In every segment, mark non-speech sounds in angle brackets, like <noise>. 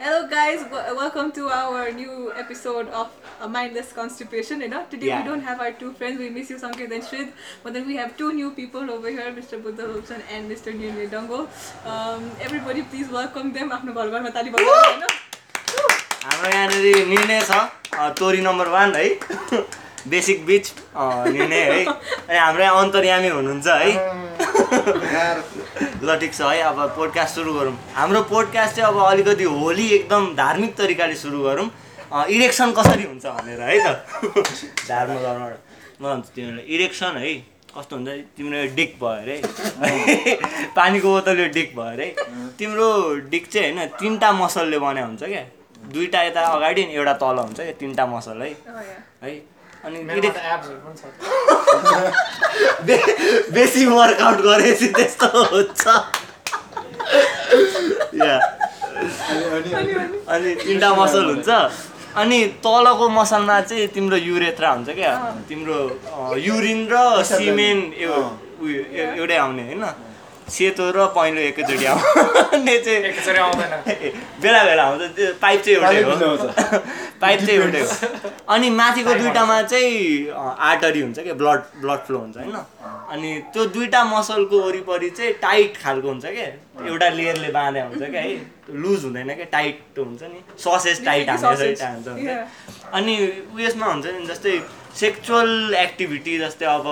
Hello guys welcome to our new episode of mindless constipation होइन today we don't have our two friend we miss you Sanket and Shred but we have two new people over here mister Buddha Ropsan and mister Ender Dango everybody please welcome them आफ्नो घर घरमा ती भयो हाम्रो यहाँनिर निर्णय छ तोरी नम्बर वान है बेसिक बिच निर्णय है। अनि हाम्रो अन्तर्यामी हुनुहुन्छ है। ल ठिक छ है। अब पोडकास्ट सुरु गरौँ। हाम्रो पोडकास्ट चाहिँ अब अलिकति होली एकदम धार्मिक तरिकाले सुरु गरौँ। इरेक्सन कसरी हुन्छ भनेर है त? धर्म धर्म। म भन्छु तिमीलाई इरेक्सन है। कस्तो हुन्छ? तिम्रो डिक भयो अरे है। पानीको बोतल यो डिक भयो अरे तिम्रो डिक चाहिँ होइन तिनवटा मसलले बनाएको हुन्छ क्या। दुईवटा यता अगाडि अनि एउटा तल हुन्छ क्या तिनवटा मसल है. है। अनि <laughs> बेसी वर्कआउट गरेपछि त्यस्तो हुन्छ। या। अनि तिनवटा मसल हुन्छ। अनि तलको मसलमा चाहिँ तिम्रो युरेथ्रा हुन्छ क्या। तिम्रो युरिन र सिमेन एउ- उयो एउटै आउने होइन। सेतो र पहेँलो एकैचोटि आउने <laughs> चाहिँ एकचोटि आउँदैन। बेला बेला आउँछ। त्यो पाइप चाहिँ एउटै पाइप हो। <laughs> पाइप चाहिँ एउटै हो। अनि माथिको दुइटामा चाहिँ आर्टरी हुन्छ क्या ब्लड ब्लड फ्लो हुन्छ होइन। अनि त्यो दुइटा मसलको वरिपरि चाहिँ टाइट खालको हुन्छ क्या। एउटा लेयरले बाँधे हुन्छ क्या है। लुज हुँदैन क्या टाइट हुन्छ नि। ससेज टाइट हुन्छ. अनि उयसमा हुन्छ नि जस्तै सेक्चुअल एक्टिभिटी जस्तै अब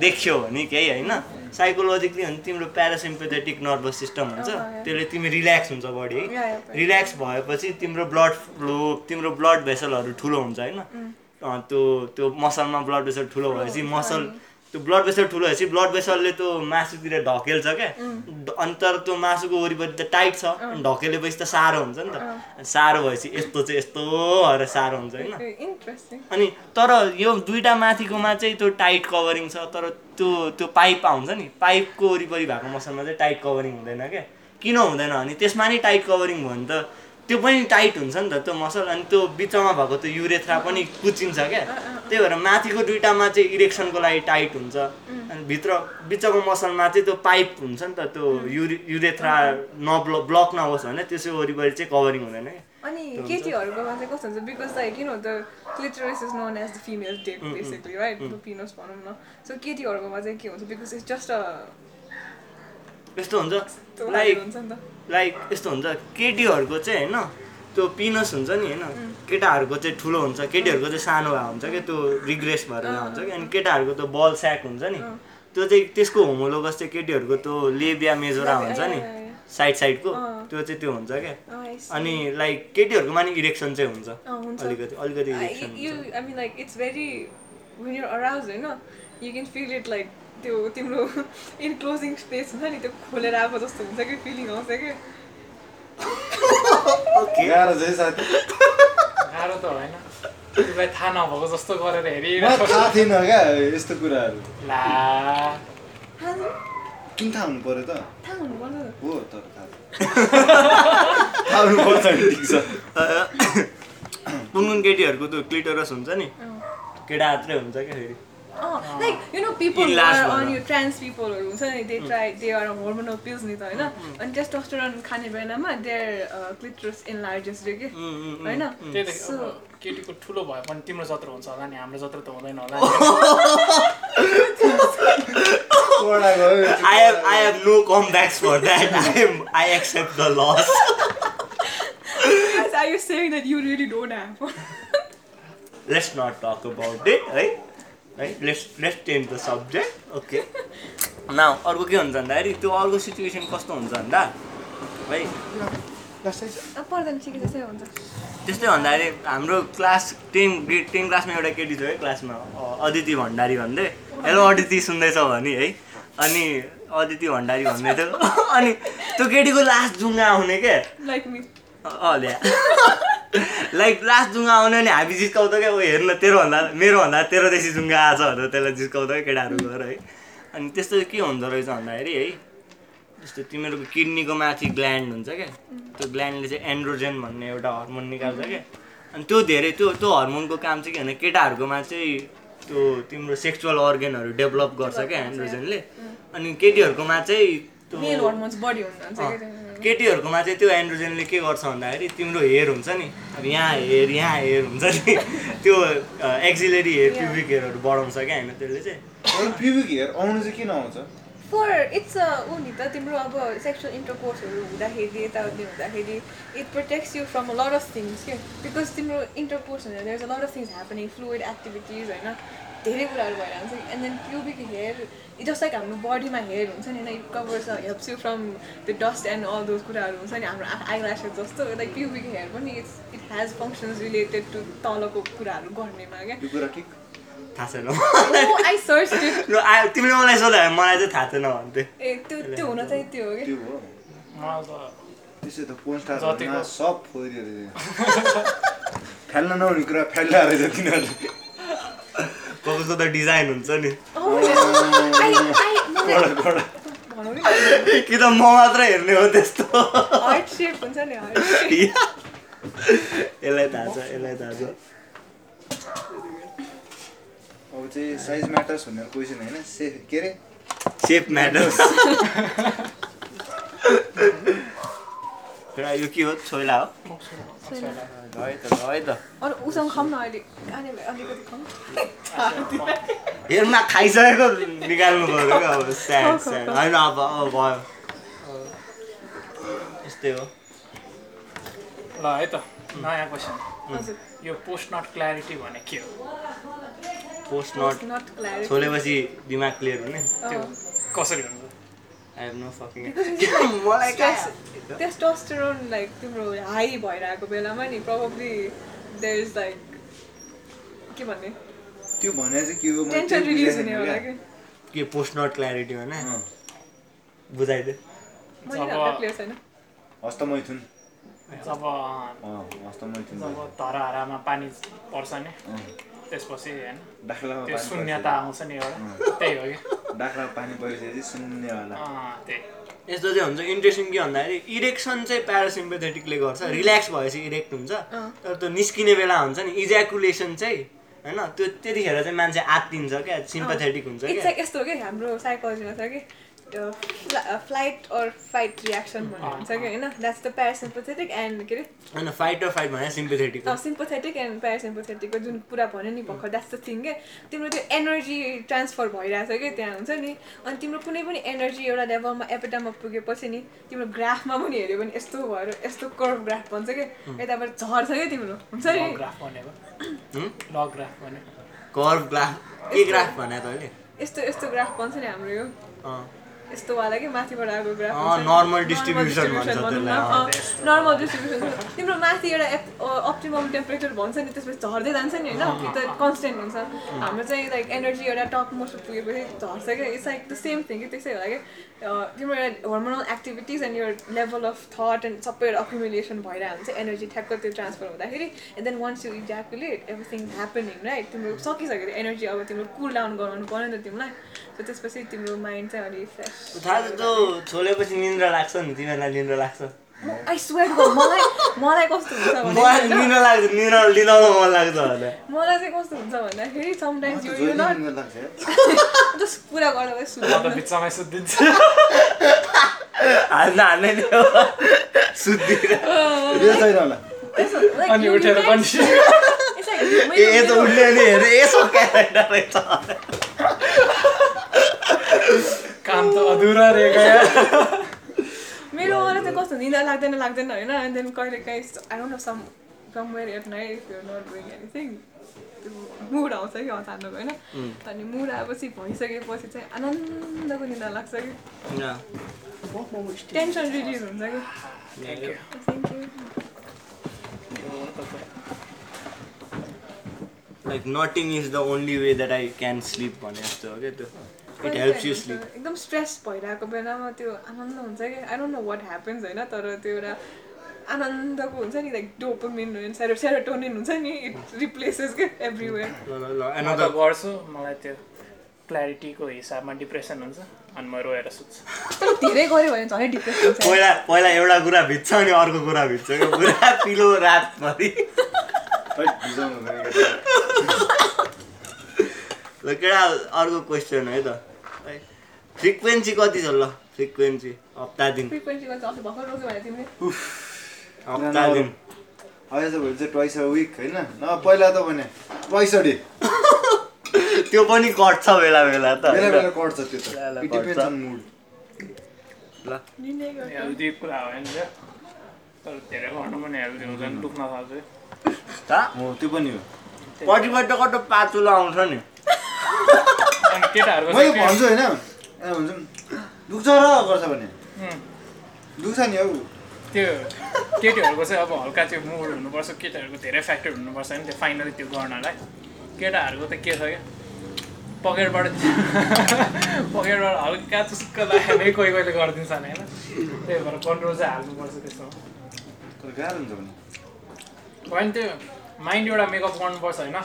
देख्यो भने केही होइन। साइकोलोजिकली भने तिम्रो प्यारासिम्पेथेटिक नर्भस सिस्टम हुन्छ. त्यसले तिमी रिल्याक्स हुन्छ बडी है। रिल्याक्स भएपछि तिम्रो ब्लड फ्लो तिम्रो ब्लड भेसलहरू ठुलो हुन्छ होइन? त्यो त्यो मसलमा ब्लड भेसल ठुलो भएपछि मसल त्यो ब्लड भेसल ठुलो भएपछि ब्लड भेसलले त्यो मासुतिर ढकेल्छ क्या। ड- अनि तर त्यो मासुको वरिपरि त टाइट छ। अनि ढकेलेपछि त साह्रो हुन्छ नि त। साह्रो भएपछि यस्तो चाहिँ यस्तो भएर साह्रो हुन्छ होइन. अनि तर यो दुइटा माथिकोमा चाहिँ त्यो टाइट कभरिङ छ तर त्यो त्यो पाइप आउँछ नि। पाइपको वरिपरि भएको मसलमा चाहिँ टाइट कभरिङ हुँदैन क्या। किन हुँदैन? भने त्यसमा नि टाइट कभरिङ भयो भने त। त्यो पनि टाइट हुन्छ नि त त्यो मसल अनि त्यो बिचमा भएको त्यो युरेथ्रा पनि कुचिन्छ क्या। त्यही भएर माथिको दुइटामा चाहिँ इरेक्सनको लागि टाइट हुन्छ। अनि भित्र बिचको मसलमा चाहिँ त्यो पाइप हुन्छ नि त त्यो युरि युरेथ्रा नब्ल ब्लक नहोस् भने त्यसको वरिपरि चाहिँ कभरिङ हुँदैन क्या। अनि केटीहरूकोमा चाहिँ कस्तो हुन्छ because like you know the clitoris is known as the female dick basically right the penis भनौँ न। सो केटीहरूकोमा चाहिँ के हुन्छ बिकज इट्स जस्ट अ यस्तो हुन्छ। लाइक हुन्छ नि त। लाइक यस्तो हुन्छ केटीहरूको चाहिँ होइन त्यो पिनस हुन्छ नि होइन केटाहरूको चाहिँ ठुलो हुन्छ केटीहरूको चाहिँ सानो भए हुन्छ क्या त्यो रिग्रेस भएर हुन्छ कि अनि केटाहरूको त्यो बल स्याक हुन्छ नि त्यो चाहिँ त्यसको होमोलोगस चाहिँ केटीहरूको त्यो लेबिया मेजोरा हुन्छ नि. साइड साइडको। त्यो चाहिँ त्यो हुन्छ क्या. अनि लाइक केटीहरूकोमा नि इरेक्सन चाहिँ हुन्छ। अलिकति अलिकति इरेक्सन त्यो तिम्रो इनक्लोजिङ स्पेस हुन्छ नि त्यो खोलेर आएको जस्तो हुन्छ कि फिलिङ आउँछ कि? ओके गाह्रो त होइन। तिमीलाई थाहा नभएको जस्तो गरेर हेरिरहेको थाहा थिएन क्या यस्तो कुराहरू। ला। किन थाहा हुनु पऱ्यो त? थाहा हुनुपर्छ हो तर थाहा थाहा हुनु पर्छ नि ठिक छ। कुन कुन केटीहरूको त्यो क्लिटरस हुन्छ नि। केटा मात्रै हुन्छ क्या फेरि। Like you know people on. यो ट्रान्स पिपलहरू हुन्छ नि they try they are hormonal pills नि त होइन अनि टेस्टोस्टेरोन खाने बेलामा देयर क्लिटरस इन लार्जेस्ट रे के होइन त So- अब केटीको ठुलो भए पनि तिम्रो जत्रो हुन्छ होला नि हाम्रो जत्रो त हुँदैन होला I have I have no comebacks for that. I am I accept the loss. Are you saying that you really don't have? Let's not talk about it, right? Right? Let's let's change the subject. Okay. <laughs> Now, अर्को के हुन्छ भन्दाखेरि त्यो अर्को situation कस्तो हुन्छ भन्दा है त्यस्तै हुन्छ त्यस्तै भन्दाखेरि हाम्रो क्लास टेन ग्रेड टेन क्लासमा एउटा केटी छ है क्लासमा अदिति भण्डारी भन्दै हेलो अदिति सुन्दैछौ भने है अनि अदिति भण्डारी भन्दै थियो <laughs> अनि त्यो केटीको लास्ट जुङ्गा आउने क्या लाइक मी अँ ल्या लाइक लास्ट जुङ्गा आउने नि हामी जिस्काउँदा क्या ओ हेर्न तेरोभन्दा मेरोभन्दा तेरोदेखि जुङ्गा आएछ भनेर त्यसलाई जिस्काउँदा केटाहरू गएर है अनि त्यस्तो के हुँदो रहेछ भन्दाखेरि है जस्तो तिमीहरूको किडनीको माथि ग्ल्यान्ड हुन्छ क्या त्यो ग्ल्यान्डले चाहिँ एन्ड्रोजेन भन्ने एउटा हर्मोन निकाल्छ क्या अनि त्यो धेरै त्यो त्यो हर्मोनको काम चाहिँ के भने केटाहरूकोमा चाहिँ त्यो तिम्रो सेक्सुअल अर्गेनहरू डेभलप गर्छ क्या एन्ड्रोजनले अनि केटीहरूकोमा चाहिँ केटीहरूकोमा चाहिँ त्यो एन्ड्रोजनले के गर्छ भन्दाखेरि तिम्रो हेयर हुन्छ नि। अब यहाँ हेयर यहाँ हेयर हुन्छ नि। <laughs> त्यो एक्जिलेरी हेयर प्युबिक हेयरहरू बढाउँछ क्या होइन त्यसले चाहिँ। तर प्युबिक हेयर आउनु चाहिँ किन आउँछ? फर इट्स अ ऊ नि त तिम्रो अब सेक्सुअल इन्टरकोर्सहरू हुँदाखेरि यताउति हुँदाखेरि it protects you from a lot of things के? बिकज तिम्रो इन्टरकोर्स हुँदा there is a lot of things happening fluid activities होइन? धेरै कुराहरू भइरहन्छ and then pubic hair just like हाम्रो बडीमा हेयर हुन्छ नि होइन it covers helps you from the dust and all those कुराहरू हुन्छ नि हाम्रो आइल्यासेस जस्तो लाइक प्युबिक हेयर पनि it's it has functions related to तलको कुराहरू गर्नेमा क्या थाहा छैन इट <laughs> तिमीले मलाई मलाई चाहिँ थाहा छैन भन्थ्यो ए त्यो त्यो हुन चाहिँ त्यो हो कि त्यो हो। मलाई त त्यसो त पोन स्टारमा जतिको- सब फोरियो रहेछ। <laughs> फ्याल्न नहुने कुरा फ्याल्ला रहेछ तिनीहरूले। <laughs> कसको त डिजाइन हुन्छ नि। कि त म मात्र हेर्ने हो त्यस्तो। यसलाई थाहा छ यसलाई थाहा छ। अब चाहिँ साइज म्याटर्स भनेर क्वेसन होइन से के अरे सेप <laughs> <laughs> म्याटर यो के हो छोइला हो ल है त ल है त अरू उसँग खाऊँ न अहिले कहाँनिर अलिकति खाऊँ हेर्न खाइसकेको निकाल्नु पऱ्यो क्या अब स्याड स्याड होइन अब अब भयो यस्तै हो ल है त नयाँ क्वेसन यो पोस्ट नट क्ल्यारिटी भने के हो पोस्ट नट छोलेपछि दिमाग क्लियर हुने त्यो कसरी हुन्छ आई हेभ नो फकिङ मलाई टेस्टोस्टेरोन लाइक तिम्रो हाई भइरहेको बेलामा नि प्रब्ली देयर इज लाइक के भन्ने? त्यो भने चाहिँ के हो मैले टेन्सन रिलिज हुने होला। कि के पोस्ट नट क्ल्यारिटी भने अँ, बुझाइदियो मैले जब- जब अँ हस्तमैथुन जब धराहारामा पानी पर्छ नि त्यसपछि होइन त्यो शून्यता आउँछ नि एउटा। त्यही हो कि। डाख्लामा पानी परिसकेपछि अँ, त्यही। यस्तो चाहिँ हुन्छ इन्ट्रेस्टिङ के भन्दाखेरि इरेक्सन चाहिँ प्यारासिम्पेथेटिकले गर्छ। रिल्याक्स भएपछि इरेक्ट हुन्छ। तर त्यो निस्किने बेला हुन्छ नि इज्याकुलेसन चाहिँ होइन त्यो त्यतिखेर चाहिँ मान्छे आत्तिन्छ क्या सिम्पथेटिक हुन्छ यस्तो हो कि हाम्रो साइकोलोजीमा छ कि फ्लाइट अर फाइट रियाक्सन भन्ने हुन्छ कि होइन? द्याट्स द प्यारासिम्पथेटिक एन्ड के अरे? फाइट र फाइट भने सिम्पथेटिक सिम्पथेटिक एन्ड प्यारासिम्पथेटिकको जुन कुरा भन्यो नि भर्खर द्याट्स द थिङ के? तिम्रो त्यो एनर्जी ट्रान्सफर भइरहेछ कि त्यहाँ हुन्छ नि? अनि तिम्रो कुनै पनि एनर्जी एउटा लेभलमा एपिटामा पुगेपछि नि तिम्रो ग्राफमा पनि हेऱ्यो भने यस्तो भएर यस्तो कर्भ ग्राफ भन्छ कि? यताबाट झर्छ क्या तिम्रो? हुन्छ नि? ग्राफ भनेको हुँ? लग ग्राफ भनेको कर्भ ग्राफ के ग्राफ भने तैँले यस्तो यस्तो ग्राफ भन्छ नि हाम्रो यो। अँ। यस्तो वाला कि माथिबाट आएको ग्राफ भन्छ त्यसलाई, अँ, नर्मल डिस्ट्रिब्युसन तिम्रो माथि एउटा अप्टिमम टेम्परेचर भन्छ नि त्यसपछि झर्दै जान्छ नि होइन? कि त कन्सटेन्ट हुन्छ। हाम्रो चाहिँ लाइक एनर्जी एउटा टप मोस्ट पुगेपछि झर्छ क्या। It's like the same thing कि त्यसै होला कि तिम्रो एउटा हर्मोनल एक्टिभिटिज एन्ड यो लेभल अफ थट एन्ड सबै एउटा अक्युमुलेसन भइरहेको हुन्छ एनर्जी ठ्याक्क त्यो ट्रान्सफर हुँदाखेरि and then once you ejaculate everything happening right तिम्रो सकिसक्यो। एनर्जी अब तिम्रो कुल डाउन गराउनु पऱ्यो नि त तिमीलाई। सो त्यसपछि तिम्रो माइन्ड चाहिँ अलिक फ्रेस थाहा छ त्यो छोलेपछि निन्द्रा लाग्छ नि तिमीहरूलाई निन्द्रा लाग्छ। आई स्वेट मलाई मलाई कस्तो हुन्छ भने मलाई होइन, निन्द्रा लाग्छ निन्द्रा लिँदाउन मन लाग्छ भने। मलाई चाहिँ कस्तो हुन्छ भन्दाखेरि समटाइम्स यो जहिले यु नट निन्द्रा लाग्छ <laughs> यार। जस्ट पुरा गरेर म त सुन्नु बिचमै सुत्दिन्छु। हाल्न हाल्ने नि हो। सुत्दिएर यो छैन होला। अनि उठेर <laughs> पनि ए उठ्ने हेरे यसो क्यारेक्टर रहेछ। काम त अधुरा रहेको यार <laughs> मेरो मलाई चाहिँ कस्तो निदा लाग्दैन लाग्दैन होइन? एन्ड देन कहिले काहीँ I don't know some somewhere at night if you not doing anything mood आउँछ कि अचानक होइन? अनि मुड आएपछि भइसकेपछि चाहिँ आनन्दको निदा लाग्छ कि. टेन्सन रिलिज हुन्छ कि। Thank you. Like nothing is the only way that I can sleep भने जस्तो हो क्या त्यो। इट हेल्प्स यु स्लिप एकदम स्ट्रेस भइरहेको बेलामा त्यो आनन्द हुन्छ कि? I don't know what happens होइन तर त्यो एउटा आनन्दको हुन्छ नि लाइक डोपोमिन सेरो सेरोटोनिन हुन्छ नि इट रिप्लेसेस के एभ्रिवेयर ल ल म त एनदर गर्छु मलाई त्यो क्ल्यारिटीको हिसाबमा डिप्रेसन हुन्छ अनि म रोएर सुत्छु। तर धेरै गऱ्यो भने झनै डिप्रेस हुन्छ। पहिला पहिला एउटा कुरा भिज्छ अनि अर्को कुरा भिज्छ पुरा पिलो रातभरि। ल केटा अर्को क्वेसन है त। फ्रिक्वेन्सी कति छ ल? फ्रिक्वेन्सी हप्ता दिन भने हप्ता दिन अहिले त भोलि चाहिँ ट्वाइस अ विक होइन? न पहिला त भने ट्वाइस अ डे त्यो पनि कट्छ बेला बेला त बेला बेला होइन? कट्छ त्यो त। डिपेन्ड्स। अन मुड ल। हेल्दी कुरा हो नि त तर धेरै गर्नु पनि हेल्दी हुँदैन दुख्न थाल्छ। त? हो त्यो पनि हो। पट्टिबाट कस्तो पाचुलो आउँछ नि? केटाहरूको मैले भन्छु होइन? भन्छु दुख्छ र गर्छ भने दुख्छ नि हौ त्यो केटीहरूको चाहिँ अब हल्का त्यो मुड हुनुपर्छ केटाहरूको धेरै फ्याक्टर हुनुपर्छ नि त्यो फाइनली त्यो गर्नलाई केटाहरूको त के छ क्या पकेटबाट पकेटबाट हल्का चुस्क भने कोही कोहीले गरिदिन्छ नि होइन त्यही भएर कन्ट्रोल चाहिँ हाल्नुपर्छ त्यसमा गाह्रो हुन्छ भने होइन त्यो माइन्ड एउटा मेकअप गर्नुपर्छ होइन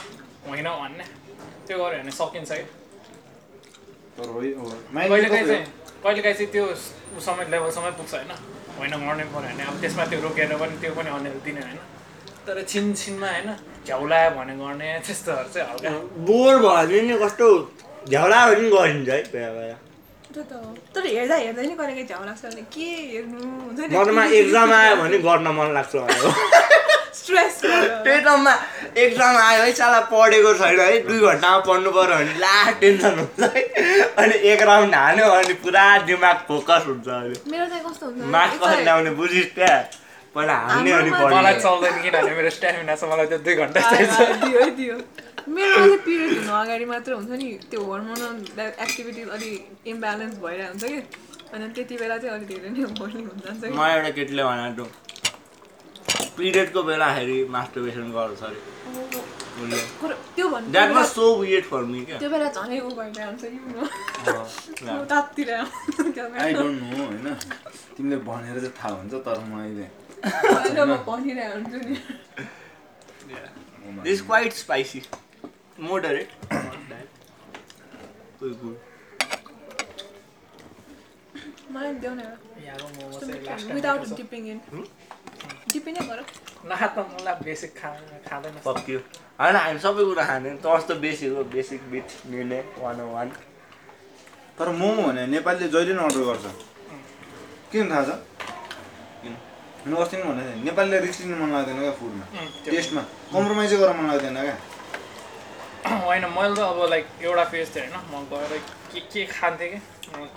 होइन भन्ने त्यो गऱ्यो भने सकिन्छ कि तर हो हो कहिलेकाहीँ चाहिँ कहिलेकाहीँ चाहिँ त्यो उसँग लेभलसम्म पुग्छ होइन। होइन गर्नै पऱ्यो भने अब त्यसमा त्यो रोकेर पनि त्यो पनि अनहेल्दी नै होइन। तर छिन छिनमा होइन झ्याउलायो भने गर्ने त्यस्तोहरू चाहिँ हल्का। बोर भयो भने नि कस्तो झ्याउला पनि गरिन्छ है बेला बेला तर हेर्दा हेर्दै नि कहिलेकाहीँ झ्याउ लाग्छ भने के हेर्नु? हुन्छ नि मनमा एक्जाम आयो भने गर्न मन लाग्छ <laughs> स्ट्रेस त्यही टममा एक्जाम आयो है साला पढेको छैन है दुई घन्टामा पढ्नु पऱ्यो भने ला टेन्सन हुन्छ है। अनि एक राउन्ड हान्यो अनि पुरा दिमाग फोकस हुन्छ अनि। मेरो चाहिँ कस्तो हुन्छ मार्क्स कसरी ल्याउने बुझिस् क्या। पहिला हान्ने अनि मलाई चल्दैन किनभने मेरो स्ट्यामिना छ मलाई त्यो दुई घन्टा चाहिन्छ। मेरो चाहिँ पिरियड हुनु अगाडि मात्र हुन्छ नि त्यो हर्मोनल एक्टिभिटिज अलिक इम्ब्यालेन्स भइरहेको हुन्छ कि। अनि त्यति बेला चाहिँ अलिक धेरै नै बोर्निङ हुन जान्छ कि। मलाई एउटा केटीले भनेको पिरियडको बेलाखेरि मास्टरबेसन गर्छ अरे। उसले। कुरो- त्यो भन्नु that was so weird for me क्या? त्यो बेला झनै ऊ भइरहेको हुन्छ कि अँ, तातिर आई डोन्ट नो होइन? तिमीले भनेर चाहिँ थाहा हुन्छ तर म अहिले म भनिरहेको हुन्छु नि। This is quite spicy. Moderate. Good, good. मलाई देऊ न यहाँको मोमो चाहिँ लास्ट विदाउट डिपिङ इन नै गर। बेसिक खा खाँदैन। Fuck you. होइन हामी सबै कुरा खाने तर्स त बेसिक हो बेसिक बिच निर्णय वान वान तर मोमो भने नेपालीले जहिले पनि अर्डर गर्छ। किन थाहा छ? किन? मैले अस्ति पनि भनेको थिएँ। नेपालीले रिस्क लिनु मन लाग्दैन क्या फुडमा टेस्टमा कम्प्रोमाइजै गर्न मन लाग्दैन क्या। <coughs> होइन मैले त अब लाइक एउटा फेज थियो होइन। म गएर के के खान्थेँ कि?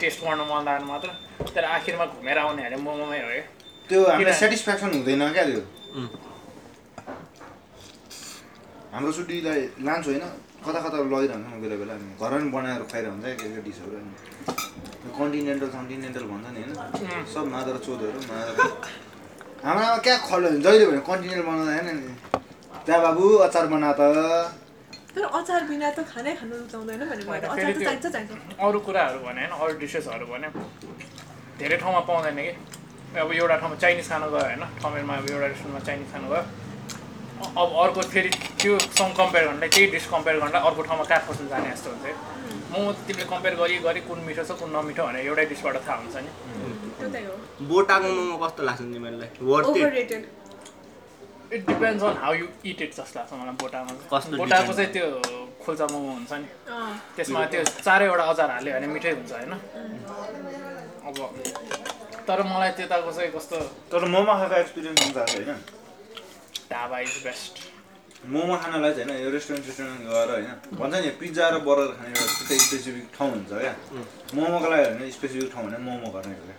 टेस्ट गर्न मन लागेन मात्र। तर आखिरमा घुमेर आउनेहरूले मोमोमै हो क्या त्यो हामीलाई? सेटिस्फ्याक्सन हुँदैन क्या त्यो. हाम्रो सुटीलाई लान्छु होइन कता कता लगिरहन्छ बेला बेला हामी घरमा पनि बनाएर खुवाइरहन्छ हुन्छ डिसहरू अनि। कन्टिनेन्टल कन्टिनेन्टल भन्छ नि होइन। सब मादर चोदहरू मादर। हाम्रोमा क्या खल जहिले भने कन्टिनेन्टल बनाउँदा होइन नि। त्यहाँ बाबु अचार बना त। तर अचार बिना त खानै खानु रुचाउँदैन भने होइन, अचार फेरि त त्यो- चाहिन्छ चाहिन्छ। अरू कुराहरू भने होइन अरू डिसेसहरू भने धेरै ठाउँमा पाउँदैन कि। अब एउटा ठाउँमा चाइनिज खानु गयो होइन ठमेरमा अब एउटा रेस्टुरेन्टमा चाइनिज खानु गयो अब अर्को फेरि त्योसँग कम्पेयर गर्नलाई त्यही डिस कम्पेयर गर्नलाई अर्को ठाउँमा कहाँ खोज्नु जाने जस्तो हुन्छ मोमो त तिमीले कम्पेयर गरी गरी कुन मिठो छ कुन नमिठो भनेर एउटै डिसबाट थाहा हुन्छ नि। त्यो बोटाको मोमो कस्तो लाग्छ तिमीहरूलाई? It depends on how you eat it जस्तो लाग्छ मलाई बोटामा। बोटाको? चाहिँ त्यो खुल्चा मोमो हुन्छ नि। अँ। त्यसमा त्यो चारैवटा अचार हाल्यो भने मिठै हुन्छ होइन। अब तर मलाई त्यताको चाहिँ कस्तो? तर मोमो खाएको एक्सपिरियन्स हुन्छ होइन? ढाबा इज बेस्ट मोमो खानलाई चाहिँ होइन यो रेस्टुरेन्ट रेस्टुरेन्ट गएर होइन भन्छ नि पिज्जा र बर्गर खाने एउटा छुट्टै स्पेसिफिक ठाउँ हुन्छ क्या। मोमोको लागि होइन स्पेसिफिक ठाउँ भने मोमो गर्ने हो क्या।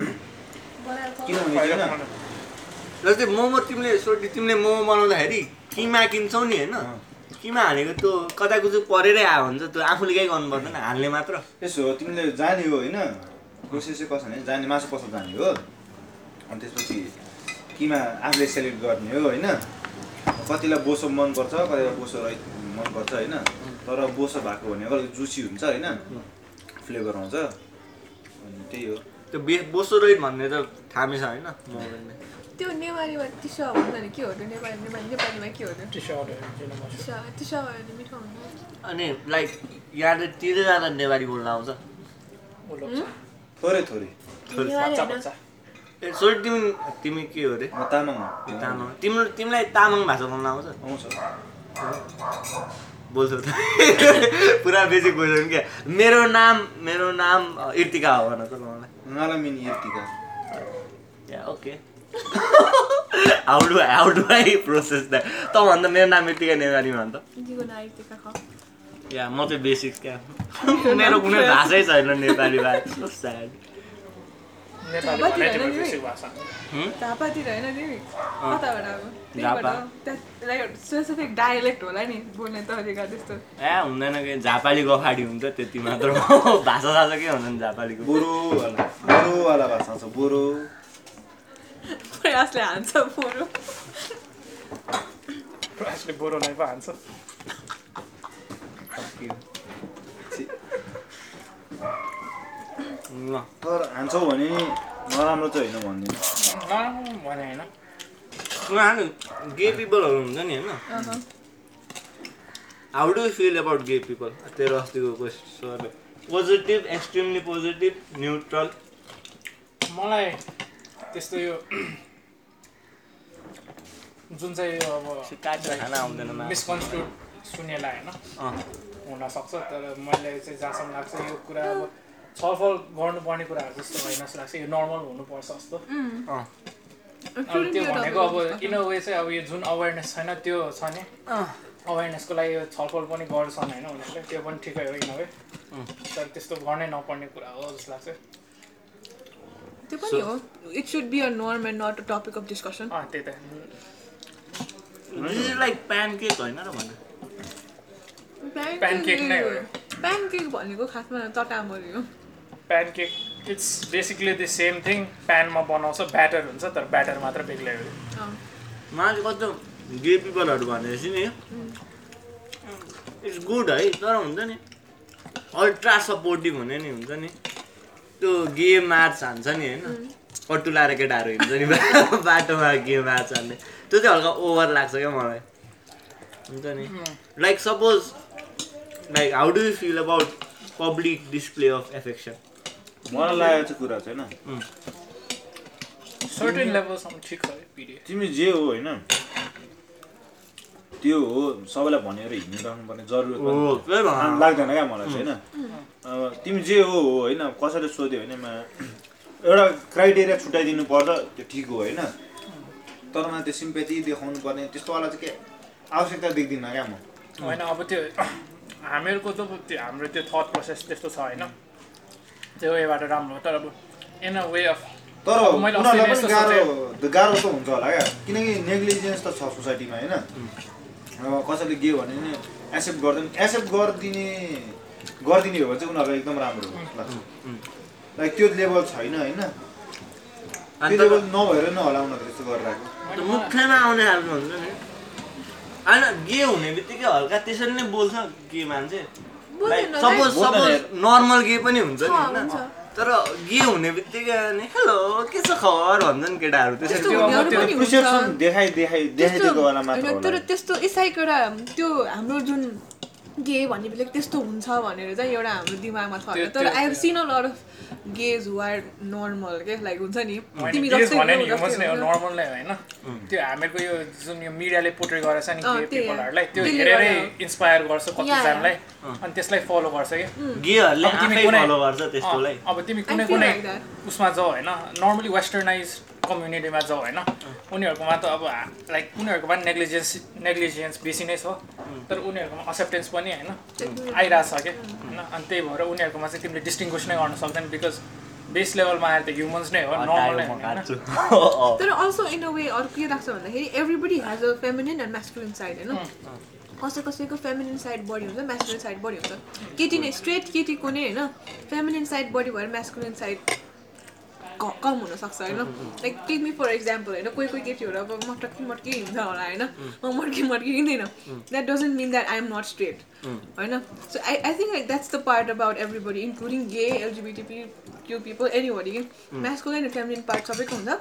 <coughs> किनभने जस्तै मोमो तिमीले सोटी तिमीले मोमो बनाउँदाखेरि किमा किन्छौ नि होइन? किमा हानेको त्यो कता कुछु परेरै आयो भने चाहिँ त्यो आफूले केही गर्नु पर्दैन हाल्ने मात्र। यसो हो तिमीले जाने हो होइन? प्रोसेस चाहिँ कसो भने जाने मासु पसल जाने हो? अनि त्यसपछि किमा आफूले सेलेक्ट गर्ने हो होइन? कतिलाई बोसो मनपर्छ कतिलाई बोसो रहित मनपर्छ होइन? तर बोसो भएको भने अलिक जुसी हुन्छ होइन? फ्लेभर आउँछ। अनि त्यही हो। त्यो बे बोसो रोहित भन्ने त थामी छ होइन त्यो नेवारीमा टिसा भन्छ नि के हो त्यो नेपाली नेपाली नेपालीमा के हो त्यो टी सर्टहरू टिसा टिसा भयो भने मिठो हुन्छ अनि लाइक यहाँ त तिनजना नेवारी बोल्न आउँछ थोरै थोरै ए सोच तिमी तिमी के हो अरे तामाङ हो तामाङ तिम्रो तिमीलाई तामाङ भाषा बोल्न आउँछ आउँछ बोल्छु त पुरा बेसिक क्वेसन क्या मेरो नाम मेरो नाम इर्तिका हो भन त मलाई मलाई मिनी या okay how do how do I process that त भन्दा मेरो नाम इर्तिका नेपाली भन त। जीवन आइतेका ख। या म चाहिँ बेसिक क्या। मेरो कुनै <laughs> भाषै छैन नेपाली भाषा। स्याड डायलेक्ट होला नि बोल्ने तरिका त्यस्तो। ए हुँदैन कि। झापालीको अगाडि हुन्छ त्यति मात्र। हो <laughs> भाषा साषा के हुँदैन झापालीको? बोरोवाला। बोरोवाला भाषा छ बोरो। प्रयासले हान्छ पोरो प्रयासले बोरोलाई पो हान्छ ल तर हान्छौ भने नि नराम्रो चाहिँ होइन भन्दिनँ नराम्रो भने होइन उनीहरू गे पिपलहरू हुन्छ नि होइन how do feel about gay people तेरो अस्तिको question positive extremely positive neutral मलाई त्यस्तो यो जुन चाहिँ यो अब काटेर खाना आउँदैन मा मिसकन्स्ट्रुड सुनेला होइन? अँ। हुनसक्छ तर मैले चाहिँ जहाँसम्म लाग्छ यो कुरा अब छलफल गर्नुपर्ने कुराहरू जस्तो होइन जस्तो लाग्छ। यो नर्मल हुनुपर्छ जस्तो। अँ। अब त्यो भनेको अब इन अ वे चाहिँ अब यो जुन अवेरनेस छैन त्यो छ नि। अवेरनेसको लागि यो छलफल पनि गर्छन् होइन उनीहरूले। त्यो पनि ठिकै हो इन अ। वे तर त्यस्तो गर्नै नपर्ने कुरा हो जस्तो लाग्छ। त्यो पनि हो it should be a norm and not a topic of discussion अँ त्यही त लाइक प्यान केक होइन र भन्नु Pancake. नै हो। प्यानकेक भनेको खासमा चटामरी हो। Pancake it's basically the same thing प्यानमा बनाउँछ ब्याटर हुन्छ तर ब्याटर मात्र बेग्लै हो। अँ। मलाई कस्तो गे पिपलहरू भनेपछि नि इट्स गुड है तर हुन्छ नि। अल्ट्रा सपोर्टिभ हुने नि हुन्छ नि। त्यो गे मार्च हान्छ नि होइन? पट्टु लाएर केटाहरू हिँड्छ नि <laughs> बाटोमा गे मार्च हान्ने। त्यो चाहिँ हल्का ओभर लाग्छ क्या मलाई। हुन्छ नि? Like suppose like how do you feel about public display of affection मलाई लागेको चाहिँ कुरा चाहिँ होइन। सर्टेन लेभलसम्म ठिक छ पिडिए तिमी जे हो होइन त्यो हो सबैलाई भनेर हिँडिराख्नुपर्ने जरुरत लाग्दैन। क्या मलाई चाहिँ होइन? अब तिमी जे हो हो होइन कसैले सोध्यो भने मा एउटा क्राइटेरिया छुट्याइदिनु पर्छ त्यो ठिक हो होइन। तर मलाई त्यो सिम्पेथी देखाउनु पर्ने त्यस्तोवाला चाहिँ के आवश्यकता देख्दिनँ क्या म। होइन अब त्यो हामीहरूको त त्यो हाम्रो त्यो थट प्रोसेस त्यस्तो छ होइन त्यो वेबाट राम्रो हो। तर अब इन अ वे अफ तर उनीहरूलाई पनि गाह्रो गाह्रो त हुन्छ होला क्या। किनकि नेग्लिजेन्स त छ सोसाइटीमा होइन। कसैले के भने नि एक्सेप्ट गर्दैन। एक्सेप्ट गरिदिने गरिदिने हो भने चाहिँ उनीहरूलाई एकदम राम्रो लाग्छ लाइक त्यो लेभल छैन होइन? त्यो लेभल नभएर नै होला उनीहरूले त्यस्तो गरिरहेको। मुखमा आउने खालको हुन्छ नि। होइन गे हुने बित्तिकै हल्का त्यसरी नै बोल्छ गे मान्छे? बोल्दैन, सपोज सपोज। नर्मल गे पनि हुन्छ नि। होइन। तर गे हुने बित्तिकै हेलो के छ खबर भन्छन् केटाहरू त्यसरी तर त्यस्तो इसाइक एउटा त्यो हाम्रो जुन गे भन्ने बित्तिकै त्यस्तो हुन्छ भनेर चाहिँ एउटा हाम्रो दिमागमा छ तर I have seen a lot of gays who are normal के? लाइक हुन्छ नि? तिमी गेज जस्तै भने हो, नि ह्युमन्स जस्तै नै हो। हो। नर्मल नै होइन त्यो हामीहरूको यो जुन यो मिडियाले पोर्ट्रे गरेछ नि अँ, गे त्यही हो। पिपलहरूलाई त्यो हेरेरै। इन्सपायर गर्छ या, कतिजनालाई अनि त्यसलाई फलो गर्छ कि गेहरूले अब तिमी आफै कुनै- फलो गर्छ त्यस्तोलाई। अब तिमी कुनै कुनै. उसमा जाऊ होइन। नर्मली वेस्टर्नाइज कम्युनिटीमा जाऊ होइन। उनीहरूकोमा त अब लाइक उनीहरूकोमा नेग्लिजेन्स नेग्लिजेन्स बेसी नै छ। तर उनीहरूकोमा एक्सेप्टेन्स पनि होइन। आइरहेछ क्या होइन? अनि त्यही भएर उनीहरूकोमा चाहिँ तिमीले डिस्टिङ्ग्विस नै गर्न सक्दैन बिकज बेस लेभलमा आएर त ह्युमन्स नै हो नर्मल <laughs> तर अल्सो इन अ वे अरू के लाग्छ भन्दाखेरि everybody has a feminine and masculine side होइन? कसै कसैको फेमिनिन साइड बढी हुन्छ म्यास्कुलिन साइड बढी हुन्छ। केटी नै स्ट्रेट केटीको नै होइन? फेमिनिन साइड बढी भएर म्यास्कुलिन साइड क- कम हुनसक्छ होइन like take me for example होइन कोही कोही केटीहरू अब मटकी मटकी हिँड्छ होला होइन म मटकी मटकी हिँड्दैन that doesn't mean that I am not straight होइन so I I think like that's the part about everybody including gay LGBTP Q people anybody कि म्यास्कुलिन एन्ड फेमिनिन पार्ट सबैको हुन्छ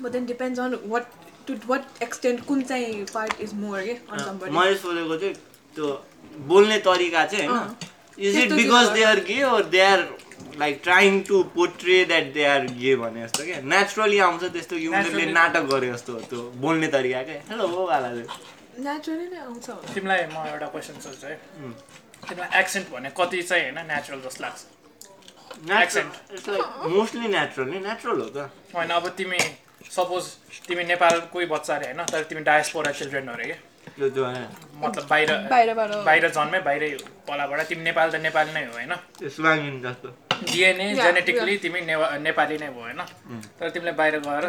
but then depends on what to what extent कुन चाहिँ part is more के मैले सोधेको चाहिँ त्यो बोल्ने तरिका चाहिँ होइन। Is it because they are gay or they are like trying to portray that they are gay भने जस्तो क्या? नेचुरली आउँछ त्यस्तो कि उनीहरूले. नाटक गरे जस्तो हो त्यो बोल्ने तरिका क्या? हेलो वाला चाहिँ नेचुरली नै आउँछ। तिमीलाई म एउटा क्वेसन सोध्छु है। तिमीलाई एक्सेन्ट भने कति चाहिँ होइन नेचुरल जस्तो लाग्छ? मोस्टली नेचुरल नै नेचुरल हो त। होइन अब तिमी सपोज तिमी नेपालकै बच्चा अरे होइन तर तिमी डायस्पोरा चिल्ड्रेन अरे कि? त्यो त्यो होइन। मतलब बाहिर बाहिरबाट बाहिर जन्मे बाहिरै पलाबाट। तिमी नेपाल त नेपाली नै हो होइन? डिएनए जेनेटिकली तिमी नेवा- नेपाली नै भयो होइन? तर तिमीले बाहिर गएर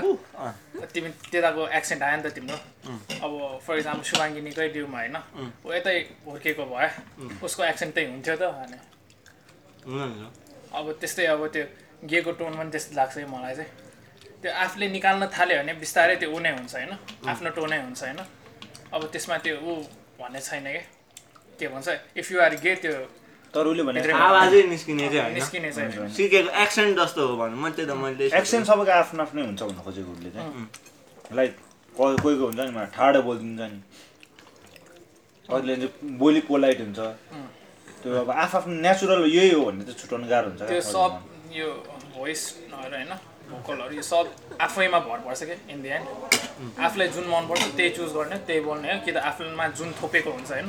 तिमी त्यताको एक्सेन्ट आयो नि त तिम्रो। अब फर इक्जाम्पल सुवाङ्गिनीकै ड्युमा होइन? ऊ यतै हुर्केको भए उसको एक्सेन्ट त्यही हुन्थ्यो त अनि हुनुहुन्छ। अब त्यस्तै अब त्यो गेको टोन पनि त्यस्तो लाग्छ है मलाई चाहिँ। त्यो आफूले निकाल्न थाल्यो भने बिस्तारै त्यो ऊ नै हुन्छ होइन? आफ्नो टोनै हुन्छ होइन? अब त्यसमा त्यो ऊ भन्ने छैन क्या के भन्छ? इफ यु आर गे त्यो तर उसले भने भित्र- आवाजै निस्किने चाहिँ होइन। निस्किने चाहिँ सिकेको एक्सेन्ट जस्तो हो भन्नु म त्यही त मैले एक्सेन्ट सबैको आफ्नो आफ्नै हुन्छ भन्न खोजेको उसले चाहिँ। लाइक कोही कोहीको हुन्छ नि मलाई ठाडो बोलिदिन्छ नि। कतिले चाहिँ बोली पोलाइट हुन्छ। त्यो अब आफ्नो नेचुरल यही हो भन्ने चाहिँ छुट्याउनु गाह्रो हुन्छ त्यो सब यो भोइसहरू होइन भोकलहरू यो सब आफैमा भर पर्छ क्या इन द एन्ड आफूलाई जुन मनपर्छ त्यही चुज गर्ने त्यही बोल्ने हो कि त आफूमा जुन थोपेको हुन्छ होइन।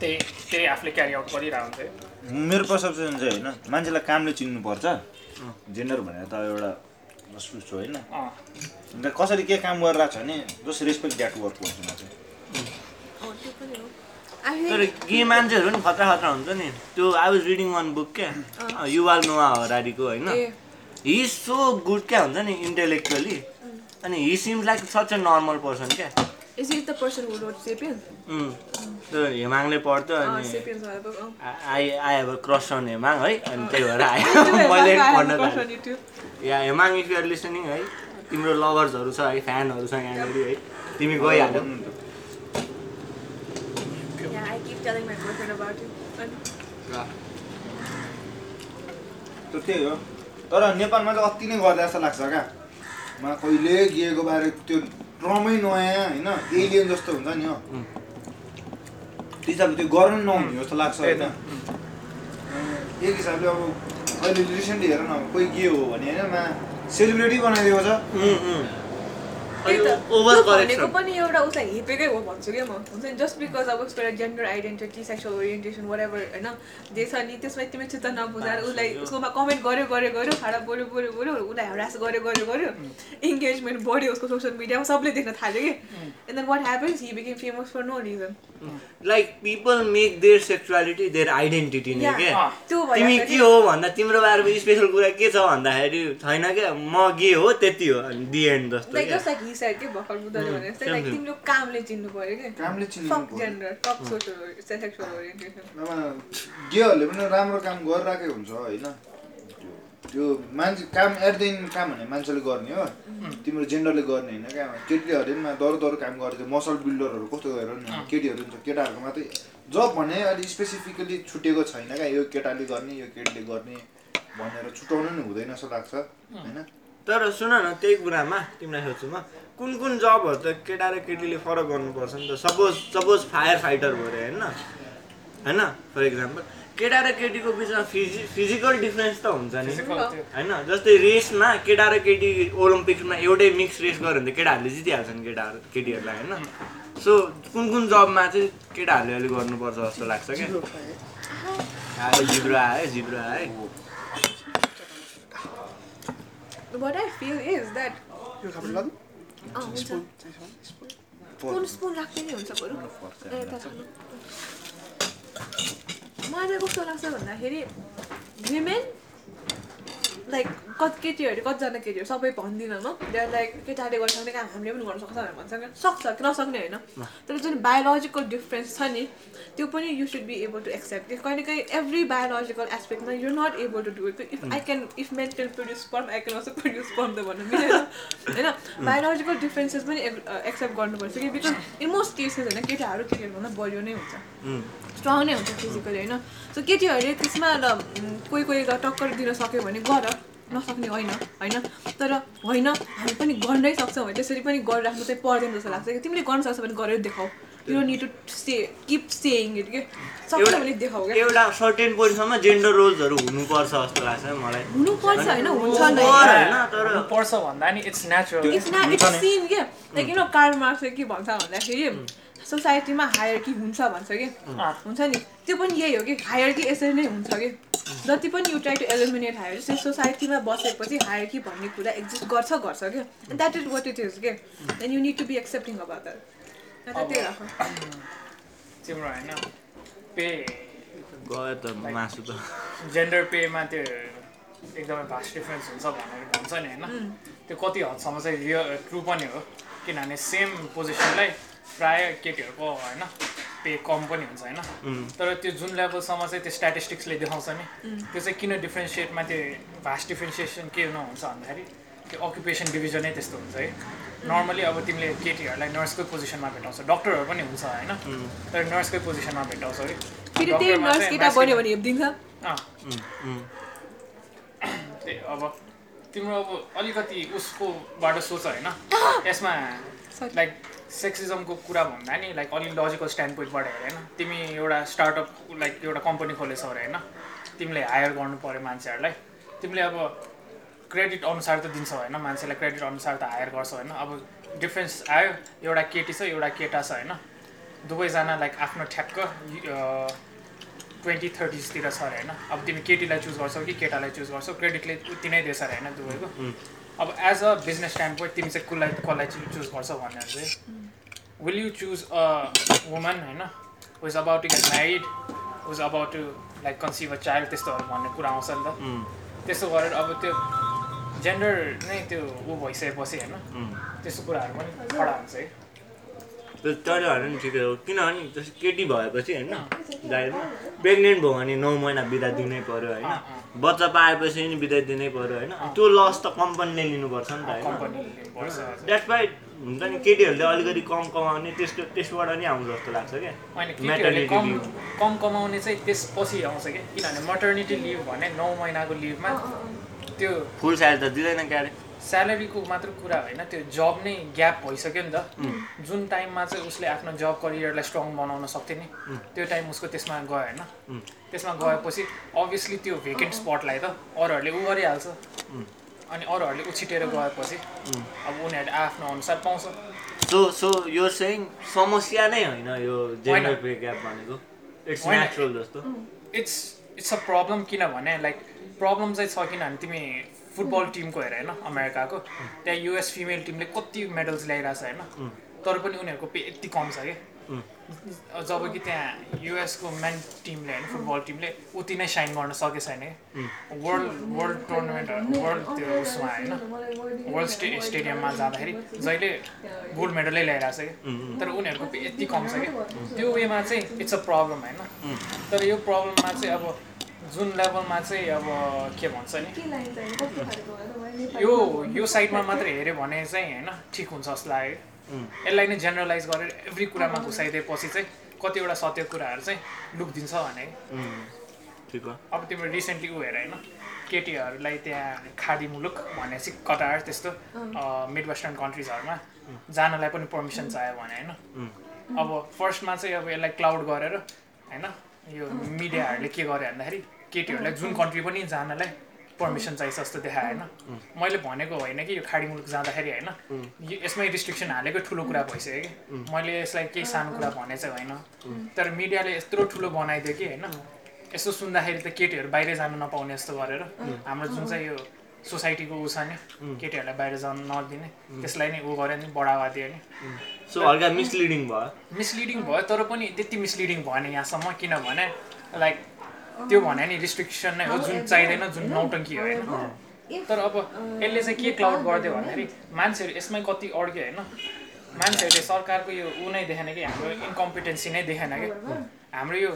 त्यही त्यही आफूले क्यारी आउट गरिरहेको हुन्छ है मेरो पर्सेप्सन चाहिँ होइन मान्छेलाई कामले चिन्नुपर्छ। जेन्डर भनेर त एउटा होइन। अँ। अन्त कसरी के काम गरिरहेको छ भने जस रेस्पेक्ट द्याट वर्क भन्छु म चाहिँ पनि तर गे मान्छेहरू नि खतरा खतरा हुन्छ नि। त्यो I was reading one book क्या युवाल नोआ हरारीको होइन। हि इज सो गुड क्या हुन्छ नि इन्टेलेक्चुअली अनि he seems like such a normal person क्या। Is it the person who wrote Sapiens? उम्, त्यो हेमाङले पढ्थ्यो अनि. I I have a crush on Hemang है अनि त्यही भएर आयो। <laughs> मैले पढ्न थालेँ. Yeah Hemang if you're listening है। तिम्रो लभर्सहरू छ है फ्यानहरू छ यहाँनिर है। तिमी गइहाल्यौ। त्यो त्यही हो। तर नेपालमा चाहिँ अति नै गर्दा जस्तो लाग्छ क्या। मा कहिले गएको बारे त्यो ड्रमै नयाँ होइन एलियन जस्तो हुन्छ नि हो त्यो हिसाबले त्यो गर्नु नहुने जस्तो लाग्छ होइन एक हिसाबले अब अहिले रिसेन्टली हेर न कोही के हो भने होइन मा सेलिब्रेटी बनाइदिएको छ त्यही त, ओभर त्यो भनेको पनि एउटा उसलाई हिपेकै हो भन्छु क्या म। हुन्छ नि जस्ट बिकज अब उसको एउटा gender identity sexual orientation whatever होइन जे छ नि त्यसमा तिमी चित्त नबुझाएर उसलाई उसकोमा कमेन्ट गर्यो गर्यो गर्यो खाडा बोल्यो बोल्यो बोल्यो उसलाई हरास गर्यो गर्यो गर्यो इङ्गेजमेन्ट बढ्यो उसको सोसियल मिडियामा सबले देख्न थाल्यो कि। And then what happens he became famous for no reason like people make their sexuality their identity नै के अँ, त्यो तिमी के हो भन्दा तिम्रो बारेमा स्पेसल कुरा के छ भन्दाखेरि छैन क्या? म के हो त्यति हो अनि दि एन्ड जस्तो के भर्खर बुझ्दै भने जस्तै लाइक तिम्रो कामले चिन्नु पऱ्यो कि कामले चिन्नु फक पर्यो। जेन्डर फक सोसियल सेक्सुअल ओरिएन्टेसन नभए गेहरूले पनि राम्रो काम गरिरहेकै हुन्छ होइन? त्यो- मान्छे काम एट द एन्ड काम भने मान्छेले गर्ने हो। तिम्रो जेन्डरले गर्ने होइन क्या। केटीहरूले पनि दरो दरो काम गर्छ मसल बिल्डरहरू कस्तो गरेर नि केटीहरू हुन्छ केटाहरूको मात्रै। जब भने अलिक स्पेसिफिकली छुटेको छैन क्या यो केटाले गर्ने यो केटीले गर्ने भनेर छुट्याउनु नि हुँदैन जस्तो लाग्छ होइन? तर सुन न त्यही कुरामा तिमीलाई सोध्छु म कुन कुन जबहरू त केटा र केटीले फरक गर्नुपर्छ नि त? सपोज सपोज फायर फाइटर भयो अरे होइन? होइन? फर इक्जाम्पल केटा र केटीको बिचमा फिजि फिजिकल डिफ्रेन्स त हुन्छ नि। होइन? जस्तै रेसमा केटा र केटी ओलम्पिक्समा एउटै मिक्स रेस गऱ्यो भने त केटाहरूले जितिहाल्छन् केटाहरू केटीहरूलाई होइन? सो कुन कुन जबमा चाहिँ केटाहरूले अलिक गर्नुपर्छ जस्तो लाग्छ क्या? आयो जिब्रो आयो जिब्रो आयो। What I feel is that यो अँ हुन्छ। स्पुन स्पुन राख्दै नै हुन्छ बरु। मलाई चाहिँ कस्तो लाग्छ भन्दाखेरि विमेन लाइक कति केटीहरू कतिजना केटीहरू सबै भन्दिनँ म देयर लाइक केटाले सक्ने काम हामीले पनि गर्न सक्छ भनेर भन्छ क्या। सक्छ कि नसक्ने होइन? तर जुन बायोलोजिकल डिफ्रेन्स छ नि त्यो पनि you should be able to accept कहिले काहीँ every biological एस्पेक्टमा you not able to do it if I can if men can produce sperm I can also produce sperm त भन्नु मिलेन। होइन? बायोलोजिकल डिफ्रेन्सेस पनि एक्सेप्ट गर्नुपर्छ कि? बिकज इन मोस्ट केसेस होइन केटाहरू केटीहरूभन्दा बलियो नै हुन्छ। स्ट्रङ नै हुन्छ फिजिकली होइन? सो केटीहरूले त्यसमा उम्, कोही कोही त टक्कर दिन सक्यो भने गर। नसक्ने होइन होइन? तर होइन हामी पनि गर्नै सक्छौँ भने त्यसरी पनि गरिराख्नु चाहिँ पर्दैन जस्तो लाग्छ। कि तिमीले गर्न सक्छौ भने गरेर देखाऊ। You need to say keep saying it कि सक्छ भने देखाऊ क्या एउटा सर्टेन पोइन्टसम्म जेन्डर रोल्सहरू हुनुपर्छ जस्तो लाग्छ मलाई। हुनुपर्छ होइन हुन्छ होइन तर पर्छ भन्दा नि it's natural it's it's sin के लाइक यु नो कार्ल मार्क्सले के भन्छ भन्दाखेरि सोसाइटीमा हायरकी हुन्छ भन्छ कि? हुन्छ नि। त्यो पनि यही हो कि हायरकी यसरी नै हुन्छ कि? जति पनि you try to eliminate higher जस्तै सोसाइटीमा बसेपछि हायरकी भन्ने कुरा एक्जिस्ट गर्छ गर्छ क्या that is what it is के? And you need to be accepting about that अन्त त्यही राख तिम्रो होइन पे। गयो त मासु त। जेन्डर पेमा त्यो एकदमै भास्ट डिफ्रेन्स हुन्छ भनेर भन्छ नि होइन? त्यो कति हदसम्म चाहिँ रियल ट्रु पनि हो। किनभने सेम पोजिसनलाई प्राय केटीहरूको होइन पे कम पनि हुन्छ होइन। तर त्यो जुन लेभलसम्म चाहिँ त्यो स्ट्याटिस्टिक्सले देखाउँछ नि त्यो चाहिँ किन डिफ्रेन्सिएटमा त्यो भास्ट डिफ्रेन्सिएसन के नहुन्छ भन्दाखेरि त्यो अकुपेसन डिभिजनै त्यस्तो हुन्छ है। नर्मली अब तिमीले केटीहरूलाई नर्सकै पोजिसनमा भेटाउँछ डक्टरहरू पनि हुन्छ होइन। तर नर्सकै पोजिसनमा भेटाउँछ है। अब तिम्रो अब अलिकति उसकोबाट सोच होइन। यसमा. लाइक सेक्सिजमको कुरा भन्दा नि लाइक अलिक लजिकल स्ट्यान्ड पोइन्टबाट हेर होइन। तिमी एउटा स्टार्टअप लाइक एउटा कम्पनी खोलेछौ अरे होइन। तिमीले हायर गर्नु पऱ्यो मान्छेहरूलाई। तिमीले अब क्रेडिट अनुसार त दिन्छौ होइन। मान्छेलाई क्रेडिट अनुसार त हायर गर्छौ होइन। अब डिफ्रेन्स आयो। एउटा केटी छ एउटा केटा छ होइन। दुवैजना लाइक आफ्नो ठ्याक्क ट्वेन्टी थर्टिजतिर छ अरे होइन। अब तिमी केटीलाई चुज गर्छौ कि केटालाई चुज गर्छौ? क्रेडिटले उति नै दिएछ अरे होइन दुवैको। अब as a business stand point तिमी चाहिँ कसलाई कसलाई चुज गर्छौ भनेर चाहिँ will you choose a woman होइन who's about to get married who's about to like conceive a child त्यस्तोहरू भन्ने कुरा आउँछ नि त। त्यस्तो गरेर अब त्यो जेन्डर नै त्यो ऊ भइसकेपछि होइन। त्यस्तो कुराहरू पनि खडा हुन्छ है। त्यो तर होइन नि ठिकै हो। किनभने जस्तो केटी भएपछि होइन जाहिरमा प्रेग्नेन्ट भयो भने नौ महिना बिदा दिनै पऱ्यो होइन। बच्चा पाएपछि नि बिदा दिनै पऱ्यो होइन। त्यो लस त कम्पनीले लिनुपर्छ नि त होइन। द्याट्स वाइ हुन्छ नि केटीहरूले अलिकति कम कमाउने त्यस्तो त्यसबाट नि आउँछ जस्तो लाग्छ क्या। केटीहरूले Maternity कम कमाउने चाहिँ त्यसपछि आउँछ कि किनभने मटर्निटी लिभ भने नौ महिनाको लिभमा त्यो फुल स्यालेरी त दिँदैन क्यारे। स्यालेरीको मात्र कुरा होइन त्यो जब नै ग्याप भइसक्यो नि त। जुन टाइममा चाहिँ उसले आफ्नो जब करियरलाई स्ट्रङ बनाउन सक्थ्यो नि त्यो टाइम उसको त्यसमा गयो होइन. त्यसमा गएपछि अभियसली त्यो भेकेन्ट स्पटलाई त अरूहरूले उ गरिहाल्छ। अनि अरूहरूले उछिटेर गएपछि अब उनीहरूले आफ्नो अनुसार पाउँछ। सो सो यो चाहिँ समस्या नै होइन यो जेन्डर पे ग्याप भनेको? इट्स। नेचुरल जस्तो। इट्स इट्स अ प्रब्लम किनभने लाइक प्रब्लम चाहिँ छ किनभने तिमी फुटबल टिमको हेर होइन अमेरिकाको। त्यहाँ युएस फिमेल टिमले कति मेडल्स ल्याइरहेछ होइन। तर पनि उनीहरूको पे यति कम छ कि. जब कि त्यहाँ युएसको मेन टिमले होइन फुटबल टिमले उति नै साइन गर्न सकेको छैन कि? वर्ल्ड वर्ल्ड टुर्नामेन्ट वर्ल्ड त्यो उसमा होइन। वर्ल्ड स्टे स्टेडियममा जाँदाखेरि जहिले गोल्ड मेडलै ल्याइरहेको छ कि? तर उनीहरूको यति कम छ कि? त्यो वेमा चाहिँ इट्स अ प्रब्लम होइन। तर यो प्रब्लममा चाहिँ अब जुन लेभलमा चाहिँ अब के भन्छ नि? यो यो साइडमा मात्रै हेऱ्यो भने चाहिँ होइन ठिक हुन्छ जस्तो लाग्यो। यसलाई नै जेनरलाइज गरेर एभ्री कुरामा घुसाइदिएपछि चाहिँ कतिवटा सत्य कुराहरू चाहिँ लुकिदिन्छ भने। उम्, ठिक हो। अब तिम्रो रिसेन्टली ऊ हेर होइन केटीहरूलाई त्यहाँ खाडी मुलुक भनेपछि कतार त्यस्तो मिड वेस्टर्न कन्ट्रिजहरूमा जानलाई पनि पर्मिसन चाहियो भने होइन। अब फर्स्टमा चाहिँ अब यसलाई क्लाउड गरेर होइन यो मिडियाहरूले के गर्यो भन्दाखेरि केटीहरूलाई जुन कन्ट्री पनि जानलाई पर्मिसन चाहिन्छ जस्तो देखायो होइन? मैले भनेको होइन कि यो खाडी मुलुक जाँदाखेरि होइन? यो- यसमै रिस्ट्रिक्सन हालेको ठुलो कुरा भइसक्यो कि। मैले यसलाई केही सानो कुरा भने चाहिँ होइन। तर मिडियाले यत्रो ठुलो बनाइदियो कि होइन? यसो सुन्दाखेरि त केटीहरू बाहिरै जानु नपाउने जस्तो गरेर हाम्रो जुन चाहिँ यो सोसाइटीको ऊ छ नि केटीहरूलाई बाहिर जानु नदिने त्यसलाई नै ऊ गऱ्यो नि बढावा दियो नि। सो हल्का मिसलिडिङ भयो। मिसलिडिङ भयो तर पनि त्यति मिसलिडिङ भएन यहाँसम्म किनभने लाइक त्यो भने नि रिस्ट्रिक्सन नै हो जुन चाहिँदैन जुन नौटङ्की हो होइन? तर अब यसले चाहिँ के क्लाउड गरिदियो भन्दाखेरि मान्छेहरू यसमै कति अड्क्यो होइन? मान्छेहरूले सरकारको यो ऊ नै देखेन कि हाम्रो इन्कम्पिटेन्सी नै देखेन कि? हाम्रो यो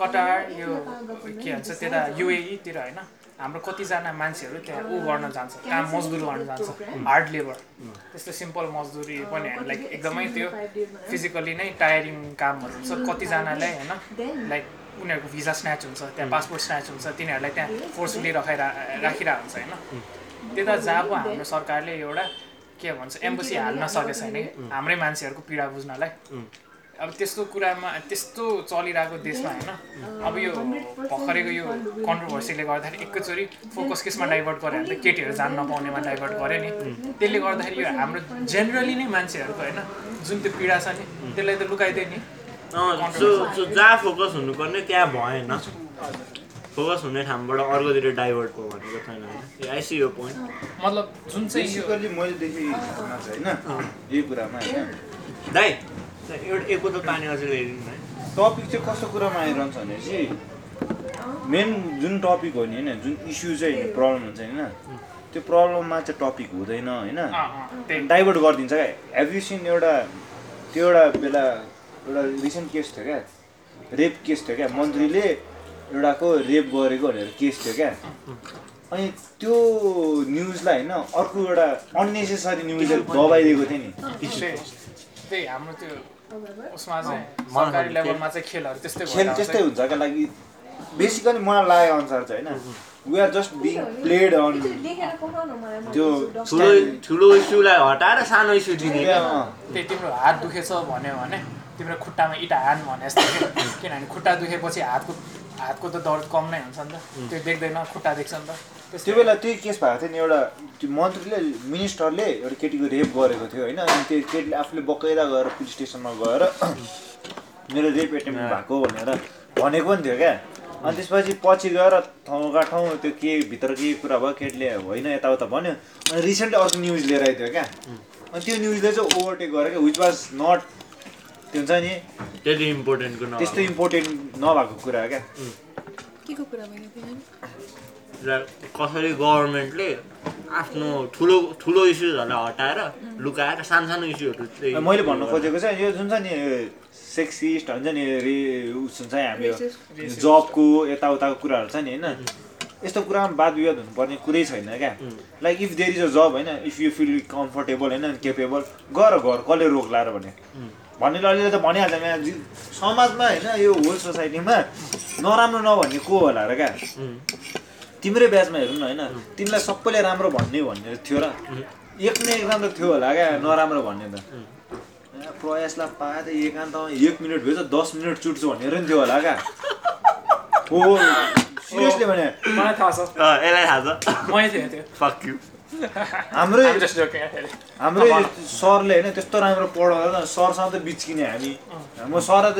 कटार यो के भन्छ त्यता युएईतिर होइन? हाम्रो कतिजना मान्छेहरू त्यहाँ ऊ गर्न जान्छ काम मजदुर गर्न जान्छ। हार्ड लेबर त्यस्तो सिम्पल मजदुरी पनि होइन लाइक एकदमै त्यो फिजिकली नै टायरिङ कामहरू हुन्छ कतिजनालाई होइन? लाइक उनीहरूको भिजा स्न्याच हुन्छ त्यहाँ पासपोर्ट स्न्याच हुन्छ तिनीहरूलाई त्यहाँ फोर्सफुली राखेर राखिरहेको हुन्छ होइन? त्यता जहाँ पो हाम्रो सरकारले एउटा के भन्छ एम्बसी हाल्न सकेको छैन कि? हाम्रै मान्छेहरूको पीडा बुझ्नलाई। अब त्यस्तो कुरामा त्यस्तो चलिरहेको देशमा होइन? अब यो भर्खरैको यो कन्ट्रोभर्सीले गर्दाखेरि एकैचोटि फोकस केसमा डाइभर्ट गऱ्यो भने त केटीहरू जान नपाउनेमा डाइभर्ट गऱ्यो नि। त्यसले गर्दाखेरि यो हाम्रो जेनरली नै मान्छेहरूको होइन जुन त्यो पीडा छ नि त्यसलाई त लुकाइदियो नि। सो सो जहाँ फोकस हुनुपर्ने त्यहाँ भएन। फोकस हुने ठाउँबाट अर्कोतिर डाइभर्ट भयो भनेको छैन। होइन आइसी यो पोइन्ट मतलब जुन चाहिँ मैले चाहिँ होइन। यही कुरामा होइन। दाइ एउटा एक बोतल पानी अझै ल्याइदिनु है। टपिक चाहिँ कस्तो कुरामा आइरहन्छ भने चाहिँ मेन जुन टपिक हो नि होइन जुन इस्यु चाहिँ प्रब्लम हुन्छ होइन त्यो प्रब्लममा चाहिँ टपिक हुँदैन होइन। डाइभर्ट गरिदिन्छ क्या। हेभ यु सिन एउटा त्यो एउटा बेला एउटा रिसेन्ट केस थियो क्या। रेप केस थियो क्या। मन्त्रीले एउटाको रेप गरेको भनेर केस थियो क्या। अनि त्यो न्युजलाई होइन अर्को एउटा अन्नेसेसरी न्युजले दबाइदिएको थियो नि। त्यही त्यही हाम्रो त्यो उसमा चाहिँ सरकारी लेभलमा चाहिँ खेलहरू त्यस्तै खेल त्यस्तै। हुन्छ क्या लागि बेसिकली मलाई लागेको अनुसार चाहिँ होइन। We are just being played on त्यो ठुलो ठुलो इस्युलाई हटाएर सानो इस्यु दिने। त्यही तिम्रो हात दुखेछ भन्यो भने। तिम्रो खुट्टामा इँटा हान भने जस्तो के। किनभने खुट्टा दुखेपछि हातको हातको त दर्द कम नै हुन्छ नि त। त्यो देख्दैन खुट्टा देख्छ नि त। त्यो बेला त्यही केस भएको थियो नि एउटा त्यो मन्त्रीले मिनिस्टरले एउटा केटीको रेप गरेको थियो होइन। अनि त्यो केटीले आफूले बकैदा गएर पुलिस स्टेसनमा गएर <clears throat> मेरो रेप एटेम्प भएको भनेर भनेको पनि थियो क्या। अनि त्यसपछि पछि गएर ठाउँका ठाउँ त्यो के भित्र के कुरा भयो केटीले होइन यताउता भन्यो। अनि रिसेन्टली अर्को न्युज लिएर आइदियो क्या। अनि त्यो न्युजले चाहिँ ओभरटेक गरेर क्या विच वाज नट त्यो हुन्छ नि? त्यति इम्पोर्टेन्टको न त्यस्तो इम्पोर्टेन्ट नभएको कुरा क्या। के को कुरा कसरी गभर्मेन्टले आफ्नो ठुलो ठुलो इस्युजहरूलाई हटाएर लुकाएर सानो सानो इस्युहरू मैले भन्नु खोजेको चाहिँ यो जुन छ नि सेक्सिस्ट हुन्छ नि रे उस हुन्छ नि हामी. जबको यताउताको कुराहरू छ नि होइन? यस्तो कुरामा वाद विवाद हुनुपर्ने कुरै छैन क्या। Like if there is a job होइन? इफ यु फिल कम्फर्टेबल होइन? केपेबल गर घर कसले रोक लाएर भने। भन्नेले अलिअलि त भनिहाल्छ यहाँ समाजमा होइन यो होल सोसाइटीमा नराम्रो नभन्ने को होला र क्या? तिम्रै ब्याचमा हेरौँ न होइन तिमीलाई सबैले राम्रो भन्ने भन्ने थियो र। एक न एक राम्रो थियो होला क्या नराम्रो भन्ने त। प्रयासलाई पाए त एकान्तमा एक मिनट भयो त दस मिनट चुट्छु भनेर नि थियो होला क्या। <laughs> हो सिरियसली भने मलाई थाहा छ। यसलाई थाहा छ। मै थिएँ त्यो फक यु हाम्रै. हाम्रै सरले होइन त्यस्तो राम्रो पढाउँदा सरसँग त बिच्किने हामी। म सर त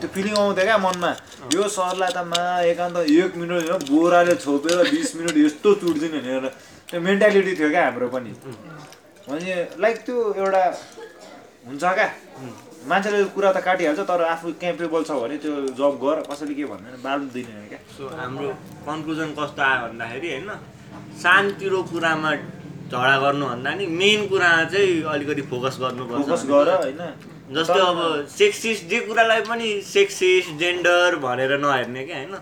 त्यो फिलिङ आउँथ्यो क्या मनमा। यो सरलाई त मा एकान्त एक मिनट होइन बोराले छोपेर बिस मिनट यस्तो चुट्दिने भनेर त्यो मेन्टालिटी थियो क्या हाम्रो पनि। भने लाइक त्यो एउटा हुन्छ क्या। मान्छेले कुरा त काटिहाल्छ तर आफू क्यापेबल छ भने त्यो जब गर कसैले के भन्दैन बाल दिने क्या। सो हाम्रो कन्क्लुजन कस्तो आयो भन्दाखेरि होइन सानतिरो कुरामा झगडा गर्नुभन्दा नि मेन कुरामा चाहिँ अलिकति फोकस गर्नुपर्छ। फोकस गर होइन। जस्तै अब सेक्सिस्ट जे कुरालाई पनि सेक्सिस्ट जेन्डर भनेर नहेर्ने क्या होइन?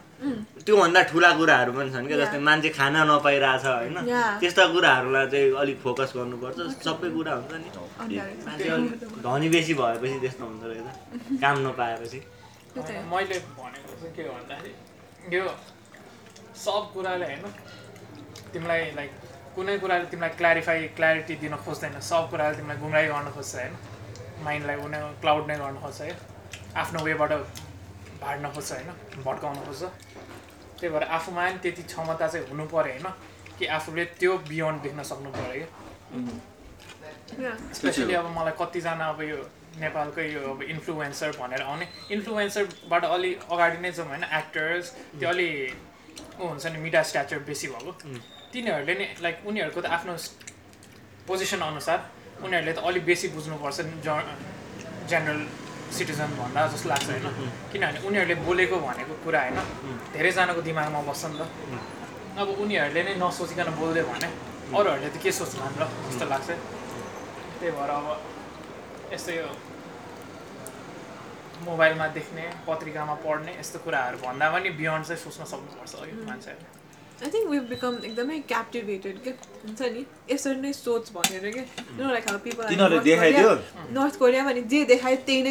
त्योभन्दा ठुला कुराहरू पनि छन् क्या जस्तै मान्छे खाना नपाइरहेछ होइन. त्यस्ता कुराहरूलाई चाहिँ अलिक फोकस गर्नुपर्छ। सबै कुरा हुन्छ नि। मान्छे अलिक धनी बेसी भएपछि त्यस्तो हुन्छ रहेछ। काम नपाएपछि। मैले भनेको चाहिँ के हो भन्दाखेरि यो सब कुराले होइन तिमीलाई लाइक कुनै कुराले तिमीलाई क्ल्यारिफाई क्ल्यारिटी दिन खोज्दैन। सब कुराले तिमीलाई गुमराही गर्न खोज्छ होइन माइन्डलाई उनी क्लाउड नै गर्न खोज्छ है। आफ्नो वेबाट भाड्न खोज्छ होइन। भड्काउन खोज्छ। त्यही भएर आफूमा पनि त्यति क्षमता चाहिँ हुनु पऱ्यो होइन। कि आफूले त्यो बियोन्ड देख्न सक्नु पऱ्यो कि Yeah. स्पेसली अब मलाई कतिजना अब यो नेपालकै यो अब इन्फ्लुएन्सर भनेर आउने। इन्फ्लुएन्सरबाट अलि अगाडि नै जाउँ होइन। एक्टर्स त्यो अलि ऊ हुन्छ नि मिडिया स्ट्याचर बेसी भएको। तिनीहरूले नै लाइक उनीहरूको त आफ्नो पोजिसन अनुसार उनीहरूले त अलिक बेसी बुझ्नुपर्छ ज जेनरल सिटिजन भन्दा जस्तो लाग्छ होइन? किनभने उनीहरूले बोलेको भनेको कुरा होइन? धेरैजनाको दिमागमा बस्छ नि त। अब उनीहरूले नै नसोचिकन बोल्दै भने अरूहरूले त के सोच्लान् र जस्तो लाग्छ। त्यही भएर अब यस्तो यो मोबाइलमा देख्ने पत्रिकामा पढ्ने यस्तो कुराहरू भन्दा पनि बियोन्ड चाहिँ सोच्न सक्नुपर्छ है मान्छेहरूले। आई थिङ्क वी बिकम एकदमै क्याप्टिभेटेड के हुन्छ नि? यसरी नै सोच भनेर के no like how people North Korea भने जे देखायो त्यही नै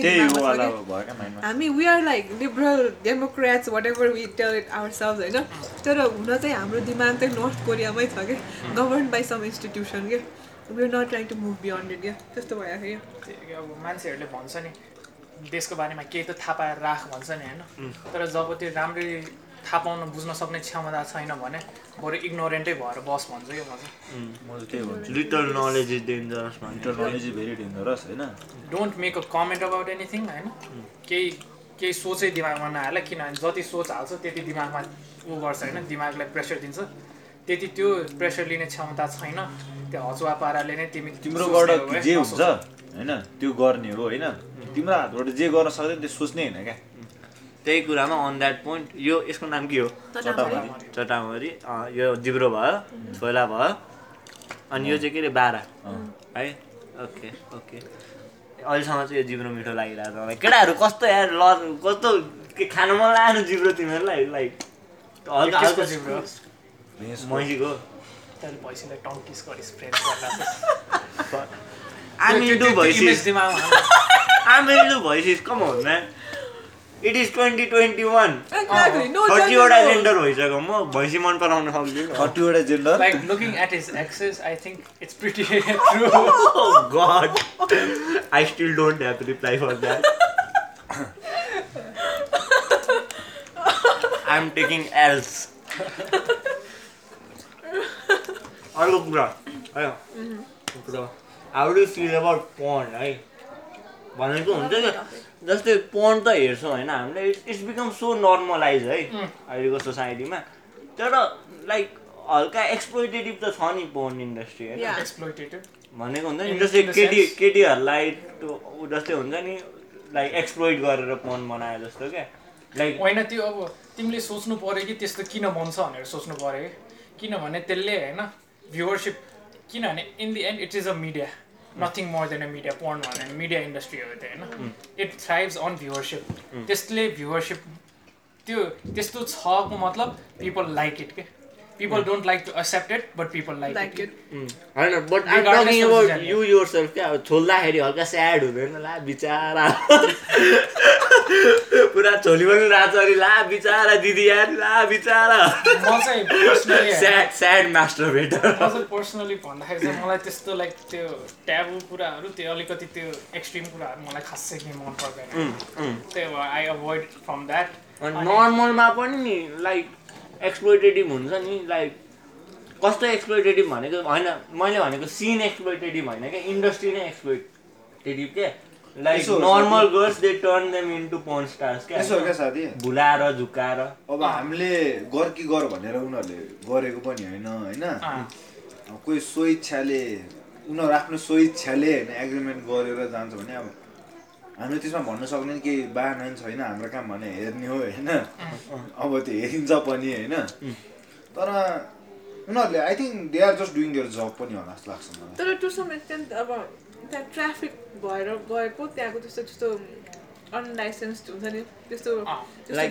हामी we are like liberal democrats whatever we tell it ourselves होइन? तर हुन चाहिँ हाम्रो दिमाग चाहिँ नर्थ कोरियामै छ क्या। गभर्न बाई सम इन्स्टिट्युसन क्या? We are not trying to move beyond it क्या? त्यस्तो भयो क्या। अब मान्छेहरूले भन्छ नि देशको बारेमा केही त थाहा पाएर राख भन्छ नि होइन? तर जब त्यो राम्ररी थाहा पाउन बुझ्न सक्ने क्षमता छैन भने बरु इग्नोरेन्टै भएर बस भन्छु कि म चाहिँ म चाहिँ त्यही भन्छु। Little knowledge is dangerous inter knowledge is very dangerous होइन? Don't make a comment about anything होइन? केही केही सोचै दिमागमा नहाल किनभने जति सोच हाल्छ त्यति दिमागमा ऊ गर्छ होइन? दिमागलाई प्रेसर दिन्छ। त्यति त्यो प्रेसर लिने क्षमता छैन। त्यो हचुवा पाराले नै तिमी तिम्रोबाट जे हुन्छ। होइन? त्यो गर्ने हो होइन? तिम्रो हातबाट जे गर्न सक्दैन त्यो सोच्ने होइन क्या? त्यही कुरामा अन द्याट पोइन्ट यो यसको नाम के हो चटामरी। यो जिब्रो भयो छोइला भयो अनि यो चाहिँ के अरे बाह्र अँ। है ओके ओके अहिलेसम्म चाहिँ यो जिब्रो मिठो लागिरहेको छ मलाई केटाहरू कस्तो यार ल कस्तो के खानु मन लागेन जिब्रो तिमीहरूलाई लाइक हल्का हल्का जिब्रो भैँसको। मैसीको तैँले भैँसीलाई टङ्किस गरिस् फ्रेन्ड गर्दा it is twenty twenty one Exactly. No थर्टीवटा judging, no. जेन्डर भइसक्यो म भैँसी मन पराउन सक्दिनँ कतिवटा gender Like looking at his exes, I think it's pretty true. Oh God! I still don't have to reply for that. I'm taking L's. अर्को कुरा है कुरा हाउ डु फिल अबाउट पढ है भनेको हुन्छ नि जस्तै पढ त हेर्छौँ होइन हामीले। इट्स बिकम सो नर्मलाइज है अहिलेको सोसाइटीमा। तर लाइक हल्का एक्सप्लोइटेटिभ त छ नि पोर्न इन्डस्ट्री होइन. भनेको हुन्छ नि जस्तै केटी केटीहरूलाई त्यो ऊ जस्तै हुन्छ नि लाइक एक्सप्लोइट गरेर पोर्न बनायो जस्तो क्या। लाइक होइन त्यो अब तिमीले सोच्नु पऱ्यो कि त्यस्तो किन बन्छ भनेर सोच्नु पऱ्यो कि? किनभने त्यसले होइन भ्युवरसिप किनभने in the end it is a media nothing more than a media porn भने मिडिया इन्डस्ट्री हो त्यो होइन इट थ्राइभ्स अन भ्युवरसिप त्यसले भ्युवरसिप त्यो त्यस्तो छको मतलब पिपल लाइक इट के? People don't like to accept it but people like Like it it. होइन but I Regardless talking of about gender. You yourself क्या? अब छोल्दाखेरि हल्का स्याड हुँदैन ला बिचारा। पुरा छोली पनि राचरी ला बिचारा दिदी यार ला बिचारा। म चाहिँ personally sad sad master better म चाहिँ पर्सनली भन्दाखेरि चाहिँ मलाई त्यस्तो लाइक त्यो ट्याबु कुराहरू त्यो अलिकति त्यो एक्सट्रिम कुराहरू मलाई खासै केही मन पर्दैन त्यही भएर आई अभोइड फ्रम द्याट नर्मलमा पनि नि लाइक एक्सप्लोइटेटिभ हुन्छ नि लाइक कस्तो एक्सप्लोइटेटिभ भनेको होइन मैले भनेको सिन एक्सप्लोइटेटिभ होइन क्या इन्डस्ट्री नै एक्सप्लोइटेटिभ के लाइक यसो normal girls they turn them into porn stars यसो हो क्या क्या साथी भुलाएर झुकाएर अब हामीले गर कि गर भनेर उनीहरूले गरेको पनि होइन होइन? अब कोही स्वइच्छाले उनीहरू आफ्नो स्वइच्छाले होइन एग्रिमेन्ट गरेर जान्छ भने अब हामीले त्यसमा भन्न सक्दैन कि बाहना नि छैन हाम्रो काम भने हेर्ने हो होइन? अब त्यो हेरिन्छ पनि होइन? तर उनीहरूले I think they are just doing their job पनि होला जस्तो लाग्छ मलाई। तर टु सम एक्सटेन्ट अब त्यहाँ ट्राफिक भएर गएको त्यहाँको त्यस्तो त्यस्तो अनलाइसेन्स हुन्छ नि त्यस्तो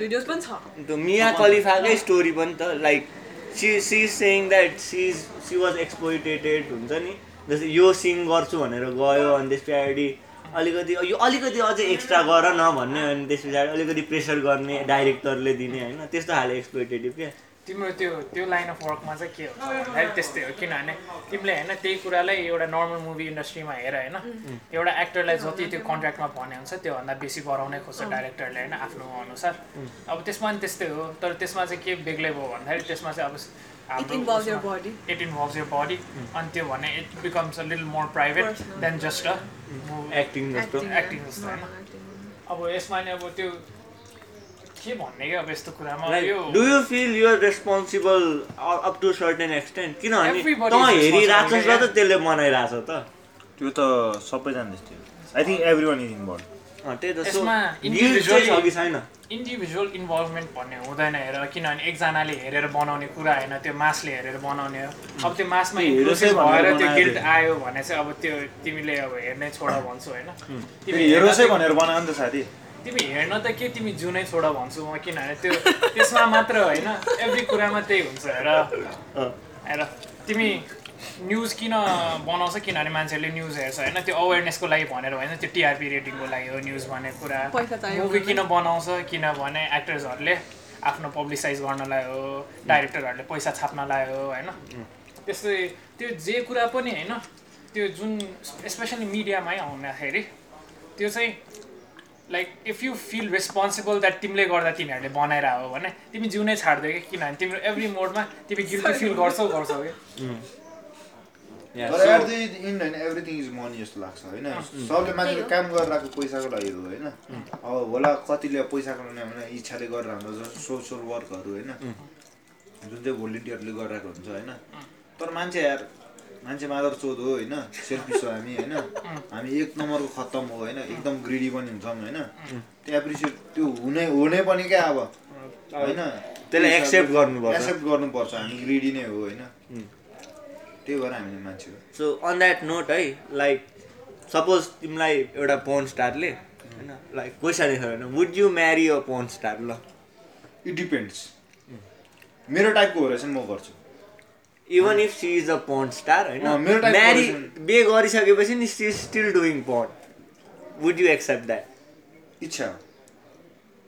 भिडियोज पनि छ। त्यो मिया खलिफाकै स्टोरी पनि त like she she saying that she she was exploited हुन्छ नि। जस्तै यो सिङ गर्छु भनेर गयो अनि त्यस पछाडि अलिकति यो अलिकति अझै एक्स्ट्रा गर न भन्ने अनि त्यस पछाडि अलिकति प्रेसर गर्ने डाइरेक्टरले दिने होइन त्यस्तो खाले एक्सप्लोइटेटिभ क्या। तिम्रो त्यो त्यो लाइन अफ वर्कमा चाहिँ के हुन्छ भन्दाखेरि त्यस्तै हो। किनभने तिमीले होइन त्यही कुरालाई एउटा नर्मल मुभी इन्डस्ट्रीमा हेर होइन एउटा एक्टरलाई जति त्यो कन्ट्र्याक्टमा भने हुन्छ त्योभन्दा बेसी गराउनै खोज्छ डाइरेक्टरले होइन आफ्नो अनुसार। अब त्यसमा पनि त्यस्तै हो तर त्यसमा चाहिँ के बेग्लै भयो भन्दाखेरि त्यसमा चाहिँ अब it involve your body it involves your body अनि त्यो भने it becomes a little more private. Than just a acting जस्तो acting जस्तो होइन। अब यसमा नि अब त्यो के भन्ने क्या अब यस्तो कुरामा यो do you feel you're responsible up to certain extent किनभने तँ हेरिरहेको र त त्यसले बनाइरहेछ त। त्यो त सबैजना त्यस्तै I think everyone is involve त्यही त छैन। इन्डिभिजुअल इन्भल्भमेन्ट भन्ने हुँदैन हेर किनभने एकजनाले हेरेर बनाउने कुरा होइन त्यो मासले हेरेर बनाउने हो। अब त्यो मासमा भएर त्यो गिल्ट। आयो भने चाहिँ अब त्यो तिमीले अब हेर्नै छोड भन्छु होइन। तिमी हेरोसै हेर्न भनेर बनायो नि त साथी। तिमी हेर्न त के तिमी जुनै छोड भन्छु म किनभने त्यो त्यसमा मात्र होइन एभ्री कुरामा त्यही हुन्छ हेर। हेर तिमी न्युज किन बनाउँछ किनभने मान्छेहरूले न्युज हेर्छ होइन? त्यो अवेरनेसको लागि भनेर होइन त्यो टिआरपी रेटिङको लागि हो न्युज भन्ने कुरा। मुभी। किन बनाउँछ? किनभने एक्टर्सहरूले आफ्नो पब्लिसाइज गर्नलाई हो डाइरेक्टरहरूले पैसा छाप्नलाई हो होइन? त्यस्तै त्यो जे कुरा पनि होइन? त्यो जुन स्पेसली मिडियामै आउँदाखेरि त्यो चाहिँ like if you feel responsible that तिमीले गर्दा तिमीहरूले बनाएर हो भने तिमी जिउनै छाड्दियो कि किनभने तिम्रो एभ्री मोडमा तिमी गिल्टी फिल गर्छौ गर्छौ कि तर एट द इन होइन एभ्रिथिङ इज मनी जस्तो लाग्छ होइन सबले मान्छेले काम गरेर आएको पैसाको लागि हो होइन अब होला कतिले पैसा कमाउने भने इच्छाले गरेर हाम्रो जस्तो सोसियल वर्कहरू होइन जुन चाहिँ भोलिन्टियरले गरिरहेको हुन्छ होइन तर मान्छे यार मान्छे मादर चोद हो होइन सेल्फिस हो हामी होइन हामी एक नम्बरको खत्तम हो होइन एकदम ग्रिडी पनि हुन्छौँ होइन त्यो एप्रिसिएट त्यो हुने हुने पनि क्या अब होइन त्यसलाई एक्सेप्ट गर्नुपर्छ एक्सेप्ट गर्नुपर्छ हामी ग्रिडी नै हो होइन त्यही भएर हामी मान्छे हो। सो अन द्याट नोट है लाइक सपोज तिमीलाई एउटा पोर्न स्टारले होइन लाइक क्वेसन होइन would you marry a porn star ल। इट डिपेन्ड्स मेरो टाइपको हो रहेछ नि म गर्छु। Even if she is a porn star होइन म्यारी बे गरिसकेपछि नि she is still doing porn would you accept that इच्छा हो।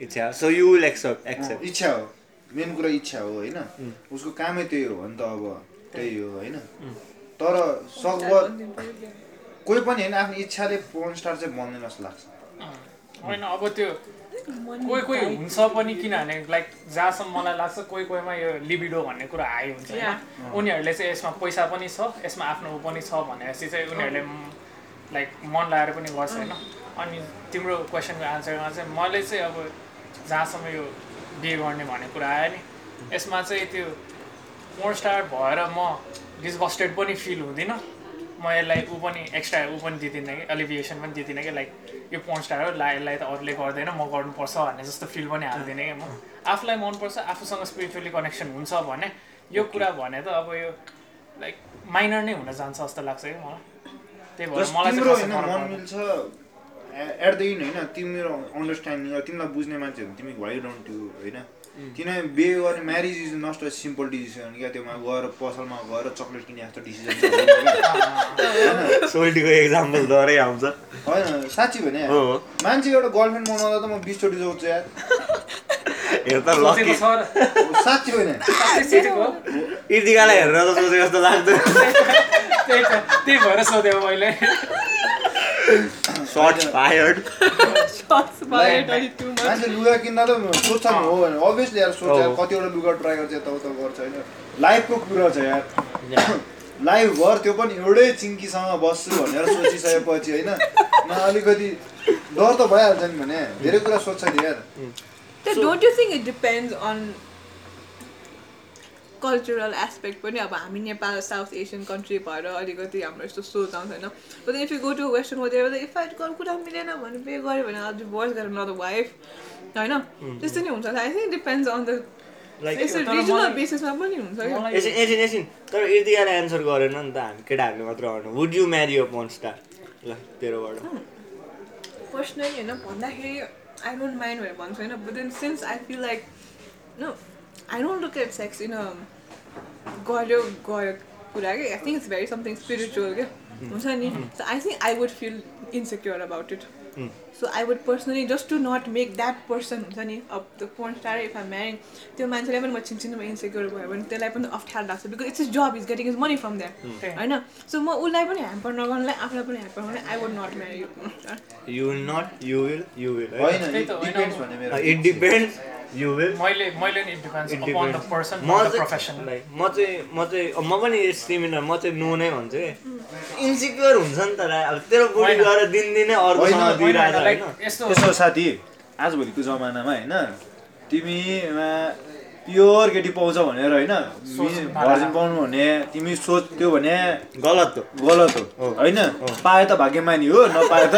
इच्छा so you will accept accept इच्छा हो। मेन कुरा इच्छा हो होइन। उसको कामै त्यही हो भने त अब त्यही हो होइन? तर सकभर कोही पनि होइन आफ्नो इच्छाले पोर्न स्टार चाहिँ बन्दैन जस्तो लाग्छ। होइन अब त्यो कोही कोही हुन्छ पनि किनभने लाइक जहाँसम्म मलाई लाग्छ कोही कोहीमा यो लिबिडो भन्ने कुरा हाई हुन्छ उनीहरूले चाहिँ यसमा पैसा पनि छ यसमा आफ्नो ऊ पनि छ भनेपछि चाहिँ उनीहरूले लाइक मन लगाएर पनि गर्छ होइन? अनि तिम्रो क्वेसनको आन्सरमा चाहिँ मैले चाहिँ अब जहाँसम्म यो बिहे गर्ने भन्ने कुरा आयो नि यसमा चाहिँ त्यो मोर स्टार भएर म डिसगस्टेड पनि फिल हुँदिनँ। म यसलाई ऊ पनि एक्स्ट्रा ऊ पनि दिँदिनँ कि एलिभिएसन पनि दिँदिनँ कि लाइक यो पोर्न स्टार हो ला यसलाई त अरूले गर्दैन म गर्नुपर्छ भन्ने जस्तो फिल पनि हाल्दिनँ कि म। आफूलाई मनपर्छ आफूसँग स्पिरिचुअली कनेक्सन हुन्छ भने यो कुरा भने त अब यो लाइक माइनर नै हुन जान्छ जस्तो लाग्छ कि मलाई। त्यही भएर मलाई एट द इन होइन तिम्रो अन्डरस्ट्यान्डिङ तिमीलाई बुझ्ने मान्छे हो भने तिमी वाइ डोन्ट यु होइन? किनभने बिहे गर्ने marriage is not a simple decision क्या त्योमा गएर पसलमा गएर चक्लेट किने जस्तो डिसिजन <laughs> सोल्टीको एक्जाम्पल द्वारै आउँछ। होइन साँच्ची भने मान्छे एउटा गर्लफ्रेन्ड बनाउँदा त म बिसचोटि जोड्छु यार। <laughs> साँच्ची होइन हेरेर त सोचेको जस्तो लाग्दैन त्यही भएर सोधेको मैले। सर्ट फायर्ड Shots fired <laughs> अलिक too much. मान्छे लुगा किन्दा त सोध्छ नि हो भने। अभियसली यार सोध्छ यार हो। कतिवटा लुगा ट्राई गर्छ यताउता गर्छ होइन। लाइफको कुरा छ यार। लाइफभर <coughs> त्यो पनि एउटै चिङ्कीसँग बस्छु भनेर सोचिसकेपछि होइन। न अलिकति डर त भइहाल्छ नि भने। धेरै कुरा सोध्छ नि यार। Don't you think it depends on cultural aspect पनि अब हामी नेपाल साउथ एसियन कन्ट्री भएर अलिकति हाम्रो यस्तो सोच आउँछ होइन but if you go to western hotel if I अरू कुरा मिलेन भने पे गऱ्यो भने अझ डिभोर्स गरेर नद वाइफ होइन? त्यस्तो नि हुन्छ। I think depends on the बेसिसमा पनि हुन्छ क्या मलाई एकछिन एकछिन एकछिन तर इर्तिकाले एन्सर गरेन नि त हामी केटाहरूले मात्र गर्नु would you marry a star ल तेरोबाट। पर्सनली होइन भन्दाखेरि आई डोन्ट माइन्ड भनेर भन्छु होइन? But then since I feel like no I don't look at sex in a गऱ्यो गयो कुरा कि I think it's very something spiritual क्या हुन्छ नि so I think I would feel insecure about it so I would personally just to not make that person हुन्छ नि अब the porn star if I marrying त्यो मान्छेलाई पनि म छिनछिनमा इन्सेक्योर भयो भने त्यसलाई पनि अप्ठ्यारो लाग्छ because it's is job is getting is money from that होइन? सो म उसलाई पनि ह्याम्पर नगर्नुलाई आफूलाई पनि ह्याम्पर गर्नु I would not marry porn star you will not you will you will होइन त्यही त होइन डिपेन्ड्स अब- भने मेरो इट डिपेन्ड्स यु विल मैले मैले नि depends It upon the depends. Person म द चाहिँ प्रोफेसन म चाहिँ म चाहिँ अब म पनि सिमिलर म चाहिँ नो नै भन्छु इन्सिक्योर हुन्छ नि त अब तेरो बुढी होइन। गएर दिनदिनै होइन, अर्कोसँग होइन, यसो साथी आजभोलिको जमानामा होइन तिमीमा प्योर केटी पाउँछ भनेर होइन भर्जिन पाउनु भने तिमी सोच त्यो भने गलत हो। गलत हो। होइन? पाए त भाग्यमानी हो नपाए त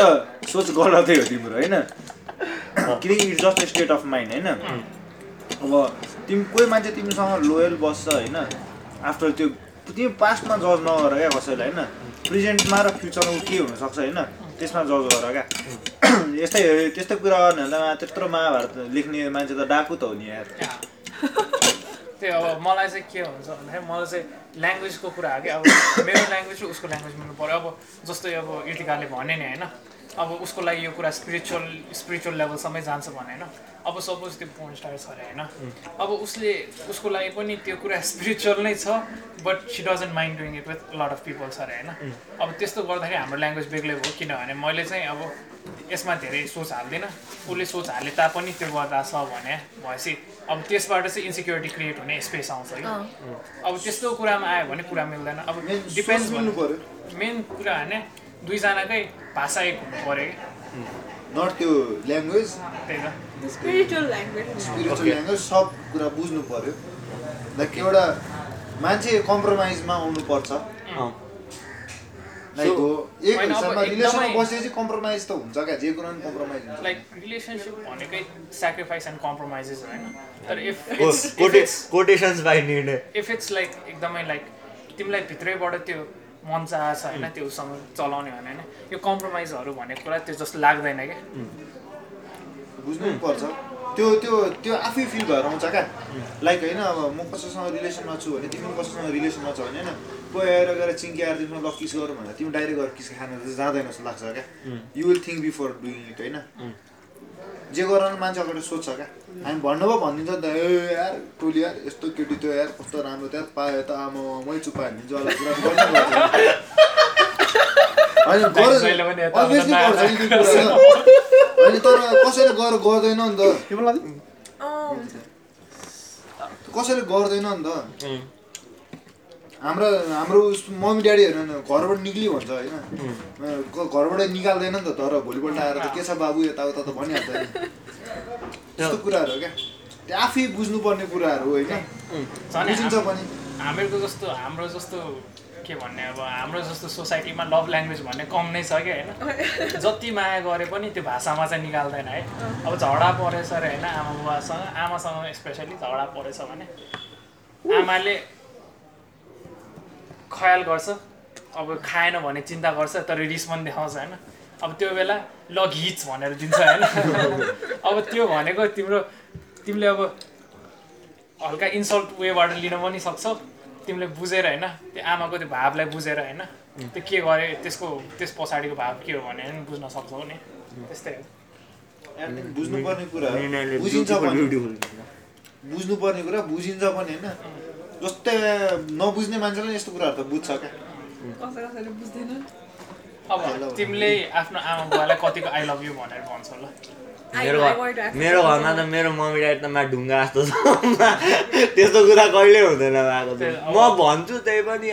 सोच गलतै हो तिम्रो होइन? किनकि it's just state of mind होइन? अब तिमी कोही मान्छे तिमीसँग लोयल बस्छ होइन? आफ्टर त्यो तिमी पास्टमा जज नगर क्या कसैलाई होइन? प्रेजेन्टमा र फ्युचरमा के हुनसक्छ होइन? त्यसमा जज गर क्या। <clears throat> यस्तै त्यस्तै कुरा गर्ने भन्दा त्यत्रो महाभारत लेख्ने मान्छे त डाकु त हो नि यार। <laughs> त्यही अब मलाई चाहिँ के हुन्छ भन्दाखेरि मलाई चाहिँ ल्याङ्ग्वेजको कुरा हो कि अब मेरो ल्याङ्ग्वेज र उसको ल्याङ्ग्वेज मिल्नु पऱ्यो। अब जस्तै अब इर्तिकाले भने नि होइन? अब उसको लागि यो कुरा स्पिरिचुअल स्पिरिचुअल लेभलसम्मै जान्छ भने होइन? अब सपोज त्यो पोर्न स्टार छ अरे होइन अब उसले उसको लागि पनि त्यो कुरा <laughs> स्पिरिचुअल नै छ but she doesn't mind doing it with lot of people छ अरे होइन? अब त्यस्तो गर्दाखेरि हाम्रो ल्याङ्ग्वेज बेग्लै भयो किनभने मैले चाहिँ अब यसमा धेरै सोच हाल्दैन। उसले सोच हाले तापनि त्यो गर्दा छ भने भएपछि अब त्यसबाट चाहिँ इन्सिक्योरिटी क्रिएट हुने स्पेस आउँछ कि। अब त्यस्तो कुरामा आयो भने कुरा मिल्दैन। अब सोच मिल्नु पऱ्यो मेन कुरा भने दुईजनाकै भाषा एक हुनु पऱ्यो कि? नट त्यो ल्याङ्ग्वेज त्यही त। स्पिरिचुअल. ल्याङ्ग्वेज सब कुरा बुझ्नु पऱ्यो लाइक एउटा मान्छे कम्प्रोमाइजमा आउनुपर्छ। अँ। लाइक हो एक होइन, अब हिसाबमा एकदमै- रिलेसनमा बसेपछि कम्प्रोमाइज त हुन्छ क्या जे कुरामा कम्प्रोमाइज हुन्छ। लाइक रिलेसनसिप भनेकै सेक्रिफाइस एन्ड कम्प्रोमाइजेस होइन? तर इफ को- इट्स कोटे कोटेसन्स बाई निर्णय। इफ इट्स लाइक एकदमै लाइक तिमीलाई भित्रैबाट त्यो मन चाह छ होइन त्योसँग चलाउने भने होइन? यो कम्प्रोमाइजहरू भन्ने कुरा त्यो जस्तो लाग्दैन क्या। बुझ्नु पनि पर्छ। त्यो त्यो त्यो आफै फिल भएर आउँछ क्या। लाइक होइन अब म कसैसँग रिलेसनमा छु भने तिमी कसैसँग रिलेसनमा छ भने होइन कोही आएर गएर चिङ्की आएर तिमीसँग ल किस गरौँ भनेर तिमी डाइरेक्ट गएर किस खान चाहिँ जाँदैन जस्तो लाग्छ क्या। You will think before doing it होइन। जे गराउनु मान्छे अगाडि सोध्छ क्या। हामी भन्नु पो भनिदिन्छ नि त ए यार टोली यार यस्तो केटी त्यो यार कस्तो राम्रो त्यो यार पायो त आमा मै चुपा हालिदिन्छु होला कुरा होइन <laughs> जहिले पनि गर यता अभियसली उता पर्छ नि त्यो कुरा होइन तर कसैले गएर गर्दैन नि त। कसैले गर्दैन नि त। हाम्रो हाम्रो मम्मी ड्याडीहरू घरबाट निक्ली भन्छ होइन। घरबाट निकाल्दैन नि त तर भोलिपल्ट आएर त के छ बाबु यताउता त भनिहाल्छ नि। त्यस्तो कुराहरू हो क्या। त्यो आफै बुझ्नुपर्ने कुराहरू होइन। झन् बुझिन्छ पनि। हामीहरूको जस्तो हाम्रो जस्तो के भन्ने अब हाम्रो जस्तो सोसाइटीमा लभ ल्याङ्ग्वेज भन्ने कम नै छ क्या होइन? <laughs> जति माया गरे पनि त्यो भाषामा चाहिँ निकाल्दैन है? अब झगडा परेछ अरे होइन आमा बुवासँग आमासँग स्पेसली झगडा परेछ भने आमाले ख्याल गर्छ अब खाएन भने चिन्ता गर्छ तर रिस पनि देखाउँछ होइन? अब त्यो बेला ल घिच भनेर दिन्छ होइन? <laughs> अब त्यो भनेको तिम्रो तिमीले अब हल्का इन्सल्ट वेबाट लिन पनि सक्छौ। तिमीले बुझेर होइन त्यो आमाको त्यो भावलाई बुझेर होइन त्यो के गरे त्यसको त्यस पछाडिको भाव के हो भने पनि बुझ्न सक्छौ नि। त्यस्तै हो। बुझ्नुपर्ने कुरा बुझिन्छ पनि। बुझ्नुपर्ने कुरा बुझिन्छ पनि होइन जस्तै नबुझ्ने मान्छेले यस्तो कुराहरू त बुझ्छ क्या। अब तिमीले आफ्नो आमा बुवालाई कतिको आई लभ यु भनेर भन्छौ ल। मेरो मेरो घरमा त. मेरो मम्मी ड्याडी त मा ढुङ्गा जस्तो छ। त्यस्तो कुरा कहिले हुँदैन भएको म भन्छु त्यही पनि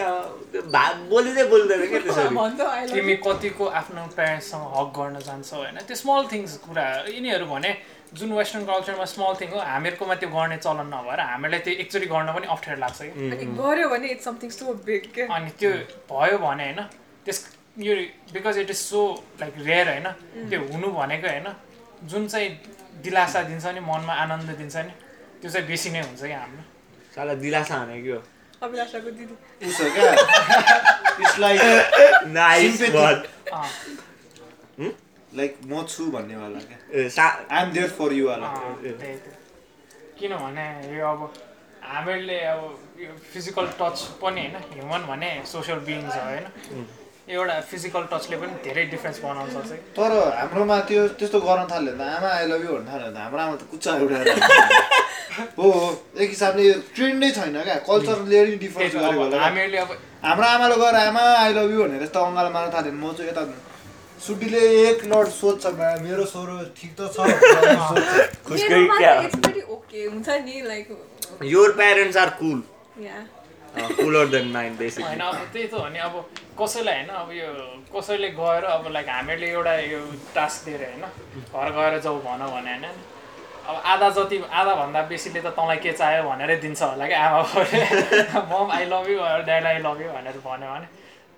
भा बोलिँदै बोल्दैन क्या <laughs> त्यसरी? तिमी. कतिको आफ्नो प्यारेन्ट्ससँग हक गर्न जान्छौ होइन? त्यो स्मल थिङ्स कुरा यिनीहरू भने जुन वेस्टर्न कल्चरमा स्मल थिङ हो हामीहरूकोमा त्यो गर्ने चलन नभएर हामीलाई त्यो एकचोटि गर्न पनि अप्ठ्यारो लाग्छ कि? अनि गऱ्यो भने इट्स समथिङ सो बिग के अनि त्यो भयो भने होइन त्यस यो because it is so like rare होइन त्यो हुनु भनेको होइन जुन चाहिँ दिलासा दिन्छ नि मनमा आनन्द दिन्छ नि त्यो चाहिँ बेसी नै हुन्छ क्या हाम्रो। साला दिलासा भने के हो? अभिलाषाको दिदी। उसो क्या? It's like nice. Word like म छु भन्नेवाला क्या। सा I am there for you वाला किनभने यो अब हामीहरूले अब यो फिजिकल टच पनि होइन ह्युमन भने सोसियल बिइङ्स हो होइन? एउटा फिजिकल टचले पनि धेरै डिफ्रेन्स बनाउन सक्छ। कि। तर हाम्रोमा त्यो त्यस्तो गर्न थाल्यो भने त। आमा आई लभ यु भन्नु थाल्यो भने त। हाम्रो आमा त कुच्चा उठाएर हो हो। एक हिसाबले यो ट्रेन्डै छैन क्या। कल्चरले नि डिफरेन्स गरेको। हामीहरूले अब हाम्रो आमाले गएर आमा आई लभ यु भनेर यस्तो अङ्गालो मार्न थाल्यो भने म चाहिँ यता सुटीले एक लट सोध्छ मेरो छोरो ठिक त छ। खुसकै क्या हुन्छ नि like your parents are cool yeah cooler than mind होइन बेसिकली अब त्यही त हो नि अब कसैलाई होइन अब यो कसैले गएर अब लाइक हामीहरूले एउटा यो टास्क दिएर होइन घर गएर जाऊ भन भने होइन अब आधा जति आधाभन्दा बेसीले त तँलाई के चाहियो भनेरै दिन्छ होला कि आमा बाउले <laughs> mom I love you dad I love you भनेर भन्यो भने।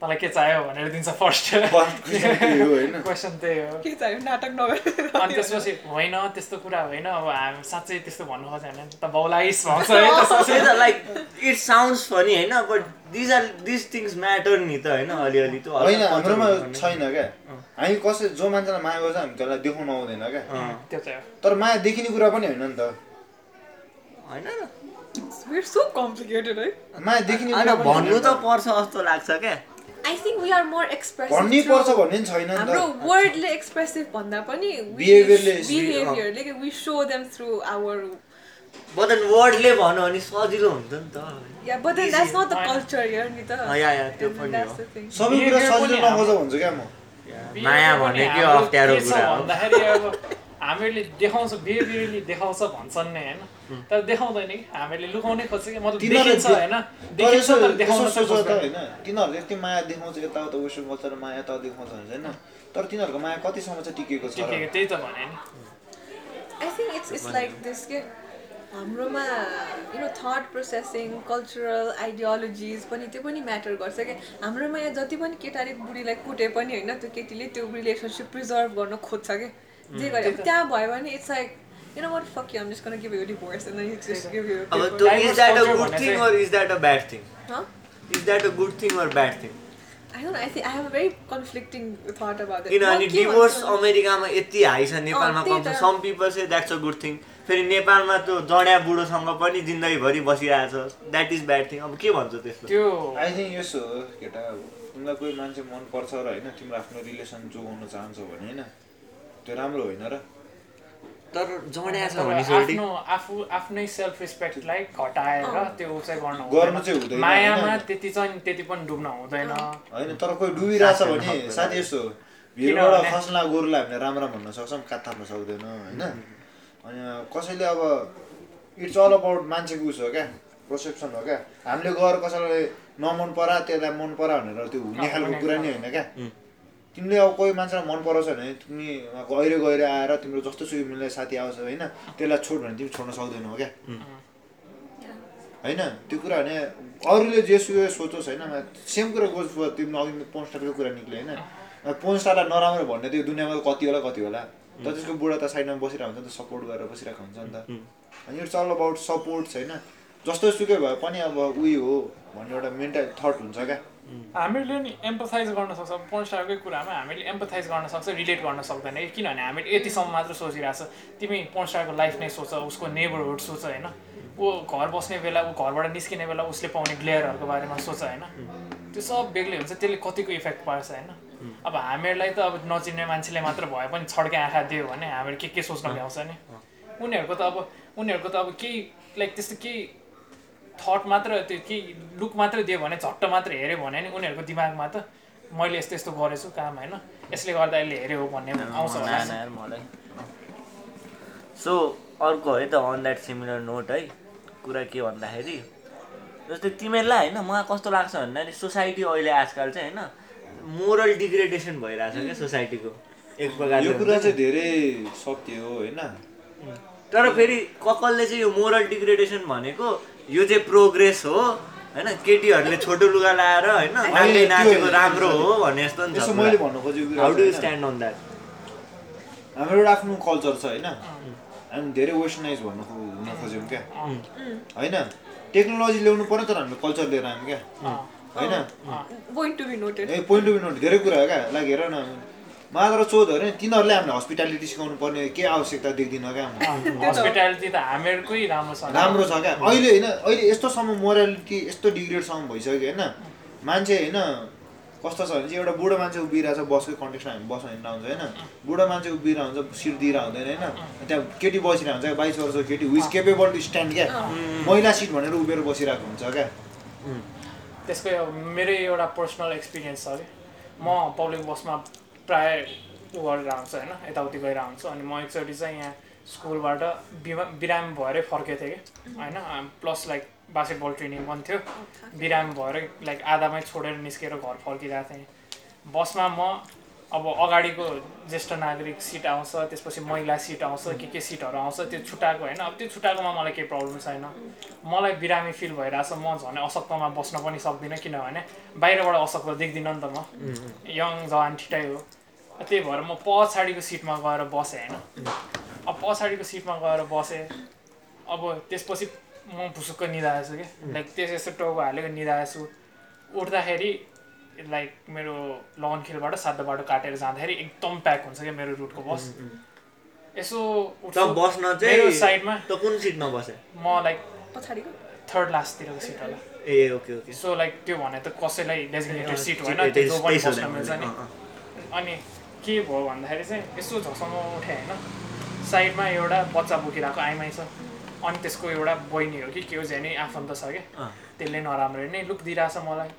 तँलाई के चाहियो भनेर दिन्छ फर्स्ट क्वेसन त्यही हो के चाहियो? नाटक नगरेर अनि त्यसपछि होइन त्यस्तो कुरा होइन अब हामी साँच्चै त्यस्तो भन्नु खोज्यो भने त बाउलाइस भन्छ लाइक इट साउन्ड्स फनी होइन but these are this things matter नि त होइन अलिअलि त होइन हाम्रोमा छैन क्या। हामी कसै जो मान्छेलाई माया गर्छ हामी त्यसलाई देखाउनु आउँदैन क्या। त्यो चाहिँ हो। तर माया देखिने कुरा पनि होइन नि त। होइन भन्नु त। पर्छ जस्तो लाग्छ क्या। I think we are more expressive भन्नै पर्छ भन्ने नि छैन नि हाम्रो वर्डले एक्सप्रेसिभ भन्दा पनि Behaviorले- बिहेभियरले we show them through our but वर्डले भने सजिलो हुन्छ नि त। Yeah but then that's not the culture here नि त। अँ, या, या, त्यो पनि that's हो। the thing. सबै कुरा सजिलो नखोज भन्छ क्या म? माया अप्ठ्यारो के छ कुरा हो। भन्दाखेरि अब हामीहरूले देखाउँछ बिहेभियरली देखाउँछ भन्छन् नै होइन? तर देखाउँदैन कि हामीले लुकाउनै खोज्छ कि मतलब देखिन्छ होइन। देखिन्छ तर देखाउन सोच चाहिँ त खोज्दैन। होइन तिनीहरूले यति माया देखाउँछ यताउता वेस्टर्न कल्चर माया यता देखाउँछ भने चाहिँ होइन। तर तिनीहरूको माया कतिसम्म चाहिँ टिकेको छ? टिकेको त्यही त भने नि। I think it's it's like this के हाम्रोमा you know thought processing cultural ideologies पनि त्यो पनि म्याटर गर्छ क्या हाम्रोमा यहाँ जति पनि केटाले बुढीलाई कुटे पनि होइन त्यो केटीले त्यो रिलेसनसिप प्रिजर्भ गर्न खोज्छ कि। जे गरे त्यहाँ भयो भने it's like what fuck you am just gonna give you divorce and then you just give you अब त्यो Diverse is that a culture good भने थिङ चाहिँ- or is that a bad thing Huh? Is that a good thing or bad thing I don't know. I think I have a very conflicting thought about it. किनभने divorce अमेरिकामा यति high छ नेपालमा कम छ। Some people say that's a good thing फेरि नेपालमा त्यो जड्या बुढोसँग पनि जिन्दगीभरि बसिरहेको छ द्याट इज ब्याड थिङ अब के भन्छ त्यस्तो त्यो आई थिङ्क यसो हो केटा अब तिमीलाई कोही मान्छे मन पर्छ र होइन तिम्रो आफ्नो रिलेसन जोगाउन चाहन्छौ भने होइन। त्यो राम्रो होइन र। तर जड्या छ आफ्नो आफू आफ्नै सेल्फ रेस्पेक्टलाई घटाएर त्यो चाहिँ गर्नु गर्नु चाहिँ हुँदैन, मायामा होइन? त्यति चाहिँ त्यति पनि डुब्न हुँदैन। होइन तर कोही डुबिरहेछ भने। साथी यस्तो किनभने- खस्ला गोरुलाई हामीले राम राम भन्न सक्छौँ कात थाप्न सक्दैन होइन। अनि कसैले अब इट्स अल अबाउट मान्छेको उस हो क्या पर्सेप्सन हो क्या। हामीले गएर कसैलाई नमन परा त्यसलाई मन परा भनेर त्यो हुने खालको कुरा नि होइन क्या। तिमीले अब कोही मान्छेलाई मन पराउँछ भने तिमी गहिरो गहिरो आएर तिम्रो जस्तो सुकै मिल्ने साथी आउँछ होइन त्यसलाई छोड भने तिमी छोड्न सक्दैनौ क्या। होइन त्यो कुरा भने अरूले जे सुयो सोचोस् होइन सेम कुरा गोज फर तिम्रो अघि पोन स्टारको कुरा निक्ल्यो होइन। पोन स्टारलाई नराम्रो भन्ने त्यो दुनियाँमा कति होला कति होला। तर त्यसको बुढा त साइडमा बसिरहेको हुन्छ नि त सपोर्ट गरेर बसिरहेको हुन्छ नि त। अनि इट्स अल अबाउट सपोर्ट होइन। जस्तो सुकै भए पनि अब उयो हो भन्ने एउटा मेन्टल थट हुन्छ क्या। हामीले नि एम्पथाइज गर्न सक्छौँ। पोन्स्टारकै कुरामा हामीले एम्पथाइज गर्न सक्छ रिलेट गर्न सक्दैन। किनभने हामीले यतिसम्म मात्र सोचिरहेछ तिमी पोन्स्टारको लाइफ नै सोच उसको नेबरहुड सोच होइन? ऊ घर बस्ने बेला ऊ घरबाट निस्किने बेला उसले पाउने ग्लेयरहरूको बारेमा सोच होइन? त्यो सब बेग्लै हुन्छ। त्यसले कतिको इफेक्ट पार्छ होइन? अब हामीहरूलाई त अब नचिन्ने मान्छेले मात्र भए पनि छड्के आँखा दियो भने हामीहरू के के सोच्न भ्याउँछ नि? उनीहरूको त अब उनीहरूको त अब केही लाइक त्यस्तो केही थट मात्र त्यो केही लुक मात्र दियो भने झट्ट मात्र हेऱ्यो भने नि उनीहरूको दिमागमा त मैले यस्तो यस्तो गरेछु काम होइन? यसले गर्दा यसले हेऱ्यो हो भन्ने आउँछ होला। सो अर्को है त अन द्याट सिमिलर नोट है। कुरा के भन्दाखेरि जस्तै तिमीहरूलाई होइन मलाई कस्तो लाग्छ भन्दाखेरि सोसाइटी अहिले आजकल चाहिँ होइन मोरल डिग्रेडेसन भइरहेछ क्या सोसाइटीको एक यो प्रकारले कुरा चाहिँ नि। धेरै सत्य हो होइन? तर फेरि कपालले चाहिँ यो मोरल डिग्रेडेसन भनेको यो चाहिँ प्रोग्रेस हो होइन? केटीहरूले छोटो लुगा लाएर होइन? नाचेको राम्रो। हो भने जस्तो नि छ मैले। भन्नु खोजेको how do stand on that हाम्रो एउटा आफ्नो कल्चर छ होइन? हामी धेरै वेस्टर्नाइज भन्नु हुन खोज्यौँ क्या। होइन? टेक्नोलोजी ल्याउनु पऱ्यो तर हामीले कल्चर लिएर आयौँ क्या। होइन? पोइन्ट टु नोट धेरै कुरा हो क्या। लाइक हेर न मात्र चोध अरे तिनीहरूले हामीलाई हस्पिटालिटी सिकाउनु पर्ने के आवश्यकता देख्दिनँ क्या हस्पिटालिटी त हामीहरूकै राम्रो छ। राम्रो छ क्या। अहिले होइन अहिले यस्तोसम्म मोरालिटी यस्तो डिग्रेडसम्म भइसक्यो होइन। मान्छे होइन कस्तो छ भने चाहिँ एउटा बुढो मान्छे उभिरहेको छ बसकै कन्टेक्समा हामी बस्न हिँड्दा हुन्छ होइन। बुढो मान्छे उभिरहेको हुन्छ सिट दिएर हुँदैन होइन। त्यहाँ केटी बसिरहेको हुन्छ बाइस वर्षको केटी विज केपेबल टु स्ट्यान्ड क्या। महिला सिट भनेर उभिएर बसिरहेको हुन्छ क्या। त्यसको मेरै एउटा पर्सनल एक्सपिरियन्स छ कि म पब्लिक बसमा प्राय गरेर आउँछु होइन यताउति गएर आउँछु। अनि म एकचोटि चाहिँ यहाँ स्कुलबाट बिमा बिरामी भएरै फर्केको थिएँ कि होइन। प्लस लाइक बास्केटबल ट्रेनिङ पनि थियो। बिरामी भएर लाइक आधामै छोडेर निस्केर घर फर्किरहेको थिएँ। बसमा म अब अगाडिको ज्येष्ठ नागरिक सिट आउँछ त्यसपछि महिला सिट आउँछ के के सिटहरू आउँछ त्यो छुट्टाएको होइन। अब त्यो छुट्टाएकोमा मलाई केही प्रब्लम छैन। मलाई बिरामी फिल भइरहेछ। म झन् अशक्तमा बस्न पनि सक्दिनँ किनभने बाहिरबाट अशक्त देख्दिनँ नि त म। यङ जवान ठिटै हो। त्यही भएर म पछाडिको सिटमा गएर बसेँ होइन? अब पछाडिको सिटमा गएर बसेँ अब त्यसपछि म भुसुक्क निधाएछु कि? लाइक त्यस यस्तो टाउको हालेको निधाएछु। उठ्दाखेरि लाइक मेरो लगनखेलबाट सातो बाटो काटेर जाँदाखेरि एकदम प्याक हुन्छ क्या मेरो रुटको बस यसो बस्न चाहिँ साइडमा त कुन सिटमा बसे? म लाइक पछाडिको? थर्ड लास्टतिरको सिट होला। ए ओके ओके। सो लाइक त्यो भने त कसैलाई डेजिग्नेटेड सिट होइन त्यो बस्न मिल्छ नि। अनि के भयो भन्दाखेरि चाहिँ यसो झसम्म उठेँ होइन। साइडमा एउटा बच्चा बोकिरहेको आइमाई छ। अनि त्यसको एउटा बहिनी हो कि के हो झ्यानै आफन्त छ कि। अँ। त्यसले नराम्रो नै लुक दिइरहेछ मलाई।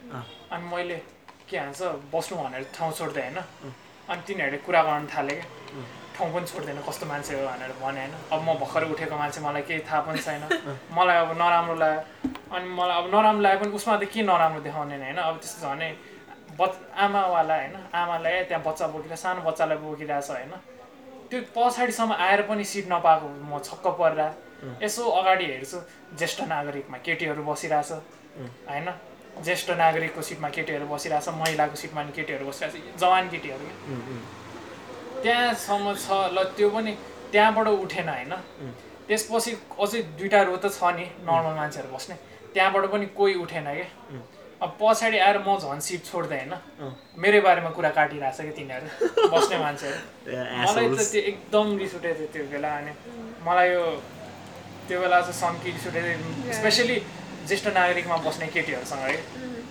अनि मैले के भन्छ बस्नु भनेर ठाउँ छोड्दै होइन। अनि तिनीहरूले कुरा गर्न थाले क्या। ठाउँ पनि छोड्दैन कस्तो मान्छे हो भनेर भने होइन। अब म भर्खर उठेको मान्छे मलाई केही थाहा पनि छैन। मलाई अब नराम्रो लाग्यो। अनि मलाई अब नराम्रो लाग्यो पनि उसमा त के नराम्रो देखाउने होइन। अब त्यस्तो भने बच आमावाला होइन आमालाई त्यहाँ बच्चा बोकिरहेको सानो बच्चालाई बोकिरहेको छ होइन। त्यो पछाडिसम्म आएर पनि सिट नपाएको म छक्क परिरह यसो अगाडि हेर्छु ज्येष्ठ नागरिकमा केटीहरू बसिरहेछ। होइन? ज्येष्ठ नागरिकको सिटमा केटीहरू बसिरहेछ महिलाको सिटमा नि केटीहरू बसिरहेछ जवान केटीहरू। त्यहाँसम्म छ ल त्यो पनि त्यहाँबाट उठेन होइन। त्यसपछि अझै दुइटा रो त छ नि नर्मल मान्छेहरू बस्ने। त्यहाँबाट पनि कोही उठेन क्या। अब पछाडि आएर म झन् सिट छोड्दै होइन मेरै बारेमा कुरा काटिरहेछ कि तिनीहरू बस्ने मान्छेहरू। मलाई त त्यो एकदम रिस उठेको थियो त्यो बेला अनि मलाई यो त्यो बेला चाहिँ सन्की रिस उठेको थियो। स्पेसली ज्येष्ठ नागरिकमा बस्ने केटीहरूसँग है।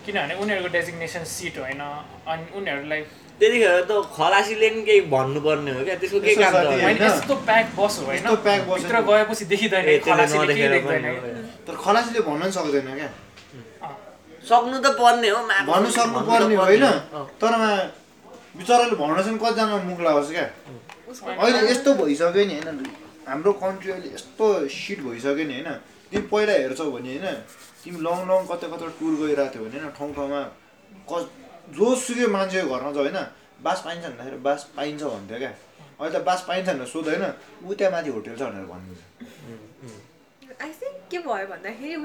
किनभने उनीहरूको डेजिग्नेसन सिट होइन अनि उनीहरूलाई त्यतिखेर त खलासीले नि केही भन्नुपर्ने हो क्या त्यसको केही यसो काम? यस्तो प्याक बस हो होइन भित्र गएपछि देखिँदैन खलासीले पनि भन्न पनि सक्दैन क्या। सक्नु त पर्ने हो मा- भन्नु सक्नु पर्ने होइन। तर बिचराले भन्न चाहिँ कतिजना मुख लागोस् क्या? अहिले यस्तो भइसक्यो नि होइन? हाम्रो कन्ट्री अहिले यस्तो सिट भइसक्यो नि होइन? तिमी पहिला हेर्छौ भने होइन? तिमी लङ लङ कता कता टुर गइरहेको थियो भने होइन? ठाउँ ठाउँमा क जोसुकै मान्छेको घरमा छ होइन? बास पाइन्छ भन्दाखेरि बास पाइन्छ भन्थ्यो क्या? अहिले त बास पाइन्छ भनेर सोध्दैन ऊ त्यहाँ माथि होटेल छ भनेर थिङ्क के भयो भन्दाखेरि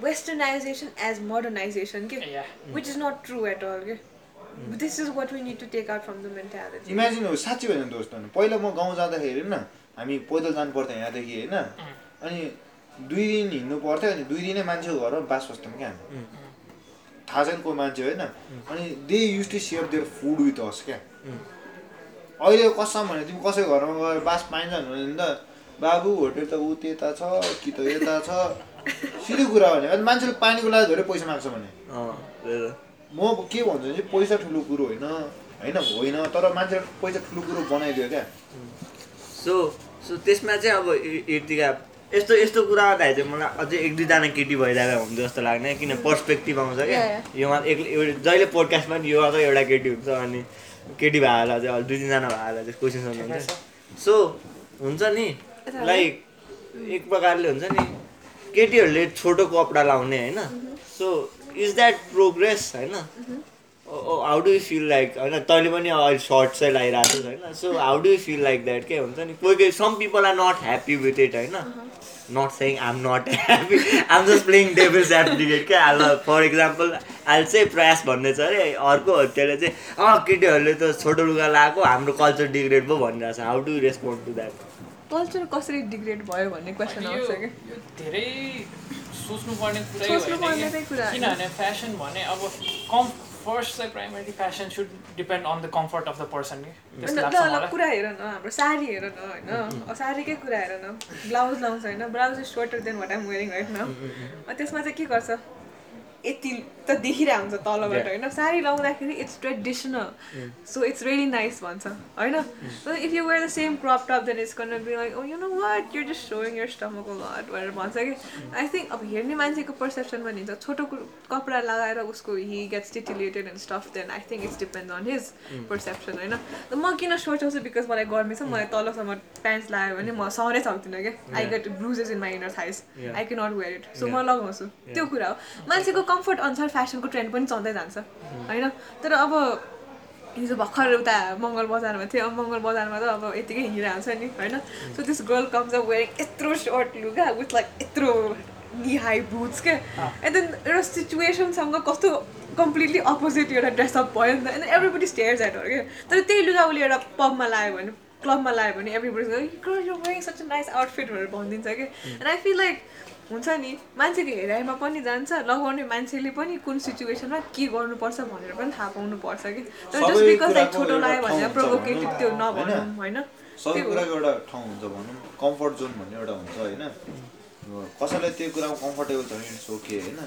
वेस्टर्नाइजेसन एज मोडर्नाइजेसन के Yeah. Which is not true at all के this is what we need to take out from the mentality imagine हो साँच्ची होइन दोस्त पहिला म गाउँ जाँदाखेरि होइन हामी पैदल जानु पर्थ्यो यहाँदेखि होइन अनि दुई दिन हिँड्नु पर्थ्यो अनि दुई दिनै मान्छेको घरमा बास बस्थ्यौँ क्या हामी थाहा छैन को मान्छे होइन अनि they used to share their food with us क्या अहिले कसम भने तिमी कसैको घरमा गएर बास पाइन्छ भने त बाबु होटेल त ऊ त्यता छ कि त यता छ सिधै कुरा भने अनि मान्छेले पानीको लागि धेरै पैसा माग्छ भने। त। म के भन्छु भने चाहिँ पैसा ठुलो कुरो होइन होइन होइन तर मान्छेले पैसा ठुलो कुरो बनाइदियो क्या। सो सो त्यसमा चाहिँ अब यतिका यस्तो यस्तो कुरा गर्दाखेरि चाहिँ मलाई अझै एक दुईजना केटी भइरहेको हुन्छ जस्तो लाग्ने किन पर्सपेक्टिभ आउँछ क्या। Yeah, yeah. यो मात्र एक एउटा जहिले पोडकास्टमा नि यो मात्र एउटा केटी हुन्छ अनि केटी भएर चाहिँ दुई तिनजना भएर चाहिँ क्वेसन सोध्नुहुन्छ। सो हुन्छ नि। लाइक एक प्रकारले हुन्छ नि केटीहरूले छोटो कपडा लाउने होइन। सो इज द्याट प्रोग्रेस होइन? How do you feel like होइन तैँले पनि अहिले सर्ट चाहिँ लगाइरहेको छस् होइन? So how do you feel like that के हुन्छ नि? कोही कोही some people are not happy with it होइन? Not saying I am not happy I am just playing devil's advocate क्या? ल फर इक्जाम्पल अहिले चाहिँ प्रयास भन्ने छ अरे अर्को त्यसले चाहिँ अँ केटीहरूले त छोटो लुगा लगाएको हाम्रो कल्चर डिग्रेड पो भनिरहेको छ how do respond to that culture कसरी डिग्रेड भयो भन्ने क्वेसन आउँछ कि? धेरै सोच्नुपर्ने कुरै होइन होइन। किनभने फेसन भने अब कम फर्स्ट चाहिँ primary fashion should depend on the comfort of the person कि? कुरा हेर न हाम्रो साडी हेर न होइन? साडीकै कुरा हेर न। ब्लाउज लाउँछ होइन? Blouse is shorter than what I'm wearing right न त्यसमा चाहिँ के गर्छ? यति त देखिरहेको हुन्छ तलबाट होइन। साडी लाउँदाखेरि it's traditional so it's very nice भन्छ होइन? If you wear the same crop top then it's can be like you know what you just showing your stomach lot भनेर भन्छ कि। आई थिङ्क अब हेर्ने मान्छेको पर्सेप्सन पनि हुन्छ। छोटो कपडा लगाएर उसको he gets titillated and stuff then I think it's depend on his perception होइन? म किन सोचाउँछु बिकज मलाई गर्मी छ मलाई तलसम्म प्यान्ट्स लगायो भने म सहरै सक्दिनँ क्या। I get bruises in my inner Yeah. I can not wear it so म लगाउँछु। त्यो कुरा हो। मान्छेको कम्फर्ट अनुसार फेसनको ट्रेन्ड पनि चल्दै जान्छ। होइन? तर अब हिजो भर्खर उता मङ्गल बजारमा थियो। अब मङ्गल बजारमा त अब यतिकै हिँडिरहेको छ नि होइन? So this girl comes up wearing यत्रो सर्ट लुगा विथ लाइक यत्रो नि हाई बुट्स क्या एन्ड देन एउटा सिचुएसनसँग कस्तो कम्प्लिटली अपोजिट एउटा ड्रेसअप भयो नि त। And everybody stares at her क्या तर त्यही लुगा उसले एउटा पबमा लायो भने क्लबमा लायो भने everybody girl you wearing such nice outfit भनेर भनिदिन्छ कि? एन्ड आई फिल लाइक हुन्छ नि? मान्छेको हेराइमा पनि जान्छ लगाउने मान्छेले पनि कुन सिचुएसनमा के गर्नुपर्छ भनेर पनि थाहा पाउनुपर्छ कि। तर जस्ट सबै बिकज लाइक कुराको छोटो एउटा लाग्यो भने ठाउँ हुन्छ प्रोभोकेटिभ भनौँ त्यो न, नभनौँ होइन? सबै। कुराको एउटा ठाउँ हुन्छ भनौँ कम्फर्ट जोन भन्ने एउटा हुन्छ होइन? कसैलाई त्यो कुरामा कम्फर्टेबल छ भने इट्स ओके होइन?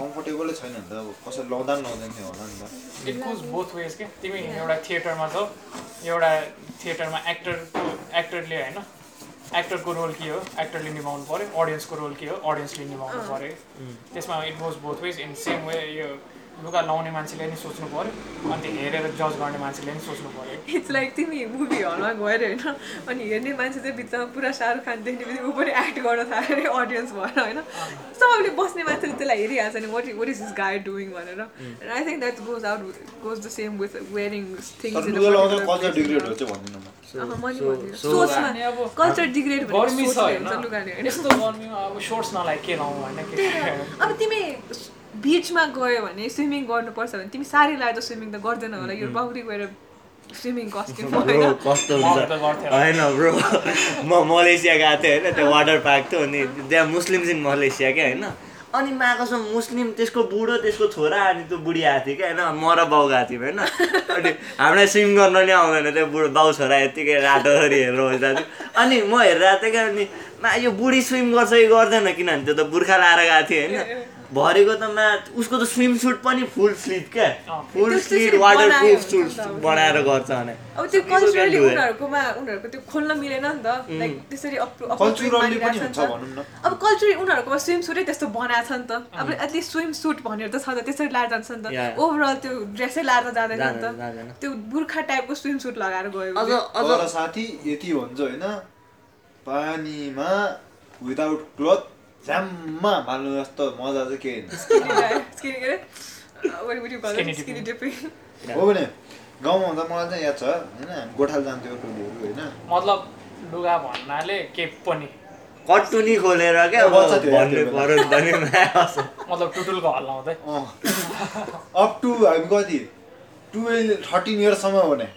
कम्फर्टेबलै छैन भने त अब कसैले लाउँदा पनि लाउँदैन थियो होला नि त। इट गोज बोथ वेज के? तिमी एउटा थिएटरमा छौ एउटा थिएटरमा एक्टरको एक्टरले होइन? एक्टरको रोल के हो? एक्टरले निभाउनु पऱ्यो अडियन्सको रोल के हो? अडियन्सले निभाउनु पऱ्यो त्यसमा it goes both ways in same way यो लुगा लाउने मान्छेले नि सोच्नु पऱ्यो अनि हेरेर जज गर्ने मान्छेले नि सोच्नु पऱ्यो इट्स लाइक तिमी मुभी हलमा गएर होइन अनि हेर्ने मान्छे चाहिँ बिचमा पुरा शाहरुख खान देख्ने बित्तिकै ऊ पनि एक्ट गर्न थाल्यो अरे अडियन्स भएर होइन। सबैले बस्ने मान्छेले त्यसलाई हेरिहाल्छ नि what what is this guy doing भनेर। I think that goes out goes the same with wearing things culture degrade गर्मी छ होइन। <laughs> अब तिमी बिचमा गयो भने स्विमिङ गर्नुपर्छ भने तिमी साडी लाएर त स्विमिङ त गर्दैन होला। यो बाहुरी गएर स्विमिङ कस्ट्युम कस्तो हुन्छ। होइन ब्रो म मलेसिया गएको थिएँ होइन? त्यो वाटर पार्क थियो अनि त्यहाँ मुस्लिम्स इन मलेसिया क्या होइन? अनि माकोसम्म मुस्लिम त्यसको बुढो त्यसको छोरा अनि त्यो बुढी आएको थियो क्या होइन? म र बाउ गएको थियौँ होइन? अनि हामीलाई स्विम गर्न नि आउँदैन त्यो बुढो बाउ छोरा यत्तिकै रातोभरि हेरेर बसिरहेको थियो। अनि म हेरिरहेको थिएँ क्या अनि मा यो बुढी स्विम गर्छ कि गर्दैन किनभने त्यो त बुर्खा लाएर गएको थियो होइन? भरेको त मा उसको त स्विम सुट पनि फुल स्लिभ क्या। फुल त्यो स्लिभ वाटर बनायो प्रुफ सुट नि त अब। बनाएर गर्छ भने अब त्यो कल्चरली. उनीहरूकोमा उनीहरूको त्यो खोल्न मिलेन नि त लाइक त्यसरी कल्चरली पनि हुन्छ भनौँ न अब कल्चरली उनीहरूकोमा स्विम सुटै त्यस्तो बनाएको छ नि त अब एटलिस्ट स्विम सुट भनेर त छ त त्यसरी लाएर जान्छ नि त. ओभरअल त्यो ड्रेसै लाएर जाँदैन नि। त त्यो बुर्खा टाइपको स्विम सुट लगाएर गयो अझ साथी यति भन्छ होइन पानीमा विदाउट क्लोथ झ्याम्मा हाल्नु जस्तो मजा चाहिँ के. हो भने गाउँमा हुँदा मलाई चाहिँ याद छ होइन हामी गोठाल जान्थ्यो टोलीहरू होइन मतलब लुगा भन्नाले के पनि कटुनी खोलेर क्या भन्नु। मतलब टुटुलको हल्लाउँदै अप टु हामी कति टुवेल्भ थर्टिन इयर्ससम्म हो भने।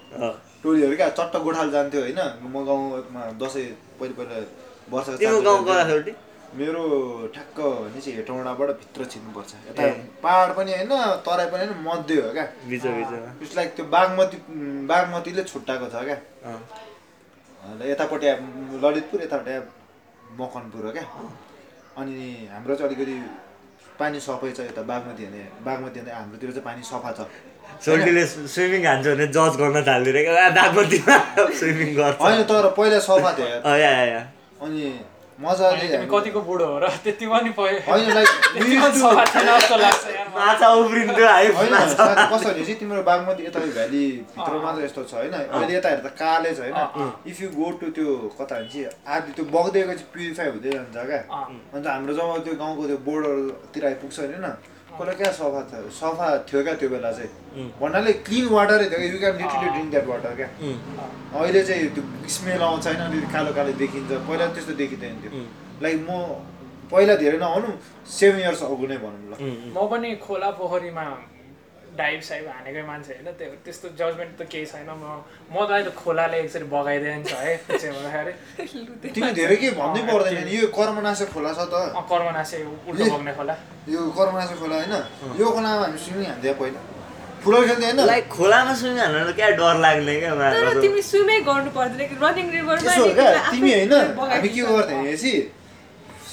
टोलीहरू क्या चट्ट गोठाल जान्थ्यो होइन म गाउँमा दसैँ पहिला पहिला वर्षको मेरो ठ्याक्क भनेपछि हेटौँडाबाट भित्र छिर्नुपर्छ। यता। पाहाड पनि होइन तराई पनि होइन मध्य हो क्या। इट्स लाइक त्यो बागमती बागमतीले छुट्टाएको छ क्या। यतापट्टि ललितपुर यतापट्टि मकनपुर हो क्या। अनि हाम्रो चाहिँ अलिकति पानी सफै छ यता बागमती भने बागमती भने हाम्रोतिर चाहिँ पानी सफा छ। छोटीले स्विमिङ हान्छ भने जज गर्न थालिदिएर बागमतीमा <laughs> स्विमिङ गर्छ। होइन तर पहिला सफा थियो। अनि मजाले कतिको बुढो हो र त्यति पनि भने <laughs> <laughs> चाहिँ तिम्रो बागमती यता भ्याली भित्र मात्र यस्तो छ होइन? अहिले यता हेर्दा काले छ होइन इफ यु गो टु त्यो कता भने चाहिँ आदि त्यो बग्दैको चाहिँ प्युरिफाई हुँदै जान्छ क्या। अन्त हाम्रो जब त्यो गाउँको त्यो बोर्डरतिर आइपुग्छ होइन? कसलाई क्या सफा थियो सफा थियो क्या त्यो बेला चाहिँ। भन्नाले क्लिन वाटरै थियो क्या you can literally drink that water क्या। अहिले चाहिँ त्यो स्मेल आउँछ होइन अलिकति कालो कालो देखिन्छ। पहिला त्यस्तो देखिँदैन थियो। लाइक म पहिला धेरै नहुनु सेभेन इयर्स अगो नै भनौँ ल। म पनि खोला पोखरीमा डाइभ साइभ हानेकै मान्छे होइन त्यो त्यस्तो जजमेन्ट त केही छैन। म म त अहिले खोलाले एकचोटि बगाइदियो नि छ है भन्दाखेरि तिमी धेरै के भन्नै पर्दैन यो कर्मनाशे खोला छ त। अँ, कर्मनासे उल्टो बग्ने खोला। यो कर्मनाशे खोला होइन यो खोलामा हामी स्विमिङ हान्थ्यो पहिला। फुटबल खेल्थ्यो होइन। लाइक खोलामा स्विमिङ हाल्नु क्या डर लाग्ने क्या तर माछा तिमी स्विमै गर्नु पर्दैन कि? रनिङ रिभरमा त्यसो हो क्या तिमी होइन हामी के गर्थ्यौँ भनेपछि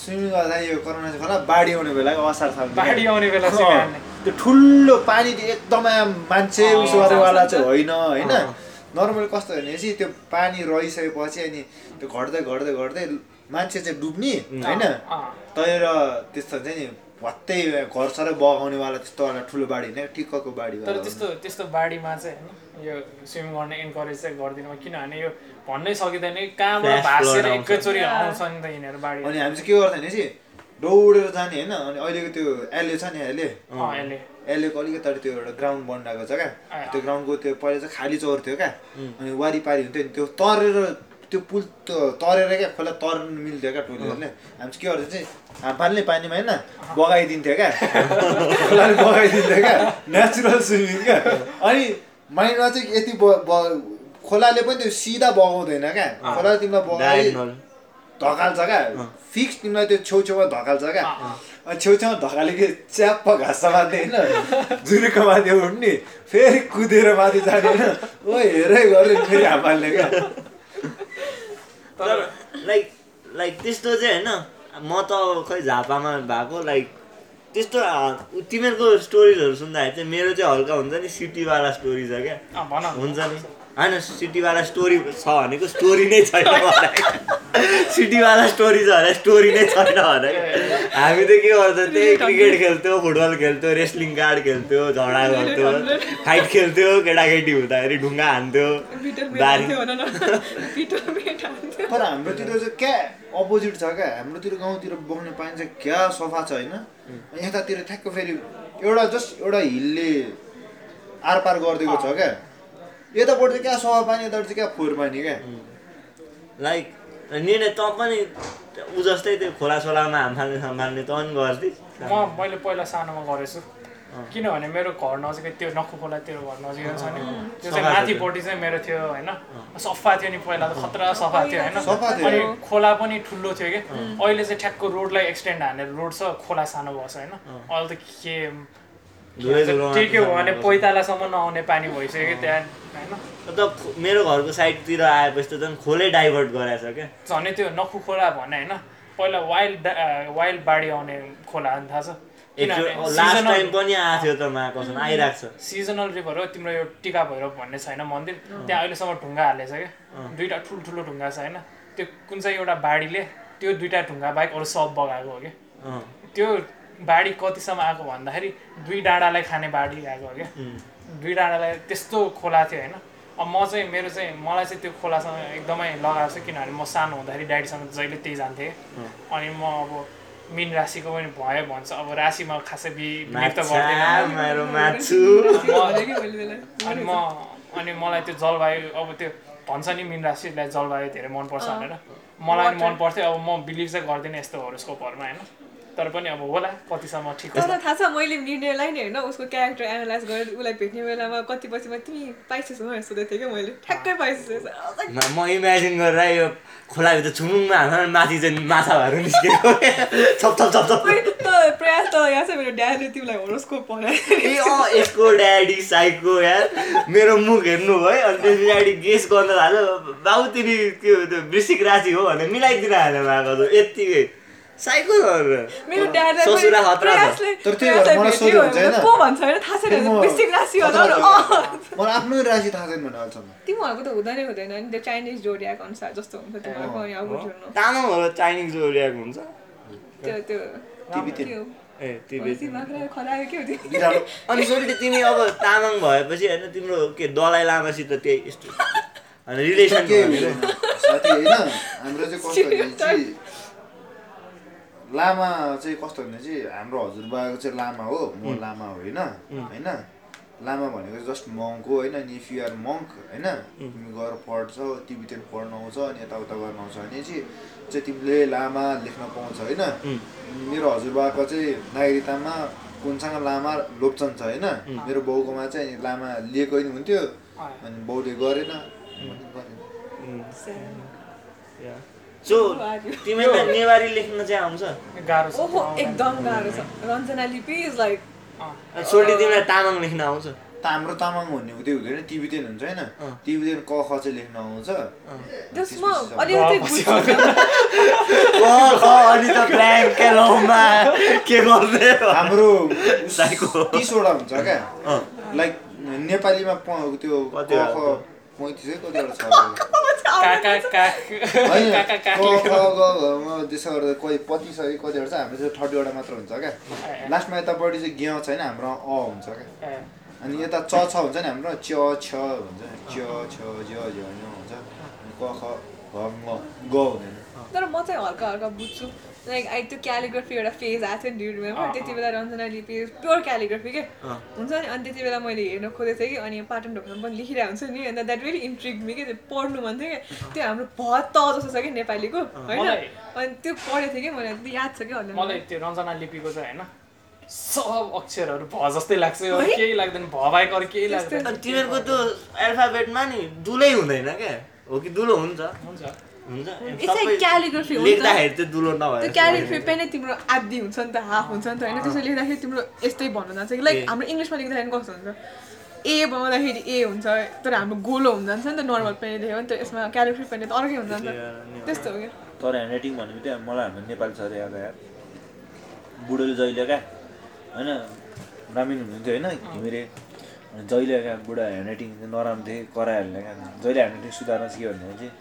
स्विमिङ गर्दा यो कर्मनाशे खोला बाढी आउने बेला असार बाढी आउने बेला त्यो ठुलो पानी त्यो एकदमै मान्छे उसो गरेवाला चाहिँ होइन। होइन। नर्मल कस्तो भनेपछि त्यो पानी रहिसकेपछि अनि त्यो घट्दै घट्दै घट्दै मान्छे चाहिँ डुब्ने होइन? तर त्यस्तो चाहिँ नि भत्तै घर सरै बगाउनेवाला त्यस्तो वाला ठुलो बाढी होइन ठिक्कको बाढी तर त्यस्तो त्यस्तो बाढीमा चाहिँ होइन यो स्विम गर्ने इन्करेज चाहिँ गर्दिनँ। किनभने यो भन्नै सकिँदैन। कहाँबाट भाँसेर। एकैचोटि. आउँछ नि त यिनीहरू बाढी अनि हामी चाहिँ के गर्थ्यो भनेपछि दौडेर जाने होइन अनि अहिलेको त्यो एलए छ नि एलए? अँ यसले एलएको अलिकति त्यो एउटा ग्राउन्ड बनाएको छ क्या। त्यो ग्राउन्डको त्यो पहिला चाहिँ खाली चौर थियो क्या। अनि वारिपारि हुन्थ्यो नि त्यो तरेर त्यो पुल त्यो तरेर क्या खोला तर्नु मिल्थ्यो क्या टोलीहरूले। हामी चाहिँ के गर्थ्यो चाहिँ हात फाल्ने पानीमा होइन बगाइदिन्थ्यो क्या। खोलाले बगाइदिन्थ्यो क्या। नेचुरल स्विमिङ क्या। अनि माइन्डमा चाहिँ यति ब- खोलाले पनि त्यो सिधा बगाउँदैन क्या। खोलाले तिमीलाई बगाइ धकाल्छ क्या? फिक्स तिमीलाई त्यो छेउछेउमा धकाल्छ क्या? अनि छेउछेउमा धकाले कि च्याप्प घाँस माथि होइन। जुरेको माथि उठ्ने फेरि कुदेर माथि जाने। होइन ओ हेरै गऱ्यो नि फेरि हापाल्ने क्या। तर लाइक लाइक त्यस्तो चाहिँ होइन। म त खै झापामा भएको लाइक त्यस्तो तिमीहरूको स्टोरिजहरू सुन्दाखेरि चाहिँ मेरो चाहिँ हल्का हुन्छ नि सिटीवाला स्टोरी छ क्या। हुन्छ नि। होइन सिटीवाला स्टोरी छ भनेको स्टोरी नै छैन सिटीवाला स्टोरी छ भने स्टोरी नै छैन भने। हामी त के गर्थ्यौँ त्यही क्रिकेट खेल्थ्यो फुटबल खेल्थ्यो रेस्लिङ कार्ड खेल्थ्यो झगडा गर्थ्यो फाइट खेल्थ्यो केटाकेटी हुँदाखेरि ढुङ्गा हान्थ्यो बारी तर हाम्रोतिर चाहिँ क्या अपोजिट छ क्या? हाम्रोतिर गाउँतिर बग्ने पानी चाहिँ क्या सफा छ होइन? यतातिर ठ्याक्क फेरि एउटा जस्ट एउटा हिलले आरपार गरिदिएको छ क्या? यतापट्टि चाहिँ क्या सफा पानी यतापट्टि चाहिँ क्या फोहोर पानी क्या? लाइक निर्णय तँ पनि ऊ जस्तै त्यो खोला सोलामा हाम फाल्ने सम्हाल्ने तँ पनि गर्थेँ म मैले पहिला सानोमा गरेछु। किनभने मेरो घर नजिकै त्यो नक्खु खोला त्यो घर नजिकै छ नि। त्यो चाहिँ माथिपट्टि चाहिँ मेरो थियो होइन? सफा थियो नि पहिला त खतरा सफा थियो होइन। अनि खोला पनि ठुलो थियो कि। अहिले चाहिँ ठ्याक्क रोडलाई एक्सटेन्ड हानेर रोड छ खोला सानो भएको छ होइन? अहिले त के धुलै धुलो के के हो भने पैतालासम्म नआउने पानी भइसक्यो त्यहाँ होइन? त खो- मेरो घरको साइडतिर आएपछि त झन् खोलै डाइभर्ट गराएछ क्या। झन् त्यो नक्खु खोला भने होइन? पहिला वाइल्ड वाइल्ड बाढी आउने खोला हो नि थाहा छ। लास्ट टाइम पनि आएको थियो त आइरहेको छ। सिजनल रिभर हो तिम्रो यो टिका भैरव भन्ने छैन मन्दिर। त्यहाँ अहिलेसम्म ढुङ्गा हालेछ क्या। दुइटा ठुल्ठुलो ढुङ्गा छ होइन? त्यो कुन चाहिँ एउटा बाढीले त्यो दुइटा ढुङ्गा बाहेक अरू सब बगाएको हो क्या। अँ, त्यो बाढी कतिसम्म आएको भन्दाखेरि दुई डाँडालाई खाने बाढी आएको हो क्या। दुई डाँडालाई त्यस्तो खोला थियो होइन। अब म चाहिँ मेरो चाहिँ मलाई चाहिँ त्यो खोलासँग एकदमै लगाएको छ किनभने म सानो हुँदाखेरि ड्याडीसँग जहिले त्यही जान्थेँ। अनि म अब मिन राशिको पनि भयो भन्छ। अब राशिमा खासै बि त गर्दिनँ। <laughs> अनि म अनि मलाई त्यो जलवायु अब त्यो भन्छ नि मिन राशिलाई जलवायु धेरै मनपर्छ भनेर। मलाई पनि मन पर्थ्यो अब म बिलिभ चाहिँ गर्दिनँ यस्तो होरोस्कोपहरूमा होइन। तर पनि अब होला कतिसम्म ठिक तर थाहा छ मैले निर्णयलाई नि होइन उसको क्यारेक्टर एनालाइज गरेर उसलाई भेट्ने बेलामा कति पछिमा तिमी पाइसेस् भनेर सोधेको थिएँ क्या मैले? ठ्याक्कै पाइसेस् म- इमेजिन गरेर यो खोलाभित्र छुमुङमा हाम्रो माथि चाहिँ माछा भएर निस्केको। <laughs> छप छप छप प्रयास त यहाँ चाहिँ मेरो ड्याडले तिमीलाई होरोस्कोप भनेर ए अँ यसको ड्याडी साइको यार। मेरो मुख हेर्नु भयो अनि त्यस पछाडि गेस गर्न थाल्यो बाबु तिमी त्यो त्यो वृश्चिक राशि हो भनेर मिलाइदिन हाल्यो आएको त यत्तिकै। मेरो मलाई? को आफ्नै राशि थाहा छैन भने अहिलेसम्म। तिमीहरूको त हुँदैन हुँदैन नि। त्यो चाइनिज जोडियाको अनुसार जस्तो हुन्छ तिमीहरूको बुझ्नु तामाङहरू चाइनिज जोडिएको हुन्छ। त्यो त्यो। के के अनि सोल्टी तिमी अब तामाङ भएपछि होइन तिम्रो के दलाइ लामासित त्यही यस्तो? अनि रिलेसन होइन हाम्रो चाहिँ कस्तो <laughs> भने चाहिँ लामा चाहिँ कस्तो भने चाहिँ हाम्रो हजुरबाको चाहिँ लामा हो म लामा होइन होइन। लामा भनेको जस्ट मङ्क हो होइन इफ युआर मङ्क होइन। तिमी गएर पढ्छौ तिब्बतन पढ्न आउँछ अनि यताउता गर्न आउँछ भने चाहिँ चाहिँ तिमीले लामा लेख्न पाउँछ होइन। मेरो हजुरबाको चाहिँ नागरिकतामा कुनसँग लामा लोप्चन छ होइन मेरो बाउकोमा चाहिँ लामा लिएको नि हुन्थ्यो। अनि बाउले गरेन। गरेन। सो <laughs> तिमीलाई नेवारी लेख्न चाहिँ आउँछ। गाह्रो छ। ओहो एकदम गाह्रो छ। रञ्जना लिपि इज लाइक अँ। सोल्टी तिमीलाई तामाङ लेख्न आउँछ। त हाम्रो तामाङ भन्ने त्यो हुँदैन टिबिटेन हुन्छ होइन? टिबिटेन क ख चाहिँ लेख्न आउँछ। त्यसमा अलिकति बुझ्छु। क ख <laughs> अनि त ब्ल्याङ्क केलौमा के गर्दै हो? हाम्रो साइको। तिसवटा हुन्छ क्या। लाइक नेपालीमा प- त्यो क कतिवटा ख। पैँतिस कतिवटा छ त्यसो गर्दा कोही पच्चिस है कतिवटा छ हाम्रो चाहिँ थर्टीवटा मात्र हुन्छ क्या लास्टमा यतापट्टि चाहिँ ज्ञ छैन हाम्रो अ हुन्छ क्या अनि यता च छ हुन्छ नि हाम्रो च छ हुन्छ च छ ज झ हुन्छ अनि क ख घ ग हुँदैन तर म चाहिँ हल्का हल्का बुझ्छु लाइक आई त्यो क्यालिग्राफी एउटा फेज आएको थियो नि ड्युड रिमेम्बर त्यति बेला रञ्जना लिपि प्योर क्यालिग्राफी के हुन्छ नि अनि त्यति बेला मैले हेर्न खोजेको थिएँ कि अनि पाटन ढोकामा पनि लेखिरहेको हुन्छ नि अन्त द्याट रियली इन्ट्रिग मी कि त्यो पढ्नु मन थियो कि त्यो हाम्रो भत त जस्तो छ कि नेपालीको होइन मलाई- अनि त्यो पढेको थिएँ कि मैले त्यो याद छ कि मलाई त्यो रञ्जना लिपिको चाहिँ होइन सब अक्षरहरू भ जस्तै लाग्छ? केही लाग्दैन भ बाहेक अरू केही। लाग्दैन अनि तिमीहरूको त्यो एल्फाबेटमा नि दुलै हुँदैन क्या हो कि दुलो हुन्छ हुन्छ दुलो त्यो क्यालिग्राफी पनि तिम्रो आधी हुन्छ नि त हाफ हुन्छ नि त होइन। त्यसो लेख्दाखेरि तिम्रो यस्तै भन्नु जान्छ कि लाइक। हाम्रो इङ्ग्लिसमा लेख्दाखेरि कस्तो हुन्छ? ए बनाउँदाखेरि ए हुन्छ तर हाम्रो गोलो हुन जान्छ नि त नर्मल पेन लेख्यो भने त यसमा क्यालिग्राफी पेन त अर्कै हुन्छ नि त। त्यस्तो हो कि तर ह्यान्डराइटिङ भनेको चाहिँ मलाई हाम्रो नेपाली छ अरे याद आयो। बुढोले जहिले क्या होइन ब्राह्मीण हुनुहुन्थ्यो होइन घिमिरे। अनि जहिले क्या बुढा ह्यान्डराइटिङ नराम्रो थिएँ कराइहाल्ने क्या। जहिले ह्यान्डराइटिङ सुधार्न सिक्यो भने चाहिँ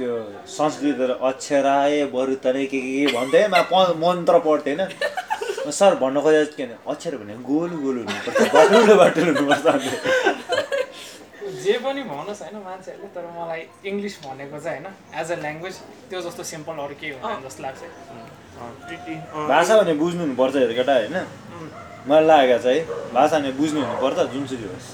त्यो संस्कृत अक्षराए बरु तनै के के के भन्थेँ मा मन्त्र पढ्थेँ होइन सर भन्नु खोजेको चाहिँ के भने अक्षर भने गोल गोल हुनुपर्छ बाटुलो बाटुलो हुनुपर्छ। जे पनि भन्नुहोस् होइन मान्छेहरूले तर मलाई इङ्ग्लिस भनेको चाहिँ होइन एज अ ल्याङ्ग्वेज त्यो जस्तो सिम्पल अरू केही हुँदैन जस्तो लाग्छ। भाषा भने बुझ्नु हुनुपर्छ हेर केटा होइन? मलाई लागेको छ है भाषा भने बुझ्नु हुनुपर्छ जुनसुकै होस्।